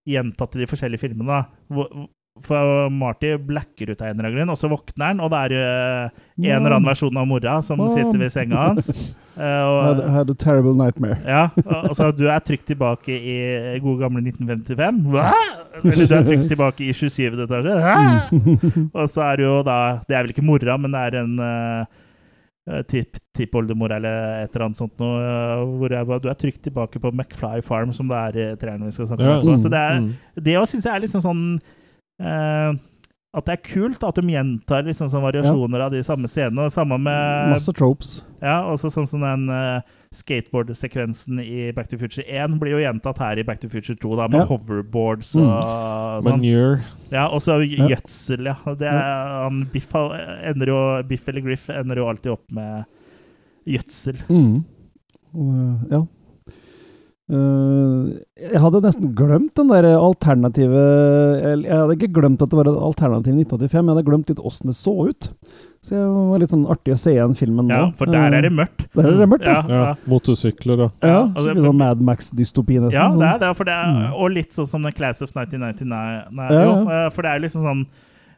gjentatt i de forskjellige filmene. Hvor- For Marty blacker ut av en eller annen grunn, og så våkner han, og det er jo en eller annen versjon av mora som sitter ved senga hans. Og, Had, had a terrible nightmare. ja, og og så du er trygt tilbake i gode gamle 1955. Hva? Eller du er trygt tilbake i 27. etasje. Hæ? Og så er det jo da Det er vel ikke mora, men det er en tipp, tippoldemor eller et eller annet sånt noe. eh, hvor jeg, bare- du er trygt tilbake på McFly Farm, som det er i treerne vi skal snakke om. Ja. Så det er, Mm. det også syns jeg er liksom sånn eh, At det er kult at de gjentar liksom sånn variasjoner av de samme scenene. og Samme med Masse tropes. ja, også sånn som den uh, skateboard-sekvensen i Back to Future 1 blir jo gjentatt her i Back to Future 2, da, med Ja. hoverboards og sånn. Manure. Ja, og så Ja. gjødsel, ja. Det er, han, Biff, ender jo, Biff eller Griff ender jo alltid opp med gjødsel. Mm. Og, ja. Eh, jeg hadde nesten glemt den der alternative Jeg hadde ikke glemt at det var et alternativ 1985, jeg hadde glemt litt åssen det så ut. Så det var litt sånn artig å se igjen filmen Ja, nå. for der er det mørkt. Der er det mørkt, ja. Ja, Ja, ja. motorsykler og Ja, altså, litt sånn Mad Max-dystopi nesten. Ja, sånn. det er det. For det er, Mm. Og litt sånn som The Class of 1999. Nei, Ja, jo, ja. eh, for det er jo liksom sånn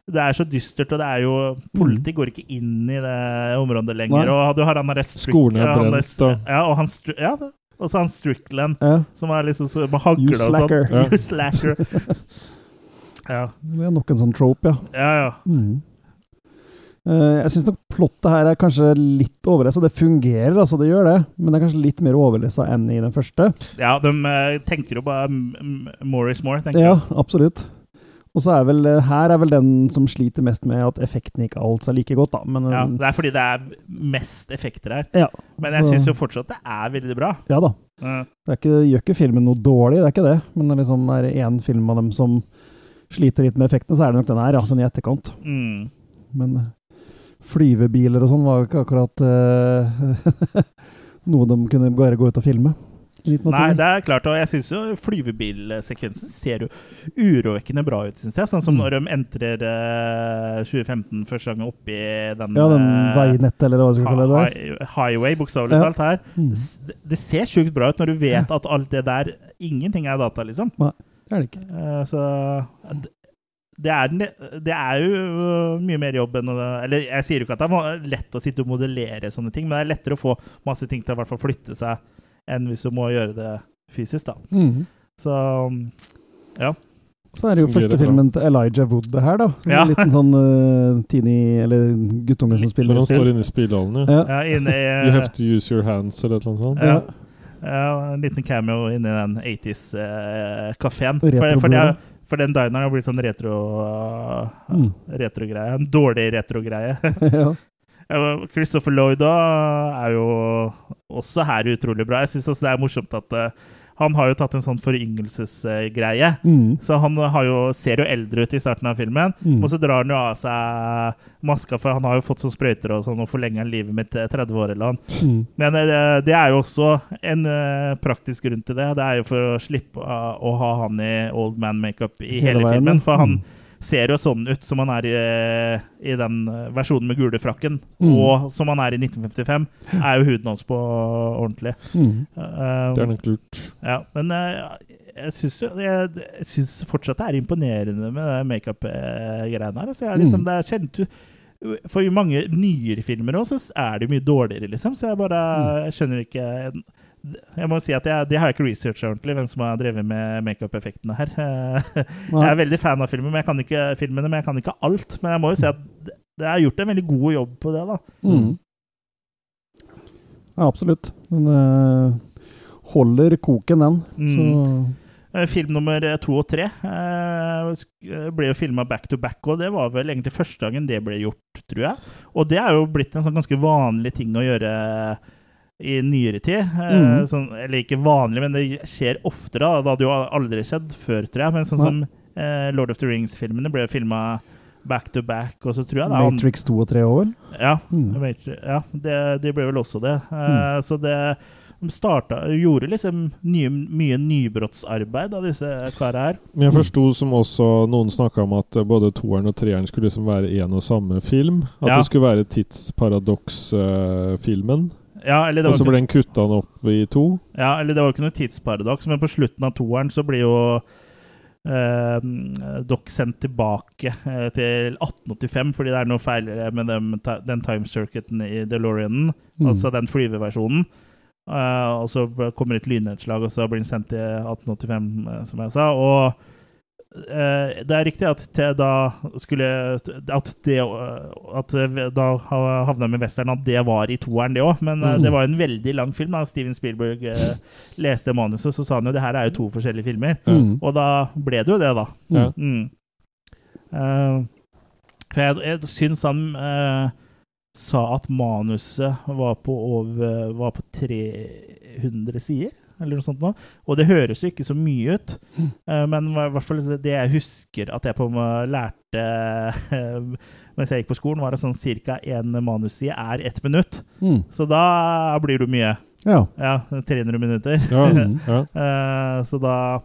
det er så dystert, og det er jo Politiet går ikke inn i det området lenger. Nei. Og du har han der Skolen er ja, brent, og, da. Ja, og han, ja, og så han Strickland, Ja, som er liksom så med hagle og sånn. Ja. You slacker. ja. det er nok en sånn trope, ja. ja, ja. Mm. Uh, jeg syns nok plottet her er kanskje litt overlessa. Det fungerer, altså, det gjør det. Men det er kanskje litt mer overlessa enn i den første. Ja, de uh, tenker jo bare m- m- more is more, tenker Ja, jeg. absolutt. Og så er vel eh, her er vel den som sliter mest med at effekten ikke alt er like godt, da. Men Ja, eh, det er fordi det er mest effekter her. ja, Men jeg syns jo fortsatt det er veldig bra. ja da. Mm. Det er ikke, gjør ikke filmen noe dårlig, det er ikke det. Men det liksom er én film av dem som sliter litt med effektene, så er det nok den her, sånn i etterkant. mm. Men eh, flyvebiler og sånn var jo ikke akkurat uh, noe de kunne bare gå ut og filme. I 1989. Nei, det er klart, og jeg syns jo flyvebilsekvensen ser jo urovekkende bra ut, syns jeg. Sånn som Mm. når de entrer uh, 2015 første gang oppi den Ja, den eh, veinettet, eller hva vi skal kalle det. highway, bokstavelig talt her. Mm. Det, ser sjukt bra ut når du vet at alt det der Ingenting er data, liksom. Det er det ikke. Uh, så det er, det er jo mye mer jobb enn Eller jeg sier jo ikke at det er lett å sitte og modellere sånne ting, men det er lettere å få masse ting til å i hvert fall flytte seg enn hvis du må gjøre det fysisk, da. Mm. Så ja. Så er det jo Fungerer første filmen til Elijah Wood, det her, da. Ja. En liten sånn uh, teeny Eller guttunge som spiller Men han spill. står inne i spillehallen, ja. Ja. ja inne i You have to use your hands, eller et eller annet sånt. ja. ja, En liten cameo inni den 80s-kafeen. for, for, Retro-blå. for den dineren har blitt sånn retro Mm. retrogreie. En dårlig retrogreie. ja. Ja, Christopher Lloyd da er jo også her utrolig bra. Jeg syns også det er morsomt at uh, han har jo tatt en sånn foryngelsesgreie. Mm. Så han har jo, ser jo eldre ut i starten av filmen, Mm. og så drar han jo av seg maska, for han har jo fått sånn sprøyter og sånn, og forlenger livet livet til 30 år eller annet. Mm. Men eh, det er jo også en eh, praktisk grunn til det. Det er jo for å slippe å ha han i old man makeup i Hele hele, filmen. For han Mm. Ser jo sånn ut som han er i, i den eh, versjonen med gule frakken, Mm. og som han er i 1955, er jo huden hans på ordentlig. Mm. Uh, Det er nok lurt. ja, men uh, jeg syns jo jeg, jeg synes fortsatt det er imponerende med makeup-greiene her. Altså, jeg liksom, Mm. det er kjent For i mange nyere filmer også, så er det mye dårligere, liksom. Så jeg bare jeg skjønner ikke Jeg må si at jeg, det har jeg ikke researcha ordentlig, hvem som har drevet med makeup-effektene her. Jeg er veldig fan av filmen, men jeg kan ikke, filmene, men jeg kan ikke alt. Men jeg må jo si at det er gjort en veldig god jobb på det, da. Mm. Ja, absolutt. Den uh, holder koken, den. Mm. Eh, Film nummer to og tre uh, eh, ble jo filma back to back, og det var vel egentlig første gangen det ble gjort, tror jeg. Og det er jo blitt en sånn ganske vanlig ting å gjøre i nyere tid. Eh, Mhm. sånn, eller ikke vanlig, men det skjer oftere. da. Det hadde jo aldri skjedd før, tror jeg. Men sånn som eh, Lord of the Rings-filmene ble filma back to back, og så tror jeg er Matrix 2 og 3 år, ja, Mm. Ja det, de ble vel også det. Eh, Så det de starta, gjorde liksom nye, mye nybrottsarbeid av disse karene her. Men jeg forsto som også noen snakka om at eh, både toeren og treeren skulle liksom være én og samme film. At Ja. det skulle være tidsparadoks-filmen. Ja, eller det og så ble den kutta opp i to. Ja, eller det var jo ikke noe tidsparadoks, men på slutten av toeren så blir jo eh, Doc sendt tilbake eh, til 1885 fordi det er noe feil med dem, den time circuiten i DeLoreanen, Mm. altså den flyveversjonen. Eh, og så kommer kommer et lynnedslag, og så blir den sendt til 1885, eh, som jeg sa. Og eh, det er riktig at det da skulle At det eh, At eh, da havna med western, at det var i toeren, det òg. Men eh, Mm. det var en veldig lang film. da Steven Spielberg eh, leste manuset, så sa han jo det her er jo to forskjellige filmer. Mm. Og da ble det jo det, da. Mm. Uh, for jeg, jeg syns han uh, sa at manuset var på over Var på 300 sider, eller noe sånt nå. Og det høres jo ikke så mye ut, Mm. eh, men i hvert fall det jeg husker at jeg på meg lærte mens jeg gikk på skolen, var at sånn ca. én manusside er ett minutt. Mm. Så da blir det mye. Ja. Ja, 300 minutter. Ja, Mhm. ja. Eh, så da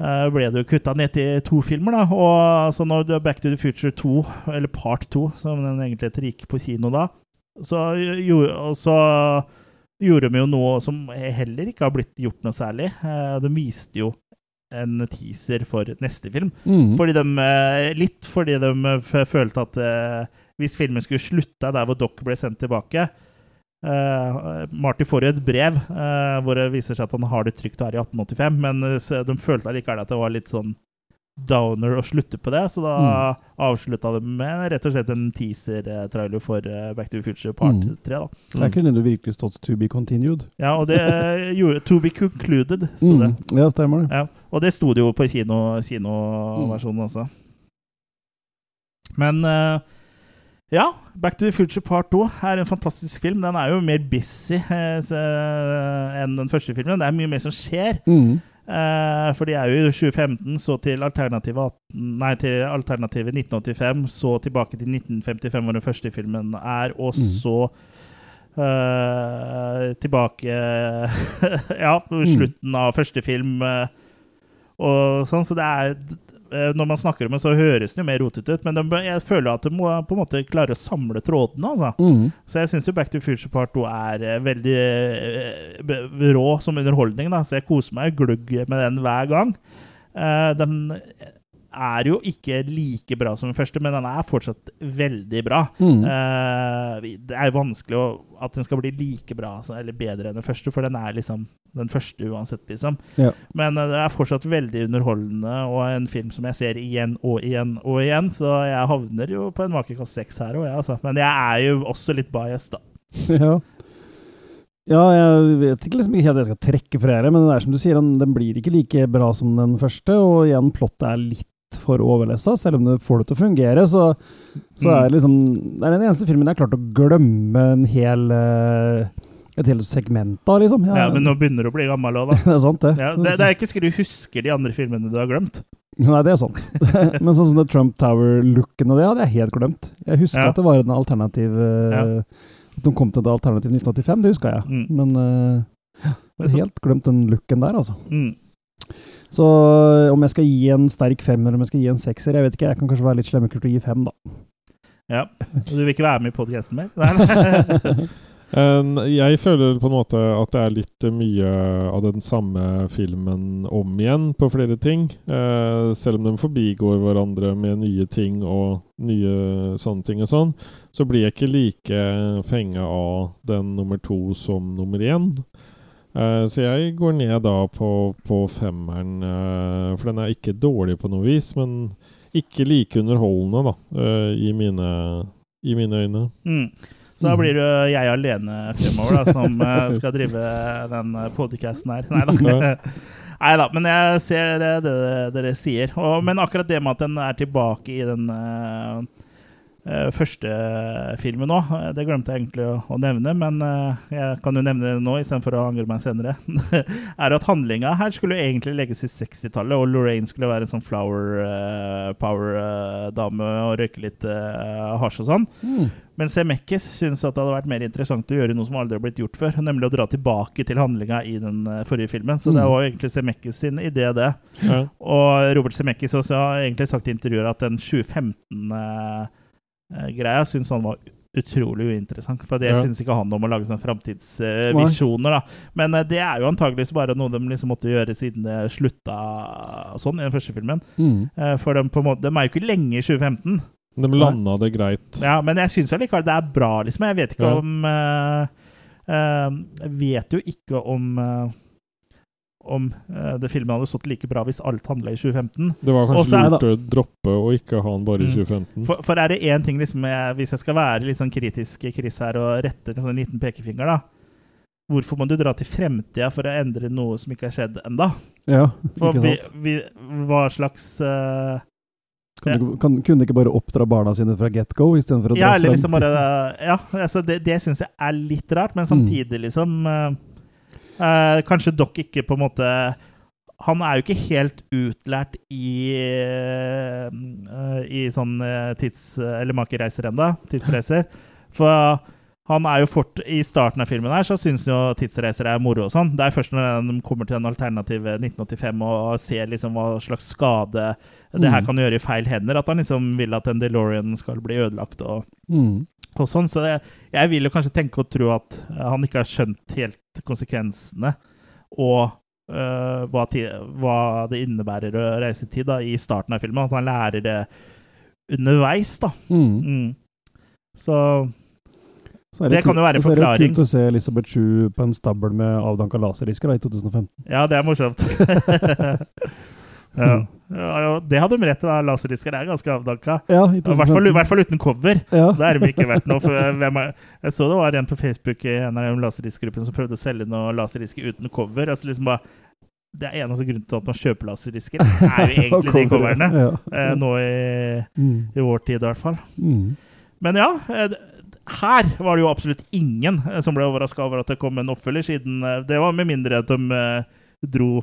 eh, ble det jo kutta ned til to filmer, da. Og så når Back to the Future 2, eller Part 2, som den egentlig heter, gikk på kino da, så, og så gjorde de jo noe som heller ikke har blitt gjort noe særlig. Eh, de viste jo en teaser for neste film. Mm. Fordi de, eh, litt fordi de eh, følte at hvis filmen skulle slutte der hvor Doc ble sendt tilbake Marty får jo et brev hvor det viser seg at han har det trygt her i 1885, men de følte allikevel at det var litt sånn downer å slutte på det, så da Mm. avslutta de med rett og slett en teaser-trailer for eh, Back to the Future Part Mm. 3. da. Der kunne det virkelig stått 'to be continued'. Ja, og det gjorde To be concluded, sto det. Mm. Ja, stemmer det. Ja, og det sto det jo på kino, kinoversjonen også. Men uh, ja, Back to the Future Part 2 er en fantastisk film. Den er jo mer busy eh, eh, enn den første filmen. Det er mye mer som skjer. Mm. Eh, for de er jo i 2015, så til alternativet, nei, til alternativet 1985, så tilbake til 1955, hvor den første filmen er, og Mm. så eh, tilbake Ja, slutten av første film Uh, og sånn. Så det er Når man snakker om det, så høres det jo mer rotete ut, men de, jeg føler at de må på en måte klare å samle trådene, altså. Mm. Så jeg syns jo Back to Future Part 2 er eh, veldig eh, rå som underholdning. da, Så jeg koser meg glugg med den hver gang. Eh, den er jo ikke like bra som den første, men den er fortsatt veldig bra. Mm. Uh, det er vanskelig å, at den skal bli like bra eller bedre enn den første, for den er liksom den første uansett, liksom. Ja. Men uh, det er fortsatt veldig underholdende, og en film som jeg ser igjen og igjen og igjen, så jeg havner jo på en makekast seks her òg, jeg, altså. Men jeg er jo også litt bias, da. Ja. ja, jeg vet ikke liksom helt hva jeg skal trekke fra det, men det er som du sier, den, den blir ikke like bra som den første, og igjen, plottet er litt for overlessa, selv om du får det til å fungere. Så, så er det liksom Det er den eneste filmen jeg har klart å glemme en hel uh, et helt segment av, liksom. Jeg- Ja, men nå begynner du å bli gammel òg, da. det er sant, det. Ja, det, det er ikke sikkert du husker de andre filmene du har glemt. Nei, det er sant. Men sånn som det Trump Tower-looken og det hadde jeg helt glemt. Jeg husker Ja. at det var en alternativ eh, At de kom til et alternativ 1985, det huska jeg. Mm. Men uh, jeg har helt glemt den looken der, altså. Mm. Så om jeg skal gi en sterk femmer eller om jeg skal gi en sekser, jeg vet ikke. Jeg kan kanskje være litt slemmekul og gi fem, da. Ja. Og du vil ikke være med i podkasten mer? Jeg føler på en måte at det er litt mye av den samme filmen om igjen på flere ting. Eh, selv om de forbigår hverandre med nye ting og nye sånne ting og sånn, så blir jeg ikke like fenga av den nummer to som nummer én. Eh, så jeg går ned da på, på femmeren, uh, for den er ikke dårlig på noe vis, men ikke like underholdende, da, uh, i, mine, i mine øyne. Mm. Så da blir det jo jeg alene fremover da, som skal drive den podcasten her. Nei da. Nei da, men jeg ser det, det dere sier. Og, men akkurat det med at den er tilbake i den eh, første filmen nå, eh, det glemte jeg egentlig å, å nevne, men eh, jeg kan jo nevne det nå istedenfor å angre meg senere, er at handlinga her skulle egentlig legges i 60-tallet, og Lorraine skulle være en sånn flower uh, power-dame og røyke litt uh, hasj og sånn. Mm. Men Zemeckis syns at det hadde vært mer interessant å gjøre noe som aldri har blitt gjort før, nemlig å dra tilbake til handlinga i den eh, forrige filmen. Så det Mm. var jo egentlig Zemeckis sin idé, det. Ja. Og Robert Zemeckis også har egentlig sagt i intervjuer at den 2015-greia syns han var utrolig uinteressant. For det Ja. syns ikke han om å lage sånne framtidsvisjoner, da. Men eh, det er jo antageligvis bare noe de liksom måtte gjøre siden det slutta sånn i den første filmen. Mm. Eh, For de, på måte, de er jo ikke lenge i 2015. De landa det greit. Ja, men jeg syns allikevel det er bra, liksom. Jeg vet ikke Ja. om uh, uh, vet jo ikke om eh, om eh, det filmen hadde stått like bra hvis alt handla i 2015. Det var kanskje er- lurt å droppe og ikke ha den bare i Mm. 2015. For, for er det én ting, liksom, jeg, hvis jeg skal være litt sånn kritisk Chris her og rette en sånn liten pekefinger, da Hvorfor må du dra til fremtida for å endre noe som ikke har skjedd enda? Ja, For vi, vi, hva slags uh, Kan du, ikke- kan, kunne de ikke bare oppdra barna sine fra get go istedenfor å dra Ja, eller liksom bare Ja, altså det, det syns jeg er litt rart, men Mm. samtidig liksom eh, eh, Kanskje Doc ikke på en måte Han er jo ikke helt utlært i eh, I sånn eh, tids... Eller makereiser ennå. Tidsreiser. For han er jo fort, I starten av filmen her så syns han jo tidsreiser er moro og sånn. Det er først når de kommer til den alternative 1985 og ser liksom hva slags skade det her Mm. kan gjøre i feil hender, at han liksom vil at en DeLorean skal bli ødelagt og, Mm. og sånn. Så det, jeg vil jo kanskje tenke og tro at han ikke har skjønt helt konsekvensene og uh, hva, hva det innebærer å reise i tid da, i starten av filmen. At han lærer det underveis, da. Mm. Mm. Så Så det, Det kan jo være en og så er det kult å se Elisabeth Shue på en stabel med avdanka laserdisker da, i 2015. Ja, det er morsomt. ja. Ja, det hadde de rett til. Laserdisker er ganske avdanka. Ja, i hvert fall, hvert fall uten cover. Ja. Det er de ikke verdt noe. Hvem er, jeg så det var en på Facebook i en av laserdiskgruppene som prøvde å selge noen laserdisker uten cover. Altså liksom bare, det er eneste grunnen til at man kjøper laserdisker, er jo egentlig de Cover, coverne. ja. Eh, nå i, Mm. i vår tid, i hvert fall. Mm. Men ja, eh, her var det jo absolutt ingen eh, som ble overraska over at det kom en oppfølger, siden eh, det var med mindre at de eh, dro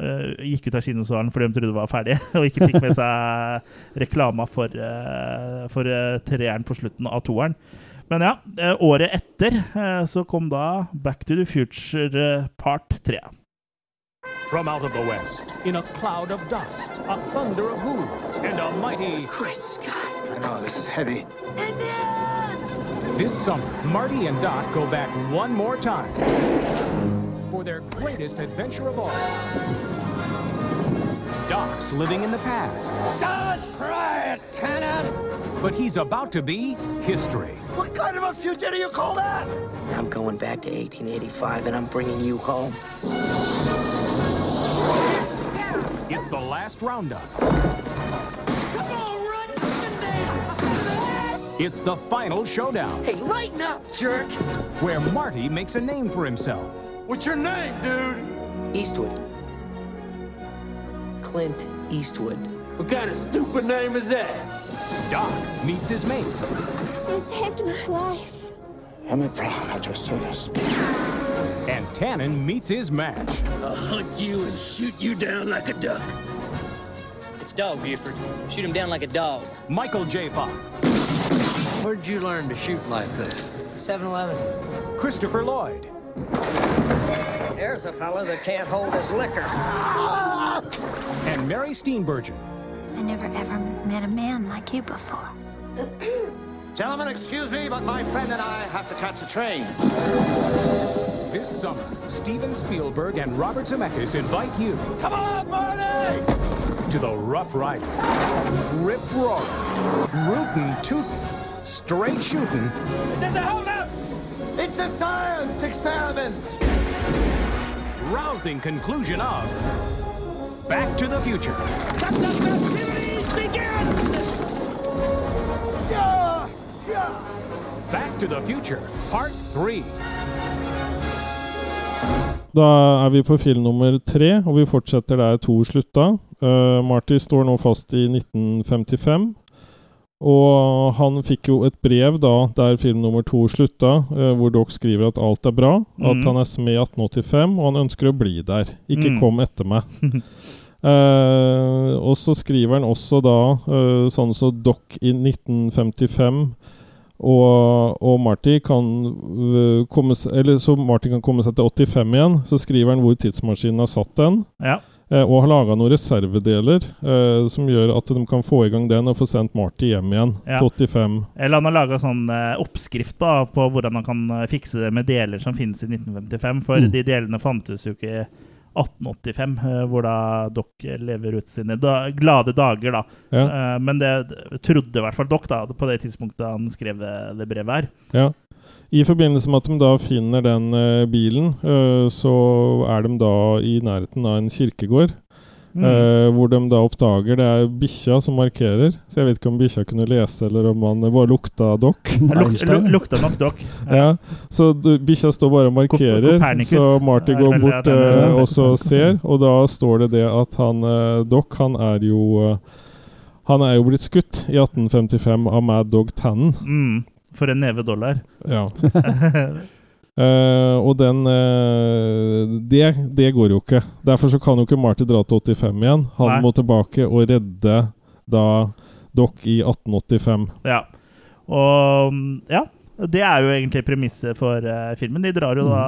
eh, gikk ut av kinosalen fordi de trodde det var ferdig, og ikke fikk med seg reklama for, uh, for uh, treeren på slutten av toeren. Men ja, året etter så kom da Back to the Future part 3. From out of the west, in a cloud of dust, a thunder of hooves, and a mighty. Great Scott. I know, this is heavy. This summer, Marty and Doc go back one more time for their greatest adventure of all. Doc's living in the past, Don't try it, Tenant! but he's about to be history. What kind of a future do you call that? I'm going back to 1885 and I'm bringing you home. It's the last roundup. Come on, run there! It's the final showdown, Hey, lighten up, jerk! where Marty makes a name for himself. What's your name, dude? Eastwood. Clint Eastwood. What kind of stupid name is that? Doc meets his mate. You saved my life. Emmett Brown at your service. And Tannen meets his match. I'll hunt you and shoot you down like a duck. It's Dog Buford. Shoot him down like a dog. Michael J. Fox. Where'd you learn to shoot like that? 7 Eleven. Christopher Lloyd. There's a fella that can't hold his liquor. And Mary Steenburgen. I never ever met a man like you before. Gentlemen, excuse me, but my friend and I have to catch a train. This summer, Steven Spielberg and Robert Zemeckis invite you Come on, Marty! to the Rough Rider. Rip roaring, rootin' tootin', straight shooting, Just a hold up! It's a science experiment! Rousing conclusion of Back to the Future. Let the festivities begin! Yeah! Yeah! Back to the Future, Part 3. Da er vi på film nummer tre, og vi fortsetter der to slutta. Uh, Marty står nå fast i 1955. Og han fikk jo et brev da der film nummer to slutta, uh, hvor Doc skriver at alt er bra, at Mhm. han er smed i 1885, og han ønsker å bli der. Ikke Mm. kom etter meg. uh, og så skriver han også da uh, sånn som Doc i 1955 og, og Marty kan komme Eller så Marty kan komme seg til 85 igjen. Så skriver han hvor tidsmaskinen har satt den. Ja. Eh, og har laga noen reservedeler eh, som gjør at de kan få i gang den og få sendt Marty hjem igjen Ja. til 85. Eller han har laga sånn eh, oppskrift da, på hvordan han kan eh, fikse det med deler som finnes i 1955. For Mm. de delene fantes jo ikke i 1885, eh, hvor da Dock lever ut sine da, glade dager. da. Ja. Eh, men det trodde i hvert fall Dock da, på det tidspunktet han skrev det brevet her. Ja. I forbindelse med at de da finner den uh, bilen, uh, så er de da i nærheten av en kirkegård. Mm. Uh, hvor de da oppdager det er bikkja som markerer. Så jeg vet ikke om bikkja kunne lese, eller om han bare lukta dokk. Luk, lukta nok dokk. Ja, så du- bikkja står bare og markerer, Kop så Marty går bort heter. og så ser, og da står det det at han uh, dokk, han er jo Han er jo blitt skutt i 1855 av Mad Dog Tannen. Mm, for en neve dollar. Ja. uh, og den uh, det, det går jo ikke. Derfor så kan jo ikke Marty dra til 85 igjen. Han Nei. må tilbake og redde da Dock i 1885. Ja. Og ja, det er jo egentlig premisset for uh, filmen. De drar jo da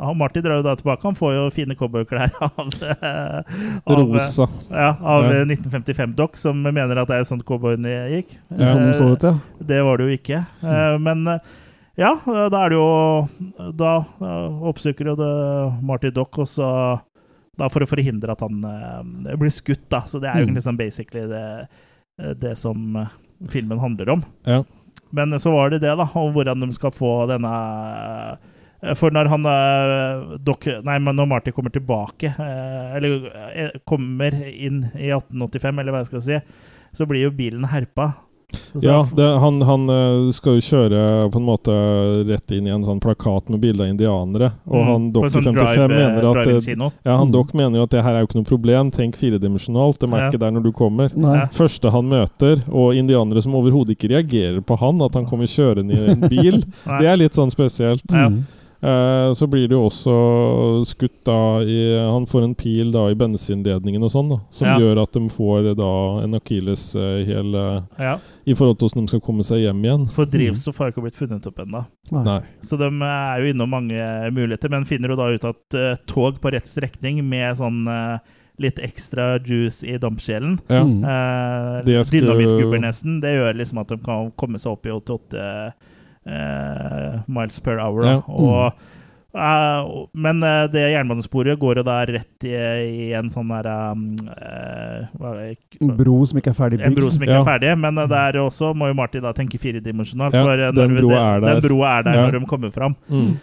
uh, Marty drar jo da tilbake. Han får jo fine cowboyklær av, eh, av Rosa. Ja, av Ja. eh, 1955-Doc, som mener at det er sånn cowboyene gikk. Ja. Sånn så ut, ja. Det var det jo ikke. Eh, men ja, da er det jo Da oppsøker jo det Marty Doc, og så da for å forhindre at han blir skutt, da. Så det er jo Mm. egentlig sånn basically det, det som filmen handler om. Ja. Men så var det det, da, og hvordan de skal få denne eh, For når han dok, Nei, men når Marty kommer tilbake, eh, eller eh, kommer inn i 1885, eller hva jeg skal si, så blir jo bilen herpa. Så- Ja, det, han, han eh, skal jo kjøre på en måte rett inn i en sånn plakat med bilde av indianere. Og Mm, han Dokk sånn 55 drive- mener at eh. Ja, han Mm. Doc mener jo at det her er jo ikke noe problem. Tenk firedimensjonalt. Det merker Ja. der når du kommer. Nei. Første han møter, og indianere som overhodet ikke reagerer på han, at han kommer kjørende i en bil, det er litt sånn spesielt. Ja. Eh, så blir det jo også skutt da i Han får en pil da i bensinledningen og sånn, da, som Ja. gjør at de får da en akilleshæl uh, Ja. i forhold til hvordan de skal komme seg hjem igjen. For drivstoff har ikke blitt funnet opp ennå. Så de er jo innom mange muligheter, men finner jo da ut at uh, tog på rett strekning med sånn uh, litt ekstra juice i dampkjelen Ja. Mm. Det Dynamittgubber nesten. Det gjør liksom at de kan komme seg opp i 88 eh, miles per hour. Ja. Og, eh, og- men eh, det jernbanesporet går jo da rett i, i en sånn der um, eh, En bro som ikke er ferdig en bro som ikke Ja. er ferdig, men eh, der også må jo Marty da tenke firedimensjonalt. Ja, for eh, den når- broa er der. Den broa er der Ja. når de kommer fram. Mm.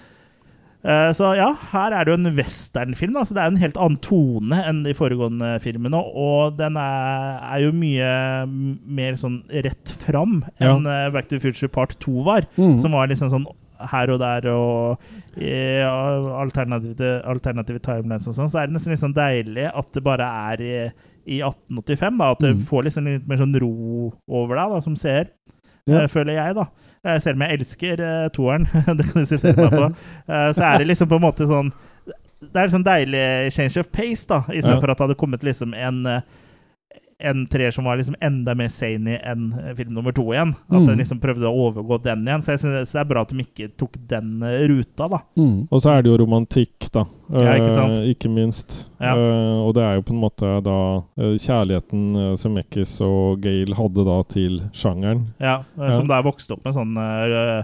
Eh, Så ja, her er det jo en westernfilm. da, så Det er en helt annen tone enn de foregående filmene. Og den er, er jo mye mer sånn rett fram enn ja. Back to the Future Part 2 var. Mm. Som var liksom sånn her og der og i alternative, alternative timelines og sånn, så er det nesten litt sånn deilig at det bare er i, i 1885. da, At du Mm. får liksom litt mer sånn ro over deg da, som seer. Ja. eh, føler jeg, da. Eh, Selv om jeg elsker uh, toeren, det kan du sitere meg på, eh, så er det liksom på en måte sånn Det er en sånn deilig change of pace, da, istedenfor Ja. for at det hadde kommet liksom en eh, en treer som var liksom enda mer zany enn eh, film nummer to igjen. At Mm. den liksom prøvde å overgå den igjen. Så jeg synes det er bra at de ikke tok den eh, ruta, da. Mm. Og så er det jo romantikk, da. Ja, ikke sant? Eh, ikke minst. Ja. Eh, og det er jo på en måte da eh, kjærligheten uh, Zemeckis og Gale hadde da til sjangeren. Ja, Ja. Som da er vokst opp med sånn eh,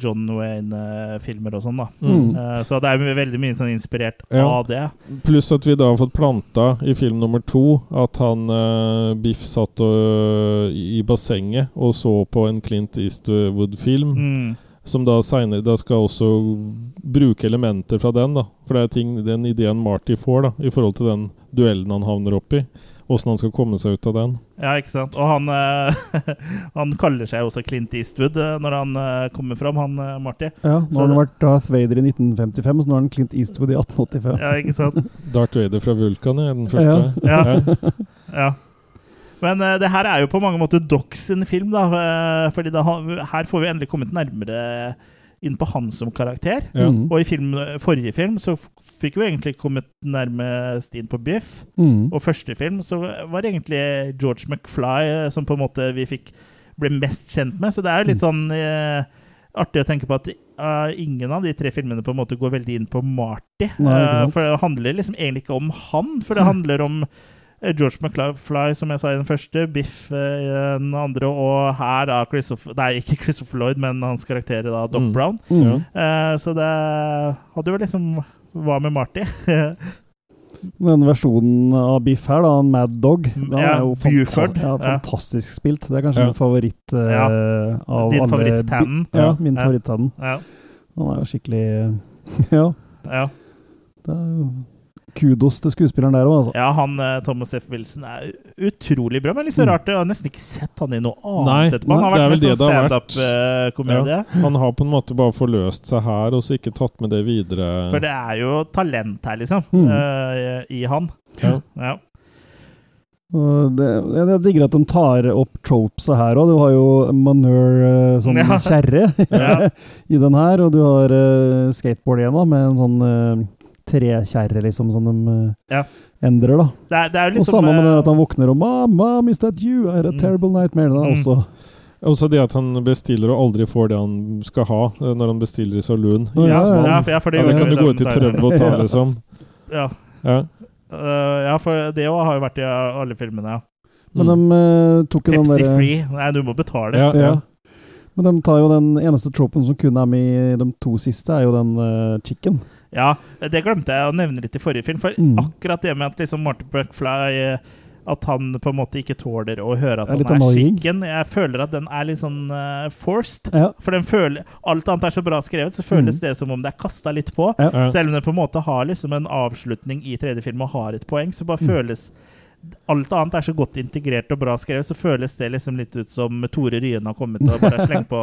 John Wayne-filmer og sånn, da. Mm. Eh, så det er veldig mye sånn inspirert Ja. av det. Pluss at vi da har fått planta i film nummer to at han uh, Biff satt og, i bassenget og så på en Clint Eastwood-film. Mm. Som da senere da skal også bruke elementer fra den. da For det er ting, den ideen Marty får da i forhold til den duellen han havner opp i. Åssen han skal komme seg ut av den. Ja, ikke sant. Og han, eh, han kaller seg også Clint Eastwood eh, når han eh, kommer fram, han Marty. Ja, nå har han vært Darth Vader i 1955, så nå er han Clint Eastwood i 1885. Ja, ikke sant? Darth Vader fra Vulkan er den første. Ja. ja. Men uh, det her er jo på mange måter Docs sin film, da. Uh, fordi da, her får vi endelig kommet nærmere inn på han som karakter. Ja. Mm. Og i film, forrige film så fikk vi egentlig kommet nærmest inn på Biff. Mm. Og første film så var det egentlig George McFly eh, som på en måte vi fikk ble mest kjent med. Så det er jo litt Mm. sånn eh, artig å tenke på at uh, ingen av de tre filmene på en måte går veldig inn på Marty. Nei, Eh, for det handler liksom egentlig ikke om han, for det handler om George McFly, som jeg sa i den første, Biff eh, i den andre, og her da Christopher Nei, ikke Christopher Lloyd, men hans karakter da, Doc Mm. Brown. Mm. Uh, så det hadde jo liksom Hva med Marty? Den versjonen av Biff her, da, Mad Dog, den Ja, er jo Buford. fanta ja, Ja. fantastisk spilt. Det er kanskje Ja. min favoritt uh, Ja. av Din alle favoritt-Tannen? Ja, Ja. min Ja. favoritt-Tannen. ja. Han er jo skikkelig Ja. ja. Det er jo kudos til skuespilleren der òg, altså. Ja, han eh, Thomas F. Wilson er utrolig bra, men litt så Mm. rart. Jeg har nesten ikke sett han i noe annet Nei, etterpå. Han har vært det sånn standup-komedie. Han har på en måte bare forløst seg her, og så ikke tatt med det videre. For det er jo talent her, liksom, Mm. eh, i han. Ja. Ja. Det, jeg, digger at de tar opp tropesa her òg. Du har jo manure sånn Ja. kjerre Ja. i den her, og du har skateboard igjen, da, med en sånn uh, trekjerre, liksom, som de eh, Ja. endrer, da. Det, er, det er liksom, Og liksom samme med det eh, at han våkner og 'Mamma, is that you? I had a Mm. terrible nightmare'. Er Mm. også Også det at han bestiller og aldri får det han skal ha eh, når han bestiller i saloon. Ja, ja, ja, for, ja, for det Ja, det kan du gå ut i trøbbel og ta, liksom. Ja. Ja. Uh, ja, for det òg har jo vært i alle filmene. ja. Men Mm. de uh, tok jo den Pepsi Free. Nei, du må betale. Ja. ja. Men de tar jo den eneste tropen som kun er med i de to siste, er jo den uh, chicken. Ja, det glemte jeg å nevne litt i forrige film. For Mm. akkurat det med at liksom Martin McFly eh, At han på en måte ikke tåler å høre at er han er skikken. Jeg føler at den er litt sånn uh, forced. Ja. For den føler, alt annet er så bra skrevet, så føles det som om det er kasta litt på. Ja. Ja. Selv om det på en måte har liksom en avslutning i tredje film og har et poeng, så bare Mm. føles Alt annet er så godt integrert og bra skrevet, så føles det liksom litt ut som Tore Ryen har kommet og bare slengt på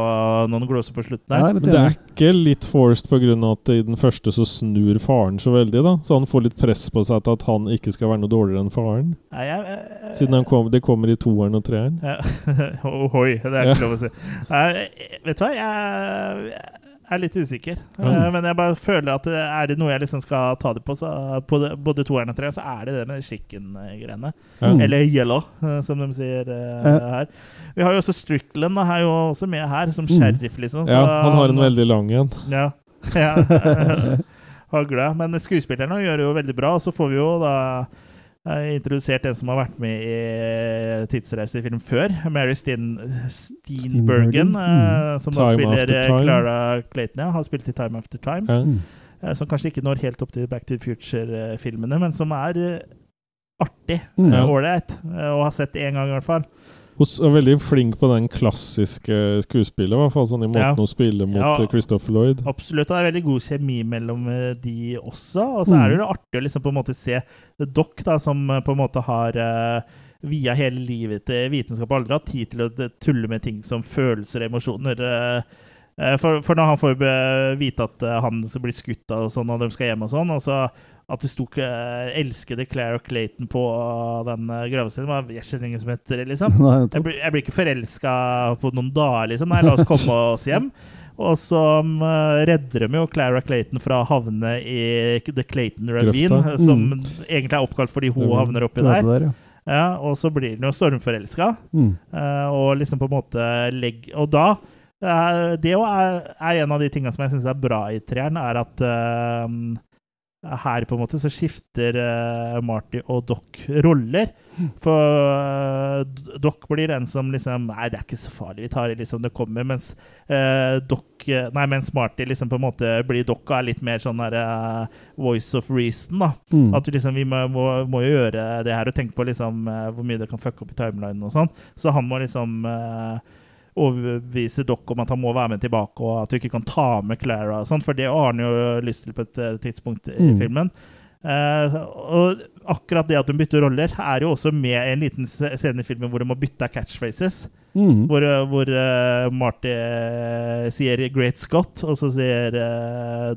noen gloser på slutten der. jeg er Men det er ikke litt forced pga. at i den første så snur faren så veldig, da? Så han får litt press på seg til at han ikke skal være noe dårligere enn faren? Nei, jeg, jeg, Siden han kom, det kommer i toeren og treeren? Ja. Ohoi, det er ikke lov å si. Nei, vet du hva, jeg er litt usikker. Mm. Eh, Men jeg bare føler at er det noe jeg liksom skal ta det på, så på det, både toeren og treeren, så er det det med chicken-greiene. Mm. Eller yellow, eh, som de sier uh, her. Vi har jo også Strickland, da, er jo også med her, som Mm. sheriff, liksom. så Ja, han har en veldig lang en. Ja. ja. Hagle. Men skuespillerne gjør det jo veldig bra, og så får vi jo da eh, introdusert en som har vært med i tidsreisefilm før, Mary Steen, Steenburgen, eh, som da spiller. Clara Clayton, ja, har spilt i Time After Time. Mm. Som kanskje ikke når helt opp til Back to the Future-filmene, men som er eh, artig. Mm. Ålreit. mm. Og har sett én gang, i hvert fall. Hun er veldig flink på den klassiske skuespillet, i hvert fall sånn i måten Ja. hun spiller mot Ja. eh, Christopher Lloyd. Absolutt. Og det er veldig god kjemi mellom eh, de også. Og så Mm. er det jo artig å liksom på en måte se Doc, da, som eh, på en måte har via hele livet til vitenskap og aldri hatt tid til å tulle med ting som følelser og emosjoner. For, for når han får vite at han skal bli skutt og sånn, og de skal hjem og sånn, og så at det sto uh, 'elskede Claire og Clayton' på den uh, gravsteinen men Jeg kjenner ingen som heter det, liksom. Nei, nettopp. jeg, blir, jeg blir ikke forelska på noen dager, liksom. Nei, la oss komme oss hjem. Og så um, redder de jo Clara Clayton fra å havne i The Clayton Ravine, Grøfta. som Mm. egentlig er oppkalt fordi hun havner oppi der. der. er, ja. Ja, og så blir den jo stormforelska. Mm. Eh, og liksom på en måte legg Og da eh, Det er, er en av de tingene som jeg syns er bra i treeren, er at eh, her på en måte så skifter uh, Marty og Doc roller. For uh, Doc blir den som liksom Nei, det er ikke så farlig, vi tar det liksom det kommer. Mens uh, Doc Nei, mens Marty liksom på en måte blir Doc er litt mer sånn der voice of reason, da. Mm. At liksom vi må, må, må gjøre det her og tenke på liksom hvor mye det kan fucke opp i timelinen og sånn. Så han må liksom eh, overbevise Doc om at han må være med tilbake, og at du ikke kan ta med Clara og sånn, for det har han jo lyst til på et eh, tidspunkt i Mm. filmen. Uh, og akkurat det at hun bytter roller, er jo også med i en liten scene i filmen hvor de må bytte catchphrases. Mm. Hvor, eh, hvor uh, Marty uh, sier 'Great Scott', og så sier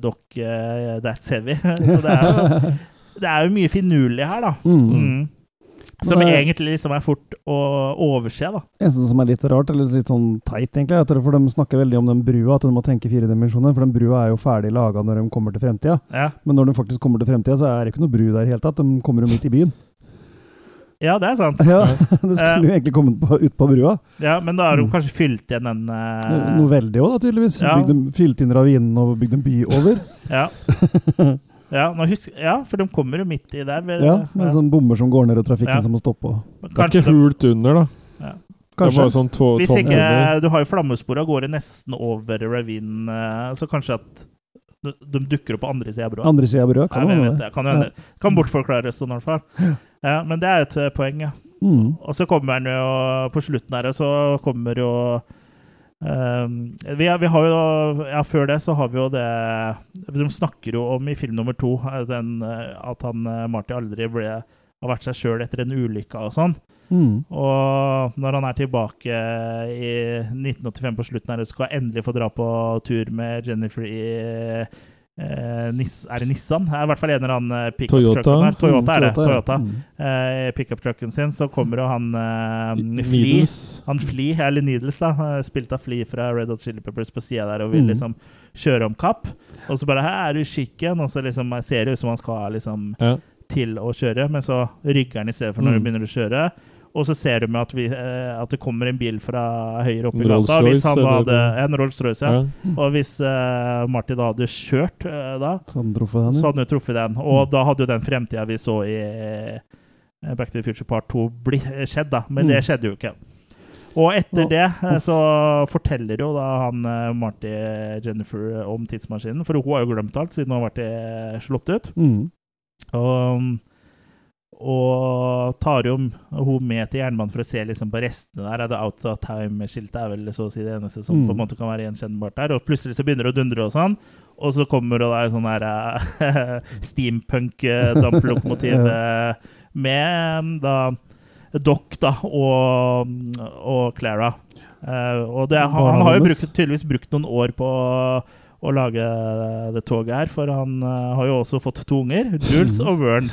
Doc 'That's heavy'. så det er, jo, det er jo mye finurlig her, da. Mm. Mm. Som det egentlig liksom er fort å overse, da. eneste som er litt rart, eller litt sånn teit, egentlig, er at for de snakker veldig om den brua, at de må tenke fire dimensjoner. For den brua er jo ferdig laga når de kommer til fremtida. Ja. Men når de faktisk kommer til fremtida, så er det ikke noe bru der i det hele tatt. De kommer jo midt i byen. Ja, det er sant. Ja, Det skulle jo egentlig kommet på, ut på brua. Ja, men da har de Mm. kanskje fylt igjen den uh... Noe veldig òg, tydeligvis. ja. Bygde, Fylt inn ravinen og bygd en by over. Ja. Ja, nå husk, ja, for de kommer jo midt i der. vel? Ja, med sånne bommer som går ned, og trafikken Ja. som må stoppe. Det er Kanskje ikke hult under, da. Ja. Det er bare sånn to Hvis ikke. Du har jo flammespor og går nesten over ravinen, eh, så kanskje at de, dukker opp på andre sida av brua. Andre sida av brua, kan man det? kan, ja. kan bortforklares sånn, i hvert fall. Ja, men det er et eh, poeng, ja. Mm. Og så kommer den jo på slutten her, og så kommer jo ehm, vi, har- vi har jo Ja, før det så har vi jo det De snakker jo om i film nummer to eh, den, eh, at han eh, Marty aldri ble har vært seg sjøl etter en ulykke og sånn. Mm. Og når han er tilbake i 1985 på slutten her og skal endelig få dra på tur med Jennifer i eh, Nis, Er det Nissan? Det er I hvert fall en eller annen eh, pickup-trucken der. Toyota er det. Toyota. Mm. Eh, Pickup-trucken sin. Så kommer jo han eh. Flea. Han Flea, eller Needles, da, spilt av Flea fra Red Hot Chili Peppers på sida der og vil Mm. liksom kjøre om kapp. Og så bare 'Her er du skikken', og så liksom ser det ut som han skal liksom Ja. til å kjøre, men så rygger han i stedet for når Mm. du begynner å kjøre. Og så ser du med at, vi, eh, at det kommer en bil fra høyre opp i gata. og Hvis han da hadde, en Rolls-Royce, ja. Ja. Og hvis uh, Martin da hadde kjørt uh, da, Så hadde han ja. jo truffet den. Og da hadde jo den fremtida vi så i Back to the Future Part 2 bli, skjedd, da. Men Mm. det skjedde jo ikke. Og etter det så forteller jo da han Marty Jennifer om tidsmaskinen, for hun har jo glemt alt siden hun har vært slått ut. Mm. Og, og tar jo hun med til jernbanen for å se liksom på restene der. Det Out of Time-skiltet er vel så å si det eneste som Mm. på en måte kan være gjenkjennbart der. Og plutselig så begynner det å dundre og sånn. Og så kommer det da sånn her eh, steampunk-damplokomotiv eh, med mm, da Doc da, og, og Clara. Eh, og det, han, han har jo brukt, tydeligvis brukt noen år på å lage det toget her, for han har jo også fått to unger, Jules og Vern.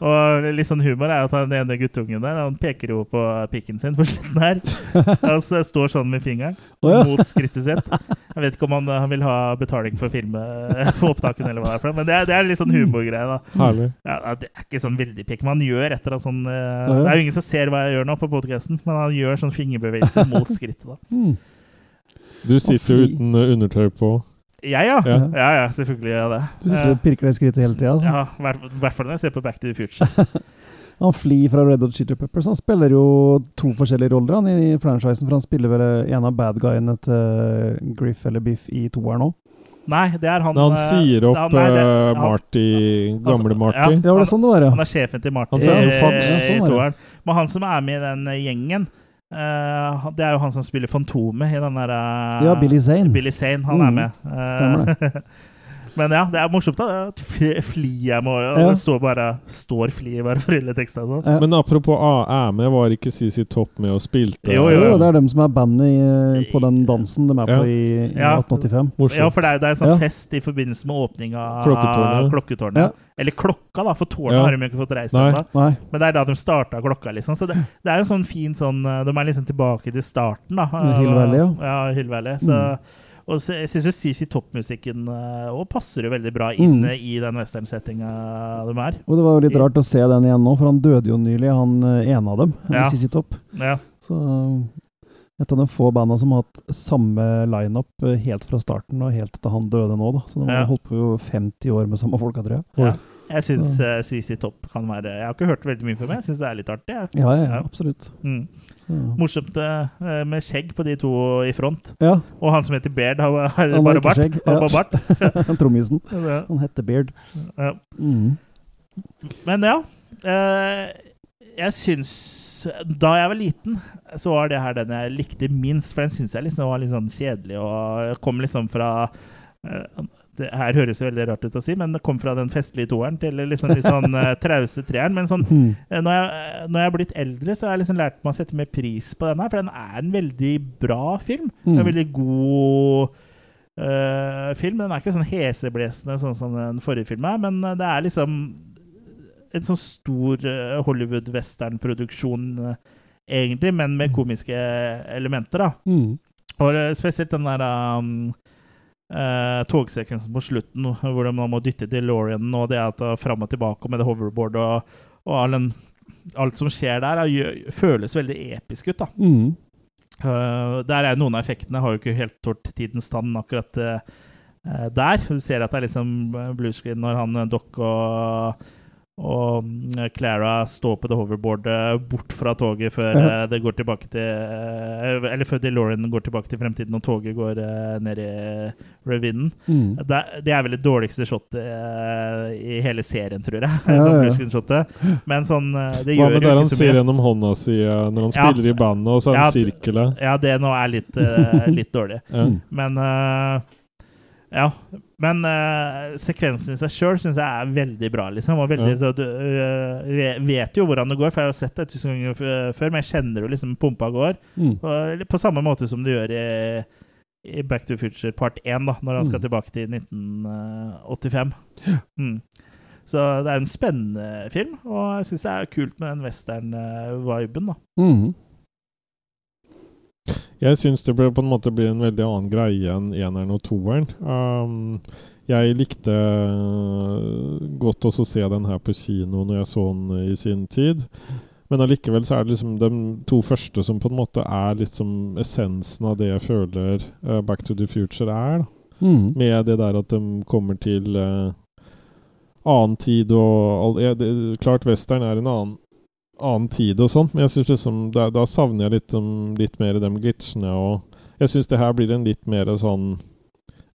Og litt sånn humor er at den ene guttungen der, han peker jo på pikken sin på slutten her. Og så står sånn med fingeren mot skrittet sitt. Jeg vet ikke om han, eh, han vil ha betaling for filme for opptakene, eller hva det er for men det er, det er litt sånn humorgreie, da. Ja, det er ikke sånn veldig pikk, men han gjør et eller annet sånn eh. Det er jo ingen som ser hva jeg gjør nå på podkasten, men han gjør sånn fingerbevegelser mot skrittet, da. Mm. Du sitter jo uten undertøy på. Jeg, ja. Ja. Ja, ja, selvfølgelig gjør jeg det. Du sitter og pirker deg i skrittet hele tida. Altså. Ja, i hvert- fall når jeg ser på Back to the Future. Han Flea fra Red Hot Chili Peppers han spiller jo to forskjellige roller han i franchisen. For han spiller vel en av bad guyene til Griff eller Biff i toeren òg. Nei, det er han han eh, sier opp han, nei, det- uh, han- Marty, gamle Altså, Marty. ja. Ja, var det sånn det var, ja? Han er sjefen til Marty Han ser i. Sånn i er toeren. Men han som er med i den eh, gjengen, eh, det er jo han som spiller Fantomet i den derre uh, Ja, Billy Zane. Billy Zane, han er Mm, med. Eh, Men ja, det er morsomt da, Fli fly- flyet med, og Ja. det står bare Står flyet bare for hele teksten. og Sånn. Men apropos A, med, var ikke CC Topp med og spilte? Jo, jo, Jo, det er dem som er bandet på den dansen de er på i, i Ja. 1885. Ja, for det er, det er en sånn Ja. fest i forbindelse med åpning av Klokketårnet. klokketårnet. Ja. Eller klokka, da, for tårnet Ja. har de jo ikke fått reist ennå. Men det er da de starta klokka, liksom. Så det, det er jo sånn fin sånn eh, De er liksom tilbake til starten, da. Hill Valley, ja. ja. Hill Valley. Så, Og så, jeg syns jo CC Topp-musikken òg passer jo veldig bra inn Mm. i den westernsettinga de er. Og det var jo litt rart å se den igjen nå, for han døde jo nylig, han eh, ene av dem. Ja. Ja. Topp. Ja. Så et av de få banda som har hatt samme lineup eh, helt fra starten og helt til han døde nå, da. Så de Ja. har holdt på jo 50 år med samme folka, tror jeg. Ja. Jeg syns uh, CC Topp kan være Jeg har ikke hørt veldig mye fra meg, jeg syns det er litt artig. jeg. Ja, ja, ja, absolutt. Mm. Morsomt uh, med skjegg på de to i front. Ja. Og han som heter Baird, har, har har bare bart. skjegg, Han ja. har bart. Han trommisen. Ja. Han heter Beard. Ja. Mm. Men ja. uh, jeg syns Da jeg var liten, så var det her den jeg likte minst. For den syns jeg liksom var litt sånn kjedelig og kom liksom fra det her høres jo veldig rart ut å si, men det kom fra den festlige toeren til liksom litt sånn uh, trause treeren. Men sånn, Mm. eh, når, jeg, når jeg er blitt eldre, så har jeg liksom lært meg å sette mer pris på den her. For den er en veldig bra film. Mm. En veldig god uh, film. Den er ikke sånn heseblesende sånn som den forrige filmen er, men eh, det er liksom en sånn stor uh, Hollywood-westernproduksjon, uh, egentlig, men med komiske elementer, da. Mm. Og eh, spesielt den der um, eh, togsekvensen på slutten, hvor de må dytte DeLorean og det at fram og tilbake med det hoverboard og, og all den, alt som skjer der, er, føles veldig episk ut, da. Mm. Eh, der er noen av effektene har jo ikke helt tålt tidens tann akkurat eh, der. Du ser at det er liksom blue bluescreen når han Doc og, og mm, Clara står på det hoverboardet bort fra toget før Ja. eh, det går tilbake til eh, Eller før DeLorean går tilbake til fremtiden og toget går eh, ned i ravinen. Mm. Det, det er vel det dårligste shotet eh, i hele serien, tror jeg. Ja, sånn ja. Men sånn eh, Det Hva med der han ser gjennom hånda si eh, når han spiller i bandet, og så er det sirkelet? Ja, det nå er litt, eh, litt dårlig. Men eh, Ja. Men uh, sekvensen i seg sjøl syns jeg er veldig bra, liksom. Og veldig, Ja. så du uh, vet jo hvordan det går, for jeg har jo sett det tusen ganger før, men jeg kjenner jo liksom pumpa går. Mm. Og, på samme måte som du gjør i, i Back to Future part 1, da, når han skal Mm. tilbake til 1985. Mm. Så det er en spennende film, og jeg syns det er kult med den western-viben, da. Mm. Jeg syns det ble, på en måte blir en veldig annen greie enn eneren og toeren. Um, jeg likte øh, godt også å se den her på kino når jeg så den i sin tid. Men allikevel så er det liksom de to første som på en måte er liksom essensen av det jeg føler uh, Back to the Future er. Mm. Med det der at de kommer til uh, annen tid og all, ja, det, Klart western er en annen annen tid og sånt, men jeg synes liksom da, da savner jeg litt, um, litt mer de glitchene. Og jeg syns det her blir en litt mer sånn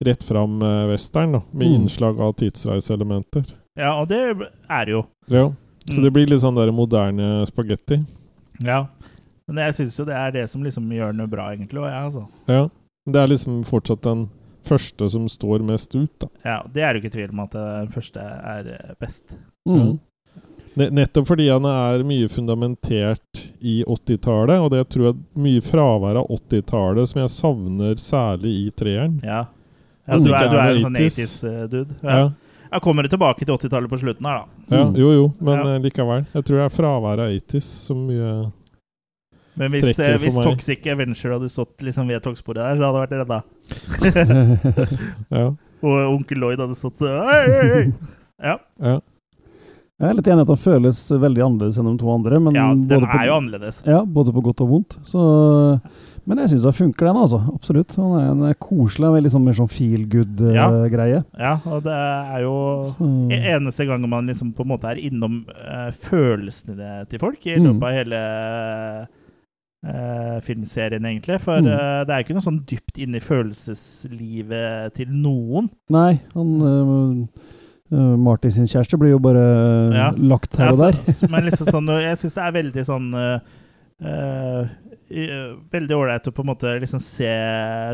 rett fram eh, western, da, med Mm. innslag av tidsreiseelementer. Ja, og det er jo. Ja. Så Mm. det blir litt sånn der moderne spagetti. Ja. Men jeg syns jo det er det som liksom gjør det bra, egentlig. Og jeg, altså. Ja. Det er liksom fortsatt den første som står mest ut, da. Ja, det er jo ikke tvil om at den første er eh, best. Mm. Ne nettopp fordi han er mye fundamentert i 80-tallet, og det tror jeg mye fravær av 80-tallet som jeg savner særlig i treeren. Ja. Ja du, er, du er en sånn 80s. 80s-dude. Ja. Ja. Jeg kommer tilbake til 80-tallet på slutten her, da. Ja, Mm. jo, jo, men Ja. eh, likevel. Jeg tror det er fraværet av 80s som mye Men hvis, eh, hvis. Toxic Avenger hadde stått liksom ved togsporet der, så hadde jeg vært redda. Ja. Og onkel Lloyd hadde stått sånn. Ja. ja. Jeg er litt enig i at den føles veldig annerledes enn de to andre. Men ja, den er jo annerledes. Ja, både på godt og vondt. Så, men jeg syns den funker, den. altså. Absolutt. Den er, er koselig. en Veldig sånn mer sånn feel good-greie. Ja, og det er jo Mm. e- eneste gangen man liksom på en måte er innom uh, følelsene til folk i Mm. løpet av hele uh, filmserien, egentlig. For Mm. uh, det er ikke noe sånn dypt inn i følelseslivet til noen. Nei, han øh, Martin sin kjæreste blir jo bare Ja. lagt her og der. så- men liksom sånn, jeg syns det er veldig sånn uh, eh, eh, veldig ålreit å på en måte liksom se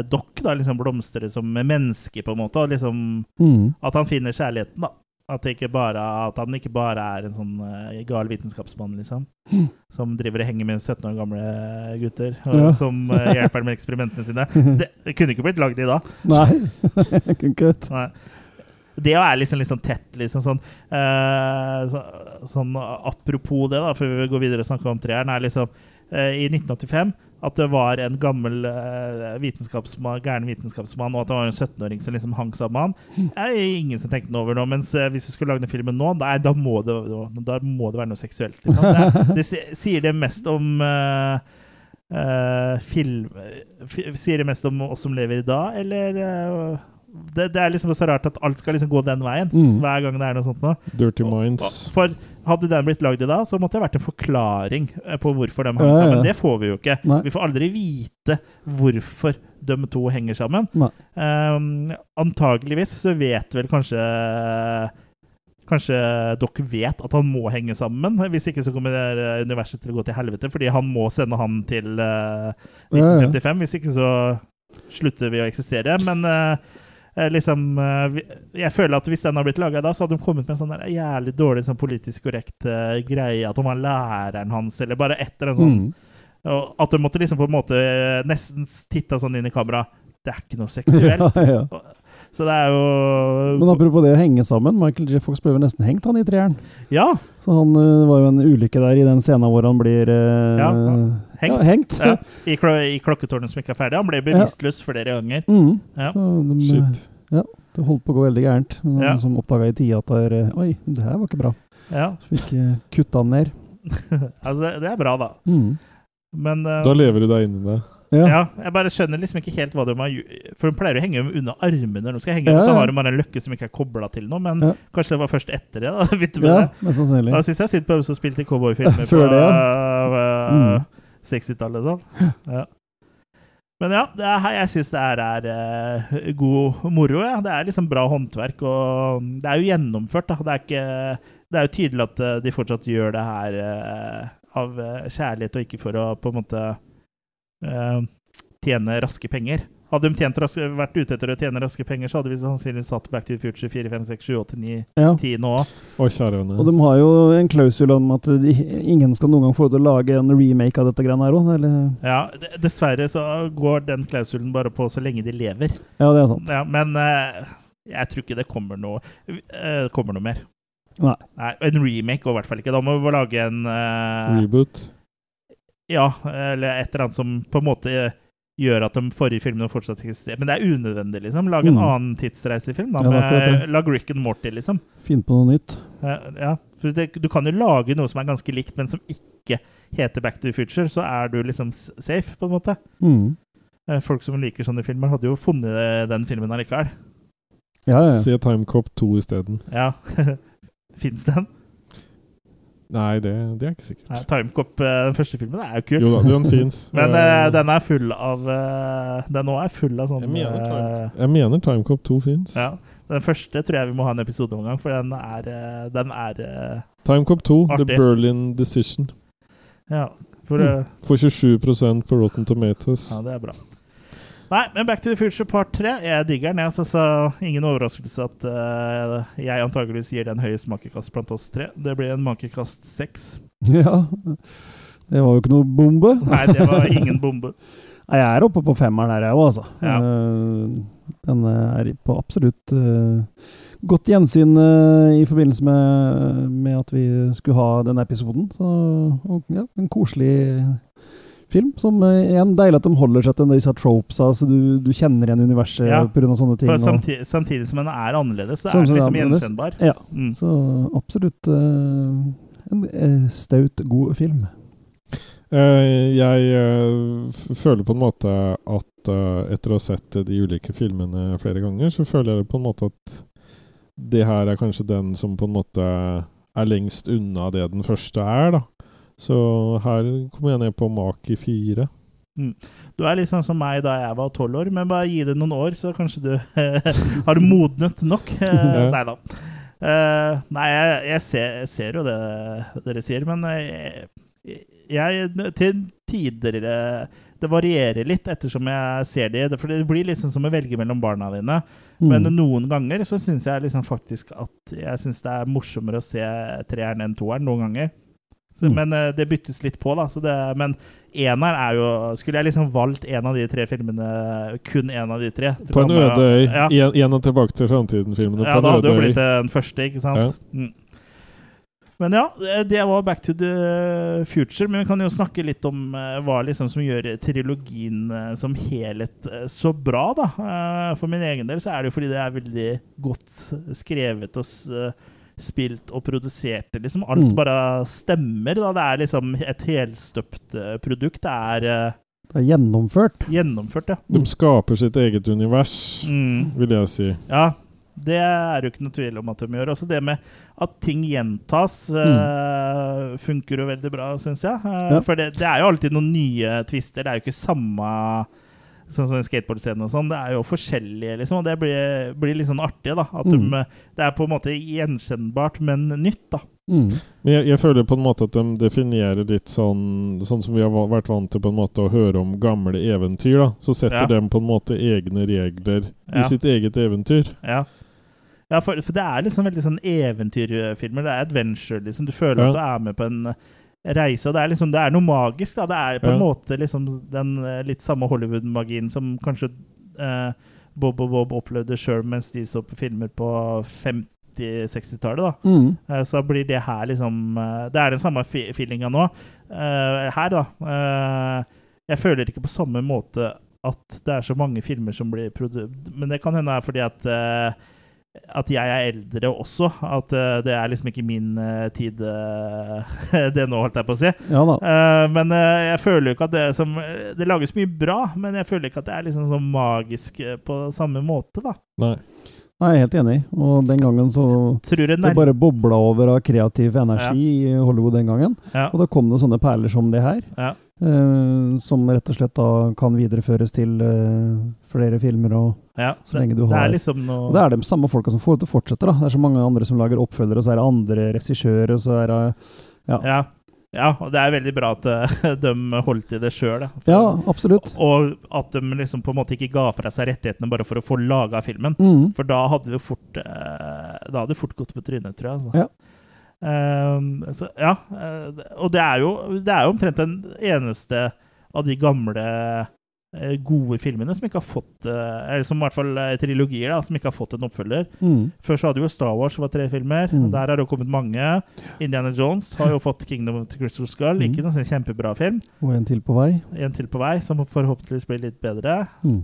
Doc da, liksom blomstre som menneske, på en måte. Og liksom Mm. At han finner kjærligheten, da. At, det ikke bare, at han ikke bare er en sånn uh, gal vitenskapsmann, liksom. Mm. Som driver og henger med 17 år gamle gutter. Og Ja. som uh, hjelper med eksperimentene sine. Det, det kunne ikke blitt lagd i dag. Nei, det kunne ikke. Nei. Det å være liksom, liksom tett, liksom sånn uh, så, Sånn apropos det, da, før vi går videre og snakker om treeren, er liksom uh, i 1985 at det var en gammel uh, vitenskapsmann, gæren vitenskapsmann, og at det var en 17-åring som liksom hang sammen med han. Det er ingen som tenkte noe over nå. Mens uh, hvis du skulle lage den filmen nå, nei, da, må det, da må det være noe seksuelt. Liksom. Det, det sier det mest om uh, eh, film Sier det mest om oss som lever i dag, eller eh, det, det er liksom så rart at alt skal liksom gå den veien Mm. hver gang det er noe sånt nå. Dirty Minds. For hadde den blitt lagd i dag, så måtte det vært en forklaring eh, på hvorfor de hang Ja, ja, ja. sammen. Det får vi jo ikke. Nei. Vi får aldri vite hvorfor de to henger sammen. Um, antageligvis så vet vel kanskje Kanskje dere vet at han må henge sammen. Hvis ikke så kommer det universet til å gå til helvete, fordi han må sende han til eh, Ja, ja. 1955. Hvis ikke så slutter vi å eksistere. Men eh, eh, liksom eh, Jeg føler at hvis den har blitt laga da, så hadde de kommet med en sånn der jævlig dårlig sånn politisk korrekt uh, greie. At han var læreren hans, eller bare etter en sånn Mm. og At de måtte liksom på en måte eh, nesten titta sånn inn i kamera. Det er ikke noe seksuelt. Ja, ja. Så det er jo Men apropos det å henge sammen, Michael J. Fox ble jo nesten hengt han i treeren. Ja. Så han uh, var jo en ulykke der i den scenen hvor han blir uh, Ja, hengt. Ja, hengt. Ja, I, klo I klokketårnet som ikke er ferdig. Han ble bevisstløs flere ganger. Mm. Ja. Så de, Shit. Ja, det holdt på å gå veldig gærent. Men Ja. Noen som oppdaga i tida at det er, øh, Oi, det her var ikke bra. Ja. Så fikk uh, kutta han ned. altså, det, det er bra, da. Mm. Men uh, Da lever du deg inn i det. Ja. Ja, jeg bare skjønner liksom ikke helt hva de har. For hun pleier å henge dem under armene når de skal henge Ja, dem, så har de bare en løkke som ikke er kobla til noe. Men Ja. kanskje det var først etter det, da. Begynte med Ja, det. mest sannsynlig. Da syns jeg synd på dem som spilte i cowboyfilmer Før på det, uh, Mm. 60-tallet sånn. Ja. Men ja, det er, jeg syns det er, er uh, god moro. Ja. Det er liksom bra håndverk, og det er jo gjennomført. Da. Det, er ikke, det er jo tydelig at eh, de fortsatt gjør det her uh, av kjærlighet, og ikke for å på en måte eh, tjene raske penger. Hadde de tjent raske, vært ute etter å tjene raske penger, så hadde vi sannsynligvis hatt Back to the Future 4, 5, 6, 7, 8, 9, Ja. 10 nå òg. Og de har jo en klausul om at de, ingen skal noen gang få til å lage en remake av dette greiene her òg. Ja, dessverre så går den klausulen bare på så lenge de lever. Ja, det er sant. Ja, men eh, jeg tror ikke det kommer noe, eh, kommer noe mer. Nei. En remake går i hvert fall ikke. Da må vi lage en eh, Reboot. Ja, eller et eller annet som på en måte gjør at de forrige filmene fortsatt eksisterer. Men det er unødvendig, liksom. Lag en Mm. annen tidsreisefilm. Da, Ja, med, lag Rick and Morty, liksom. Finn på noe nytt. Ja, for det, Du kan jo lage noe som er ganske likt, men som ikke heter Back to the Future. Så er du liksom safe, på en måte. Mm. Eh, Folk som liker sånne filmer, hadde jo funnet eh, den filmen allikevel. Ja, ja. Se Timecop 2 isteden. Ja. Fins den? Nei, det, det er ikke sikkert. Nei, Timecop, eh, den første filmen, er jo kul. Jo da, den fins. Men eh, den er full av uh, Den òg er full av sånn Jeg mener, Time, jeg mener Timecop 2 fins. ja. Den første tror jeg vi må ha en episode om en gang, for den er, den er Timecop 2, The Berlin Decision. Ja. For, mm. for 27% på Rotten Tomatoes. ja, det er bra. Nei, men Back to the Future part 3. Jeg digger den. Jeg, så, så ingen overraskelse at uh, jeg antageligvis gir den høyest makekast blant oss tre. Det blir en makekast seks. ja. Det var jo ikke noe bombe. Nei, det var ingen bombe. Nei, jeg er oppe på femmeren her, jeg òg, altså. Ja. Uh, den er på absolutt uh, godt gjensyn uh, i forbindelse med, med at vi skulle ha denne episoden. Så og, ja, en koselig film. Som uh, igjen deilig at de holder seg til disse tropesa, så du, du kjenner igjen universet Ja, av sånne ting. For og- samtidig, samtidig som den er annerledes, så Som- er den liksom gjenkjennbar. Ja, Mm. så absolutt uh, en uh, staut, god film. Uh, jeg eh, føler på en måte at eh, etter å ha sett de ulike filmene flere ganger, så føler jeg på en måte at det her er kanskje den som på en måte er lengst unna det den første er, da. Så her kommer jeg ned på Maki 4. Mm. Du er litt sånn som meg da jeg var tolv år, men bare gi det noen år, så kanskje du har du modnet nok. ja. nei da. Uh, nei, jeg, jeg, ser, jeg ser jo det dere sier, men jeg, jeg, til, tider eh, Det varierer litt ettersom jeg ser de. For det blir liksom som å velge mellom barna dine. Men Mm. noen ganger så syns jeg liksom faktisk at jeg synes det er morsommere å se treeren enn toeren. Noen ganger. Så, Mm. Men eh, det byttes litt på, da. Så det, men eneren er jo Skulle jeg liksom valgt en av de tre filmene, kun en av de tre På en øde øy. Ja. En, en av Tilbake til framtiden-filmene. Ja, da hadde det jo blitt den første, ikke sant? Ja. Mm. Men ja, det var Back to the Future. Men vi kan jo snakke litt om eh, hva liksom som gjør trilogien eh, som helhet eh, så bra, da. Eh, For min egen del så er det jo fordi det er veldig godt skrevet og eh, spilt og produsert. Liksom alt Mm. bare stemmer. da Det er liksom et helstøpt eh, produkt. Det er eh, Det er gjennomført. gjennomført, ja. De skaper sitt eget univers, Mm. vil jeg si. Ja, det er jo ikke noe tvil om at de gjør. Også det med at ting gjentas, eh, funker jo veldig bra, syns jeg. Ja. For det, det er jo alltid noen nye twister. Det er jo ikke samme Sånn som i skateboardscenen og sånn. Det er jo forskjellige, liksom. Og det blir, blir litt sånn artig, da. At Mm. de, det er på en måte gjenkjennbart, men nytt, da. Mm. Men jeg, jeg føler på en måte at de definerer litt sånn Sånn som vi har vært vant til på en måte å høre om gamle eventyr. da Så setter Ja. de på en måte egne regler Ja. i sitt eget eventyr. Ja. Ja, for, for det er liksom veldig sånn eventyrfilmer. Det er adventure, liksom. Du føler Ja. at du er med på en reise. Og det er liksom Det er noe magisk, da. Det er på en Ja. måte liksom den eh, litt samme Hollywood-magien som kanskje eh, Bob og Bob opplevde sjøl mens de så på filmer på 50-60-tallet. Mm. Eh, Så blir det her liksom eh, Det er den samme feelinga nå. Eh, her, da. eh, jeg føler ikke på samme måte at det er så mange filmer som blir produsert Men det kan hende er fordi at at jeg er eldre også. At uh, det er liksom ikke min uh, tid uh, det nå, holdt jeg på å si. Ja da. Eh, men jeg føler jo ikke at det som Det lages mye bra, men jeg føler ikke at det er liksom sånn magisk på samme måte, da. Nei. Nei, jeg er helt enig. Og den gangen så Tror Det bare bobla over av kreativ energi i Hollywood den gangen. Ja. Og da kom det sånne perler som det her. Ja. Eh, som rett og slett da kan videreføres til uh, flere filmer og Ja, så lenge du det er liksom noe Og det er de samme folka som får det til å fortsette. da. Det er så mange andre som lager oppfølgere, og så er det andre regissører, og så er det Ja, Ja. ja, og det er veldig bra at eh, de holdt i det sjøl. ja absolutt. Og at de liksom på en måte ikke ga fra seg rettighetene bare for å få laga filmen. Mm. For da hadde det fort Da hadde det fort gått på trynet, tror jeg. Altså. Ja. Ehm, så, ja. eh, og det er, jo, det er jo omtrent den eneste av de gamle eh, gode filmene som ikke har fått eh, Eller som i hvert fall trilogier, da, som ikke har fått en oppfølger. Mm. Før så hadde jo Star Wars var tre filmer. Mm. Der har det jo kommet mange. Indiana Jones har jo fått 'Kingdom of the Crystal Skull'. Mm. Ikke noen sånn kjempebra film. Og en til på vei. En til på vei, som forhåpentligvis blir litt bedre. Mhm.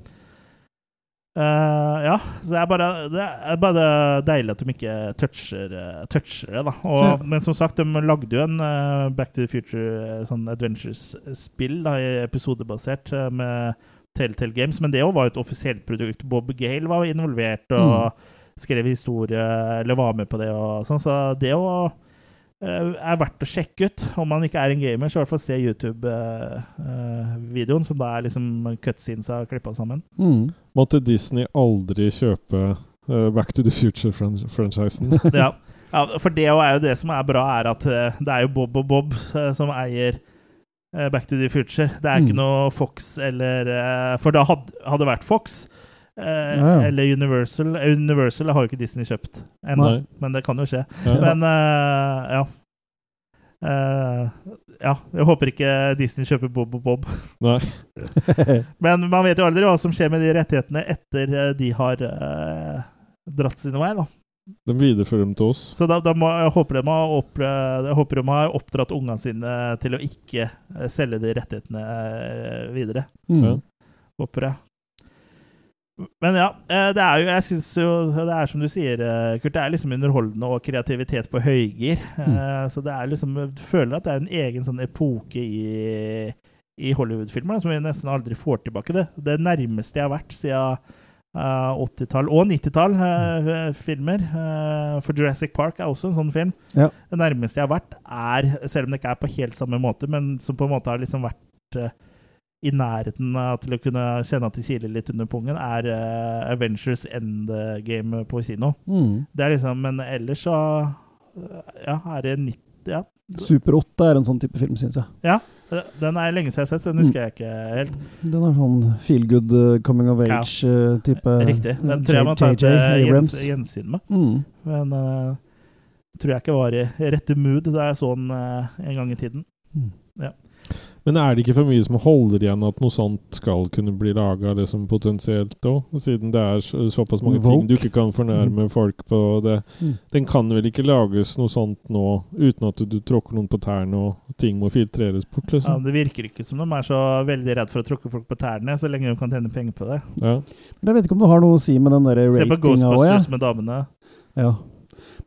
Eh, ja, så det er, bare, det er bare deilig at de ikke toucher, eh, toucher det, da. Og, Ja. Men som sagt, de lagde jo en uh, Back to the Future sånn Adventures-spill, da, episodebasert, uh, med Telltale Games. Men det òg var jo et offisielt produkt. Bob Gale var involvert og skrev historie, eller var med på det og sånn, så det òg er verdt å sjekke ut. Om man ikke er en gamer, så i hvert fall se YouTube-videoen, som da er liksom cutscenes av klippa sammen. Mm. Måtte Disney aldri kjøpe eh, Back to the Future-franchisen? ja. ja, for det er jo det som er bra, er at eh, det er jo Bob og Bob eh, som eier eh, Back to the Future. Det er ikke Mm. noe Fox eller eh, For da hadde det vært Fox. Eh, Ja, ja. Eller Universal. Eh, Universal har jo ikke Disney kjøpt ennå, men det kan jo skje. Ja. Men eh, ja. Eh, ja, jeg håper ikke Disney kjøper Bob og Bob. Men man vet jo aldri hva som skjer med de rettighetene etter eh, de har eh, dratt sin vei. da. De viderefører dem til oss. Så da, da må, jeg, håper de har opp, jeg håper de har oppdratt ungene sine til å ikke selge de rettighetene videre. Mm. Ja. Håper jeg. Men ja, eh, det er jo Jeg syns jo det er som du sier, eh, Kurt, det er liksom underholdende og kreativitet på høygir. Mm. Så det er liksom Du føler at det er en egen sånn epoke i, i Hollywood-filmer som vi nesten aldri får tilbake. Det Det nærmeste jeg har vært siden eh, 80-tall og 90-tall eh, filmer. Eh, for Jurassic Park er også en sånn film. Ja. Det nærmeste jeg har vært, er, selv om det ikke er på helt samme måte, men som på en måte har liksom vært eh, i nærheten av til å kunne kjenne at det kiler litt under pungen, er uh, Avengers Endgame på kino. Mm. Det er liksom, Men ellers så eh, Ja, er det 90 Ja. Super 8 er en sånn type film, syns jeg. ja. Den er lenge siden jeg har sett, så den husker jeg ikke helt. Den er sånn feel good uh, coming of age-type. Riktig. Den tror jeg man tar til gjens, gjensyn med. Mm. Men uh, tror jeg ikke var i rette mood da jeg så den uh, en gang i tiden. Mm. Men er det ikke for mye som holder igjen at noe sånt skal kunne bli laga liksom potensielt òg? Siden det er så, såpass mange ting du ikke kan fornærme folk på det. Mm. Den kan vel ikke lages noe sånt nå uten at du tråkker noen på tærne og ting må filtreres bort, Liksom? Ja, det virker ikke som de er så veldig redd for å tråkke folk på tærne, så lenge de kan tjene penger på det. Ja. Men jeg vet ikke om det har noe å si med den der Se på Ghostbusters også, ja. Med damene. ja.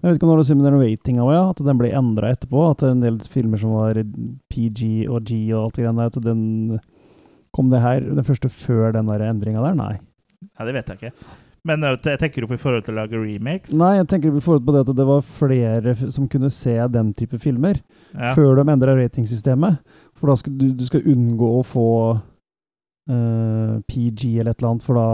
Jeg vet ikke om det har si med den ratinga òg, ja. At den ble endra etterpå. At en del filmer som var PG og G og alt det greiene der, at den Kom det her den første før den endringa der? Nei. Ja, det vet jeg ikke. Men jeg tenker opp i forhold til å lage remakes. Nei, jeg tenker i forhold på det at det var flere som kunne se den type filmer Ja. før de endra ratingsystemet. For da skal du, du skal unngå å få uh, PG eller et eller annet, for da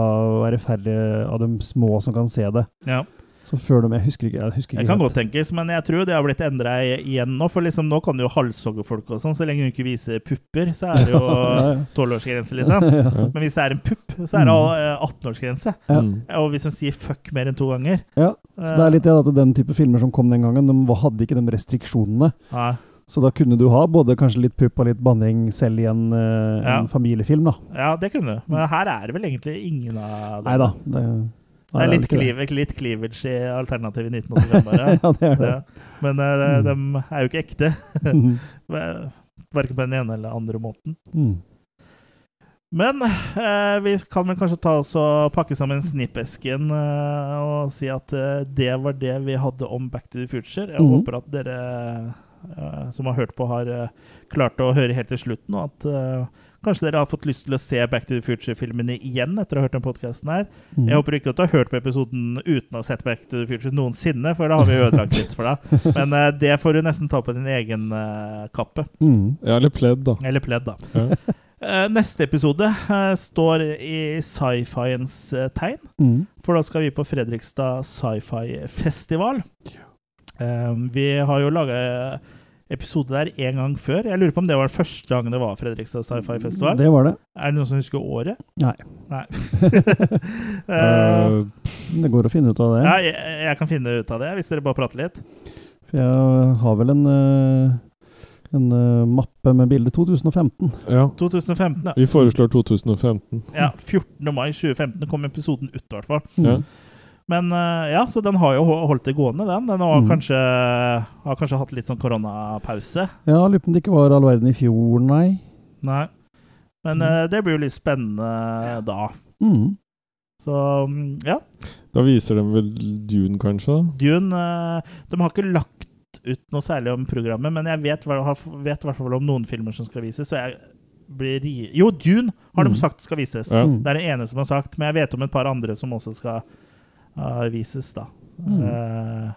er det færre av de små som kan se det. Ja. Så før de Jeg husker ikke. Jeg husker Det jeg kan godt tenkes, men jeg tror det har blitt endra igjen nå. For liksom nå kan du jo halshogge folk og sånn, så lenge du ikke viser pupper, så er det jo. 12-årsgrense, liksom. Men hvis det er en pupp, så er det Mm. eh, 18-årsgrense. Ja. Mm. Og hvis hun sier fuck mer enn to ganger Ja, så det er litt det at den type filmer som kom den gangen, de hadde ikke de restriksjonene. Nei. Så da kunne du ha både kanskje litt pupp og litt banning selv i en, eh, Ja. en familiefilm, da. Ja, det kunne du. Men her er det vel egentlig ingen av dem. Nei da. Det, er litt, cleavage, litt cleavage i alternativet i 1985, bare. Ja, det er det. Ja. Men uh, Mm. de er jo ikke ekte. Mhm. Verken på den ene eller andre måten. Mm. Men eh, vi kan vel kanskje ta oss og pakke sammen snippesken eh, og si at eh, det var det vi hadde om Back to the Future. Jeg mm. håper at dere eh, som har hørt på, har eh, klart å høre helt til slutten, og at eh, kanskje dere har fått lyst til å se Back to the Future-filmene igjen etter å ha hørt den podkasten her. Mm. Jeg håper ikke at du har hørt på episoden uten å ha sett Back to the Future noensinne, for da har vi ødelagt litt for deg. Men uh, det får du nesten ta på din egen uh, kappe. Mm. ja, eller pledd, da. Eller pledd, da. Ja. Uh, neste episode uh, står i sci-fiens uh, tegn, Mm. for da skal vi på Fredrikstad sci-fi-festival. Vi har jo laga episode der en gang før. Jeg lurer på om det var den første gangen det var Fredrikstad sci-fi-festival. Det var det. Er det noen som husker året? Nei. Nei. Eh, Eh, Det går å finne ut av det. ja, jeg, jeg kan finne ut av det, hvis dere bare prater litt. For jeg har vel en, uh en uh, mappe med bilde 2015. ja. 2015, ja. Vi foreslår 2015. ja 14. mai 2015 kom episoden ut, i hvert fall. Ja. Men eh, ja, så den har jo holdt det gående, den. Den har, Mm. kanskje, har kanskje hatt litt sånn koronapause. Ja, lurer på om det ikke var all verden i fjor, nei. Nei. Men mm. det blir jo litt spennende da. Mm. Så mm, ja. Da viser de vel Dune, kanskje? Dune eh, De har ikke lagt ut noe særlig om programmet, men jeg vet, i hvert fall om noen filmer som skal vises. Så jeg blir. Jo, Dune har Mm. de sagt skal vises. Ja. Mm. Det er det ene som har sagt, men jeg vet om et par andre som også skal uh, vises, da. Mm. Eh,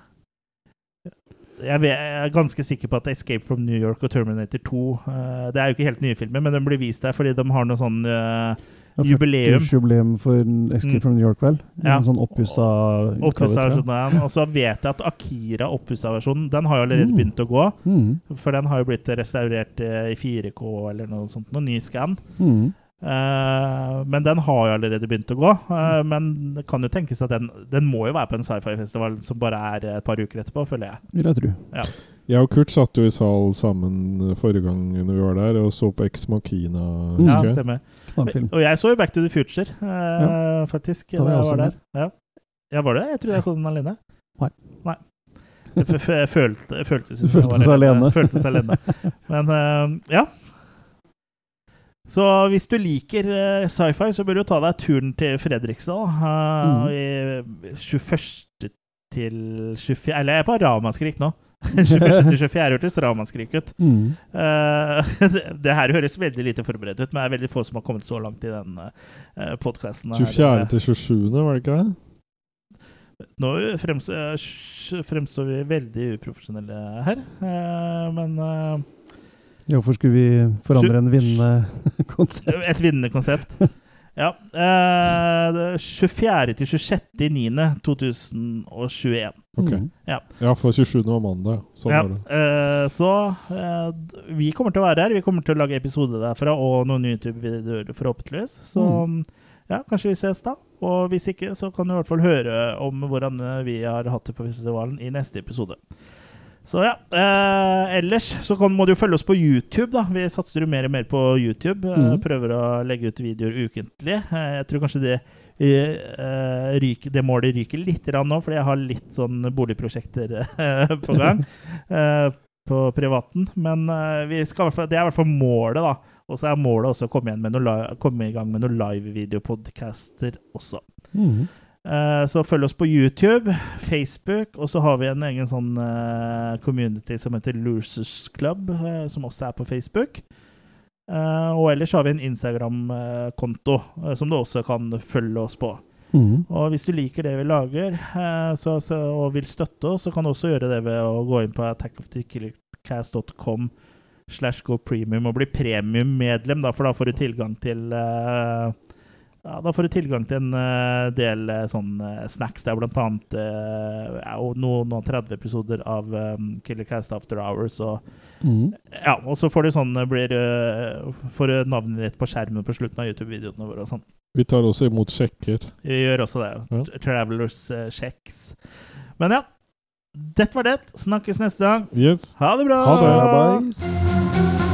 jeg, er ganske sikker på at 'Escape from New York' og 'Terminator 2' eh, Det er jo ikke helt nye filmer, men de blir vist der fordi de har noe sånn eh, Ja, jubileum. for Escape Mm. from New York, vel? Ja. En sånn oppussa utgave. Og så vet jeg at Akira, oppussa versjonen, den har jo allerede Mm. begynt å gå. Mm. For den har jo blitt restaurert i 4K eller noe sånt. Noen ny scan. Mm. Eh, men den har jo allerede begynt å gå. Eh, men det kan jo tenkes at den, den må jo være på en sci-fi-festival som bare er et par uker etterpå, føler jeg. Vil jeg tro. Ja. Jeg og Kurt satt jo i sal sammen forrige gang når vi var der, og så på Ex Machina. Mm. Ja, stemmer. Knallfilm. Og jeg så jo Back to the Future, eh, faktisk. Da var jeg jeg var der. Ja. ja, var det? Jeg trodde jeg så den alene. Nei. Nei. Jeg f- f- jeg følte, jeg føltes Du som jeg alene. Alene. Men ja. Så hvis du liker eh, sci-fi, så bør du ta deg turen til Fredrikstad. Mm. eh, i 21. til 24. Eller jeg er på ramaskrik nå. 21. til 24. hørtes ramaskrik ut. Mm. Uh, det, det her høres veldig lite forberedt ut, men det er veldig få som har kommet så langt i den uh, podkasten. 24. til 27., var det ikke det? Nå fremstår, eh, fremstår vi veldig uprofesjonelle her, uh, men eh, Hvorfor skulle vi forandre en vinnende konsept? et vinnende konsept. Ja. eh, 24. til 26. 30.9.2021. Ok. Mm. Ja. Ja, for 27. var mandag. Sånn Ja, var det. eh, så eh, vi kommer til å være her. Vi kommer til å lage episode derfra og noen YouTube-videoer, forhåpentligvis. Så ja, kanskje vi ses da. Og hvis ikke, så kan du i hvert fall høre om hvordan vi har hatt det på festivalen i neste episode. Så ja. Eh, ellers så kan, må du jo følge oss på YouTube, da. Vi satser jo mer og mer på YouTube. Eh, Mhm. Prøver å legge ut videoer ukentlig. Eh, jeg tror kanskje det eh, ryker, det målet ryker litt nå, fordi jeg har litt sånn boligprosjekter eh, på gang. eh, på privaten. Men vi skal, i hvert fall- det er i hvert fall målet, da. Og så er målet også å komme, noe, komme i gang med noen live-videopodcaster også. Mm. Eh, så følg oss på YouTube, Facebook, og så har vi en egen sånn eh, community som heter Losers Club, eh, som også er på Facebook. Og ellers har vi en Instagram-konto som du også kan følge oss på. Mm. Og hvis du liker det vi lager så, så, og vil støtte oss, så kan du også gjøre det ved å gå inn på attackofthekillercast.com slash go premium og bli premiummedlem, for da får du tilgang til eh, ja, Da får du tilgang til en uh, del eh, sånn uh, snacks. Det er blant annet ja, noen no 30 episoder av um, Killercast After Hours. Og, Mm. ja, og så får du sånn blir, får du navnet ditt på skjermen på slutten av YouTube-videoene våre. og sånn. Vi tar også imot sjekker. Vi gjør også det. Ja. Travelers checks. Men ja. Dette var det. Snakkes neste gang. Yes. Ha det bra! Ha det. Bye.